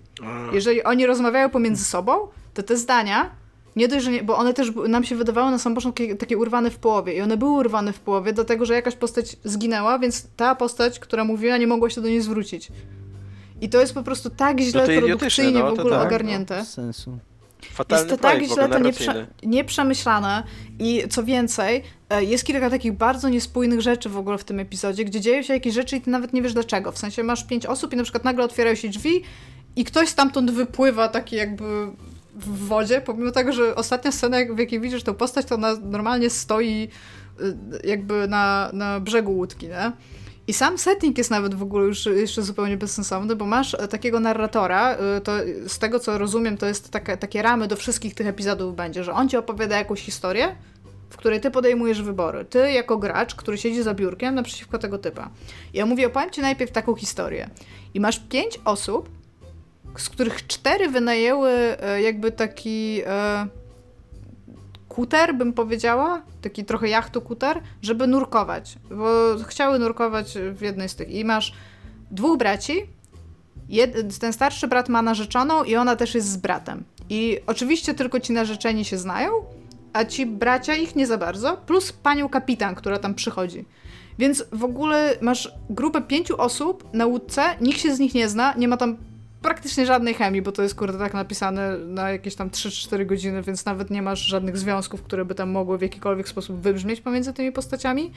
Jeżeli oni rozmawiają pomiędzy sobą, to te zdania nie dość, że nie, bo one też nam się wydawały na sam początku takie urwane w połowie i one były urwane w połowie, dlatego że jakaś postać zginęła, więc ta postać, która mówiła, nie mogła się do niej zwrócić. I to jest po prostu tak źle no produkcyjnie no, w ogóle tak, ogarnięte. No, sensu. Fatalny jest to tak źle to nieprze, nieprzemyślane i co więcej, e, jest kilka takich bardzo niespójnych rzeczy w ogóle w tym epizodzie, gdzie dzieją się jakieś rzeczy i ty nawet nie wiesz dlaczego. W sensie masz pięć osób i na przykład nagle otwierają się drzwi i ktoś stamtąd wypływa taki jakby w wodzie, pomimo tego, że ostatnia scena, w jakiej widzisz tę postać, to ona normalnie stoi y, jakby na, na brzegu łódki, nie? I sam setting jest nawet w ogóle już jeszcze zupełnie bezsensowny, bo masz takiego narratora, y, to z tego co rozumiem, to jest takie, takie ramy do wszystkich tych epizodów będzie, że on ci opowiada jakąś historię, w której ty podejmujesz wybory. Ty jako gracz, który siedzi za biurkiem naprzeciwko tego typa. I ja mówię, opowiem ci najpierw taką historię. I masz pięć osób, z których cztery wynajęły e, jakby taki e, kuter, bym powiedziała, taki trochę jachtu kuter, żeby nurkować, bo chciały nurkować w jednej z tych. I masz dwóch braci, Jed, ten starszy brat ma narzeczoną i ona też jest z bratem. I oczywiście tylko ci narzeczeni się znają, a ci bracia ich nie za bardzo, plus panią kapitan, która tam przychodzi. Więc w ogóle masz grupę pięciu osób na łódce, nikt się z nich nie zna, nie ma tam praktycznie żadnej chemii, bo to jest kurde tak napisane na jakieś tam 3-4 godziny, więc nawet nie masz żadnych związków, które by tam mogły w jakikolwiek sposób wybrzmieć pomiędzy tymi postaciami,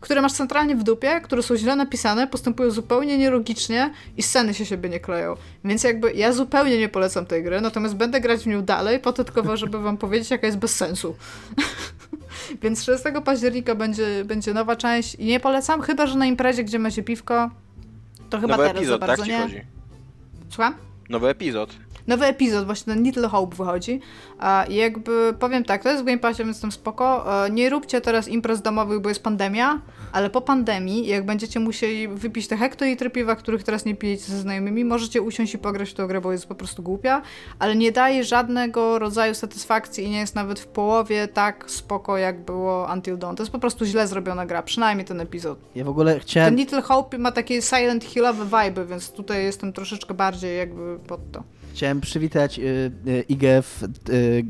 które masz centralnie w dupie, które są źle napisane, postępują zupełnie nielogicznie i sceny się siebie nie kleją. Więc jakby ja zupełnie nie polecam tej gry, natomiast będę grać w nią dalej, po to tylko, żeby wam powiedzieć, jaka jest bez sensu. więc 6 października będzie, będzie nowa część i nie polecam, chyba, że na imprezie, gdzie macie piwko, to chyba Nowy teraz epizod, za bardzo tak nie. Chodzi? Słucham? Nowy epizod. Nowy epizod, właśnie ten Little Hope wychodzi. A jakby powiem tak, to jest w Game Passie, więc tam spoko. E, nie róbcie teraz imprez domowych, bo jest pandemia, ale po pandemii, jak będziecie musieli wypić te hektolitry piwa, których teraz nie pijecie ze znajomymi, możecie usiąść i pograć w tę grę, bo jest po prostu głupia, ale nie daje żadnego rodzaju satysfakcji i nie jest nawet w połowie tak spoko, jak było Until Dawn. To jest po prostu źle zrobiona gra, przynajmniej ten epizod. Ja w ogóle chciałem... Ten Little Hope ma takie Silent Hillowe vibe, więc tutaj jestem troszeczkę bardziej jakby pod to. Chciałem przywitać y, y, IG w y, y,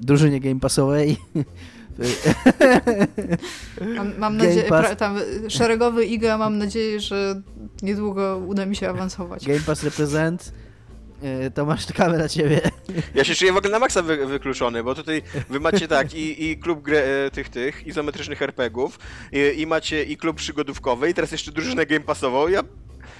drużynie Game Passowej. Mam, mam nadzieję, pra, tam, szeregowy IGA, mam nadzieję, że niedługo uda mi się awansować. Game Pass Represent. Y, Tomasz, czekamy na ciebie. Ja się czuję w ogóle na maksa wy, wykluczony, bo tutaj wy macie tak i, i klub gre, e, tych tych izometrycznych RPGów i, i macie i klub przygodówkowy i teraz jeszcze drużynę Game Passową. Ja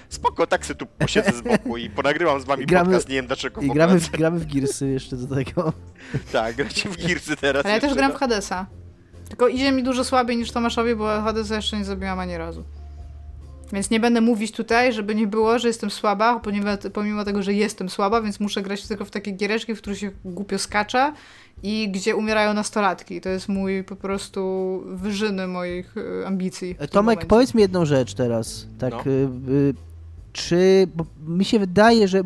spoko, tak sobie tu posiedzę z boku i ponagrywam z wami gramy, podcast, nie wiem dlaczego I gramy w, gramy w Gearsy jeszcze do tego. tak, gracie w Gearsy teraz. Ale ja też gram w Hadesa. Tylko idzie mi dużo słabiej niż Tomaszowi, bo Hadesa jeszcze nie zabiłam ani razu. Więc nie będę mówić tutaj, żeby nie było, że jestem słaba, ponieważ, pomimo tego, że jestem słaba, więc muszę grać tylko w takie giereczki, w których się głupio skacze i gdzie umierają nastolatki. To jest mój po prostu wyżyny moich y, ambicji. Tomek, powiedz mi jedną rzecz teraz. Tak, no. Czy, bo mi się wydaje, że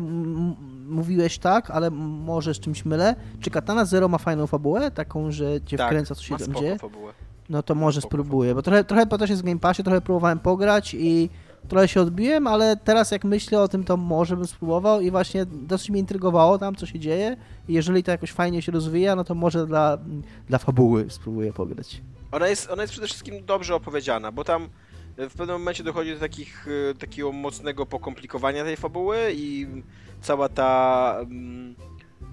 mówiłeś tak, ale może z czymś mylę. Czy Katana Zero ma fajną fabułę? Taką, że cię tak, wkręca, co się tam dzieje? Fabułę. No to może spróbuję, bo trochę, trochę po też jest w Game Passie, trochę próbowałem pograć i trochę się odbiłem, ale teraz jak myślę o tym, to może bym spróbował i właśnie dosyć mnie intrygowało tam, co się dzieje i jeżeli to jakoś fajnie się rozwija, no to może dla, dla fabuły spróbuję pograć. Ona jest, ona jest przede wszystkim dobrze opowiedziana, bo tam w pewnym momencie dochodzi do takich, e, takiego mocnego pokomplikowania tej fabuły i cała ta mm,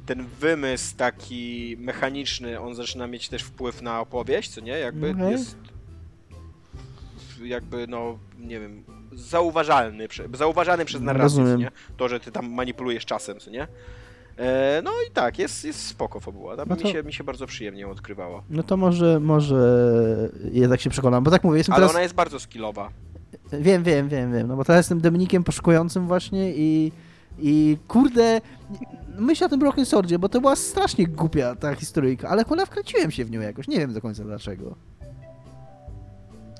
ten wymysł taki mechaniczny, on zaczyna mieć też wpływ na opowieść, co nie? Jakby okay. jest jakby, no, nie wiem, zauważalny, zauważany przez narrację, nie? To, że ty tam manipulujesz czasem, co nie? E, no i tak, jest, jest spoko fabuła. Tam no to... mi, się, mi się bardzo przyjemnie odkrywała. No to może, może jednak się przekonam, bo tak mówię, jestem Ale teraz... ona jest bardzo skillowa. Wiem, wiem, wiem, wiem, no bo teraz jestem Dominikiem poszukującym właśnie i, i kurde, myślę o tym Broken Swordzie, bo to była strasznie głupia ta historyjka, ale chyba wkręciłem się w nią jakoś, nie wiem do końca dlaczego.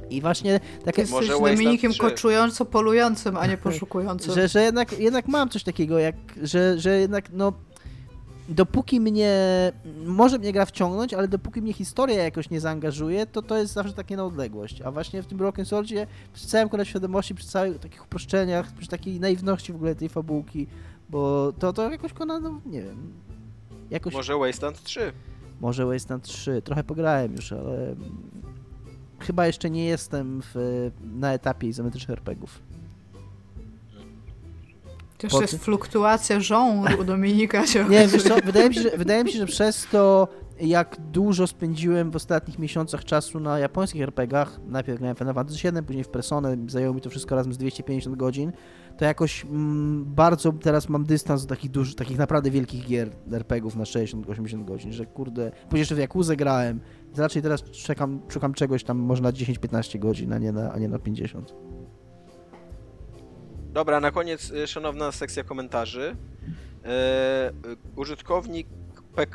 I właśnie takie... Jesteś Może Dominikiem koczująco polującym, a nie poszukującym. że, że jednak, jednak mam coś takiego, jak, że, że jednak no dopóki mnie, może mnie gra wciągnąć, ale dopóki mnie historia jakoś nie zaangażuje, to to jest zawsze takie na odległość. A właśnie w tym Broken Swordzie, przy całym kole świadomości, przy całych takich uproszczeniach, przy takiej naiwności w ogóle tej fabułki, bo to, to jakoś kona, no nie wiem. Jakoś... Może Wasteland 3. Może Wasteland 3. Trochę pograłem już, ale chyba jeszcze nie jestem w, na etapie izometrycznych RPGów. To jest fluktuacja żonru u Dominika. Się nie, wiesz co, wydaje mi, się, że, wydaje mi się, że przez to, jak dużo spędziłem w ostatnich miesiącach czasu na japońskich RPGach, najpierw grałem Final Fantasy VII, później w Personę, zajęło mi to wszystko razem z 250 godzin, to jakoś mm, bardzo teraz mam dystans do takich dużych, takich naprawdę wielkich gier RPGów na 60-80 godzin, że kurde, później jeszcze w Jakuzę grałem, raczej teraz czekam, szukam czegoś tam może na 10-15 godzin, a nie na, a nie na 50. Dobra, na koniec y, szanowna sekcja komentarzy. E, użytkownik P.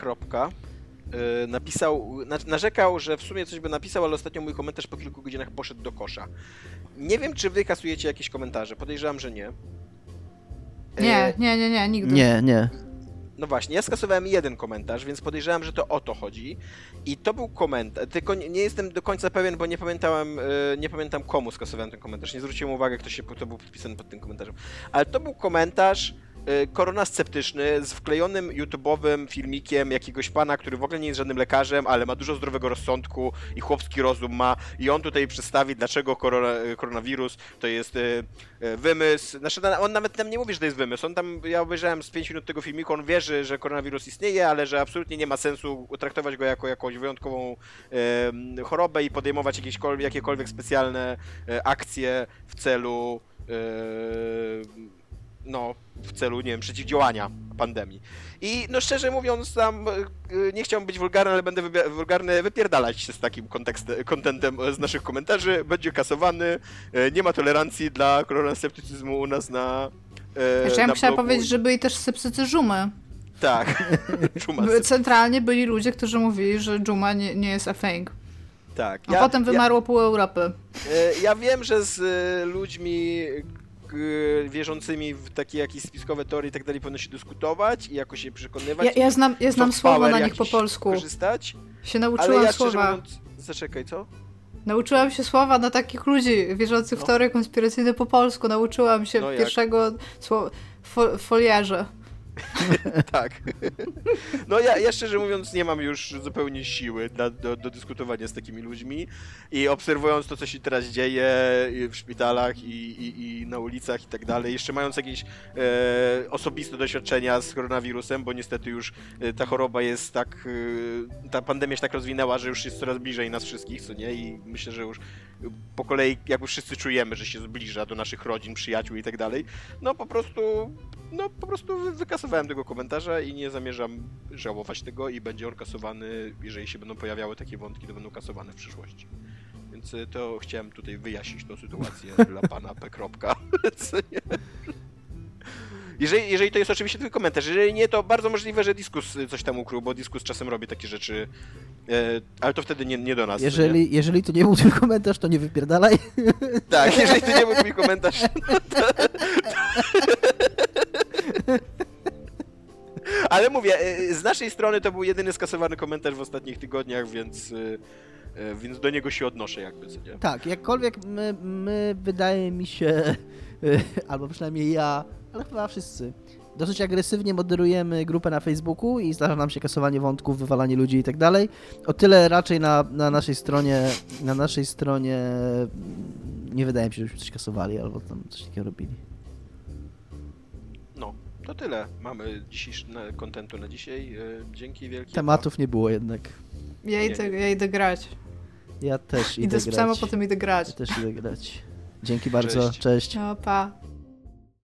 E, napisał, narzekał, że w sumie coś by napisał, ale ostatnio mój komentarz po kilku godzinach poszedł do kosza. Nie wiem, czy wy kasujecie jakieś komentarze. Podejrzewam, że nie. Nie, nie, nie, nie, nigdy. Nie, nie. No właśnie, ja skasowałem jeden komentarz, więc podejrzewam, że to o to chodzi. I to był komentarz, tylko nie, jestem do końca pewien, bo nie pamiętałem, nie pamiętam komu skasowałem ten komentarz. Nie zwróciłem uwagi, kto, się, kto był podpisany pod tym komentarzem. Ale to był komentarz, korona sceptyczny z wklejonym YouTube'owym filmikiem jakiegoś pana, który w ogóle nie jest żadnym lekarzem, ale ma dużo zdrowego rozsądku i chłopski rozum ma i on tutaj przedstawi, dlaczego korona, koronawirus to jest y, wymysł. Znaczy, on nawet tam nie mówi, że to jest wymysł. On tam, ja obejrzałem z 5 minut tego filmiku, on wierzy, że koronawirus istnieje, ale że absolutnie nie ma sensu traktować go jako jakąś wyjątkową chorobę i podejmować jakiekolwiek, jakiekolwiek specjalne akcje w celu no, w celu, nie wiem, przeciwdziałania pandemii. I no szczerze mówiąc, tam e, nie chciałbym być wulgarny, ale będę wulgarny, wypierdalać się z takim kontentem z naszych komentarzy. Będzie kasowany, e, nie ma tolerancji dla koronasceptycyzmu u nas na e, Jeszcze ja na chciała powiedzieć, że byli też sceptycy Dżumy. Tak. Centralnie byli ludzie, którzy mówili, że Dżuma nie, nie jest a thing. Tak. A potem wymarło pół Europy. Ja, e, ja wiem, że z e, ludźmi wierzącymi w takie jakieś spiskowe teorie i tak dalej powinno się dyskutować i jakoś się przekonywać. Ja, ja znam, ja znam słowa na nich po polsku. Korzystać, Się ale nauczyłam ja słowa. mówiąc... Zaczekaj, co? Nauczyłam się słowa na takich ludzi wierzących w No. teorie konspiracyjne po polsku. Nauczyłam się No pierwszego słowa fo, foliarza. Tak. No ja, ja szczerze mówiąc nie mam już zupełnie siły dla, do, do dyskutowania z takimi ludźmi i obserwując to, co się teraz dzieje w szpitalach i, i, i na ulicach i tak dalej, jeszcze mając jakieś e, osobiste doświadczenia z koronawirusem, bo niestety już e, ta choroba jest tak, e, ta pandemia się tak rozwinęła, że już jest coraz bliżej nas wszystkich, co nie? I myślę, że już po kolei, jak już wszyscy czujemy, że się zbliża do naszych rodzin, przyjaciół i tak dalej, no po prostu no po prostu wy- wykasowałem tego komentarza i nie zamierzam żałować tego i będzie on kasowany, jeżeli się będą pojawiały takie wątki, to będą kasowane w przyszłości. Więc y, to chciałem tutaj wyjaśnić tą sytuację dla pana P. Jeżeli, jeżeli to jest oczywiście tylko komentarz, jeżeli nie, to bardzo możliwe, że Diskus coś tam ukrył, bo Diskus czasem robi takie rzeczy, e, ale to wtedy nie, nie do nas. co nie? Jeżeli, jeżeli to nie był tylko komentarz, to nie wypierdalaj. Tak, jeżeli to nie był mój komentarz. no To... Ale mówię, e, z naszej strony to był jedyny skasowany komentarz w ostatnich tygodniach, więc, e, e, więc do niego się odnoszę jakby, co nie? Tak, jakkolwiek my, my wydaje mi się, albo przynajmniej ja, ale chyba wszyscy, dosyć agresywnie moderujemy grupę na Facebooku i zdarza nam się kasowanie wątków, wywalanie ludzi i tak dalej. O tyle raczej na, na naszej stronie, na naszej stronie mm, nie wydaje mi się, żebyśmy coś kasowali albo tam coś takiego robili. No, to tyle. Mamy dzisiejszy kontentu na dzisiaj. E, Dzięki wielkie. Tematów nie było jednak. Ja idę, ja idę grać. Ja też idę Idę z psem, a grać. potem idę grać. Ja też idę grać. Dzięki bardzo, Cześć. cześć. No, pa.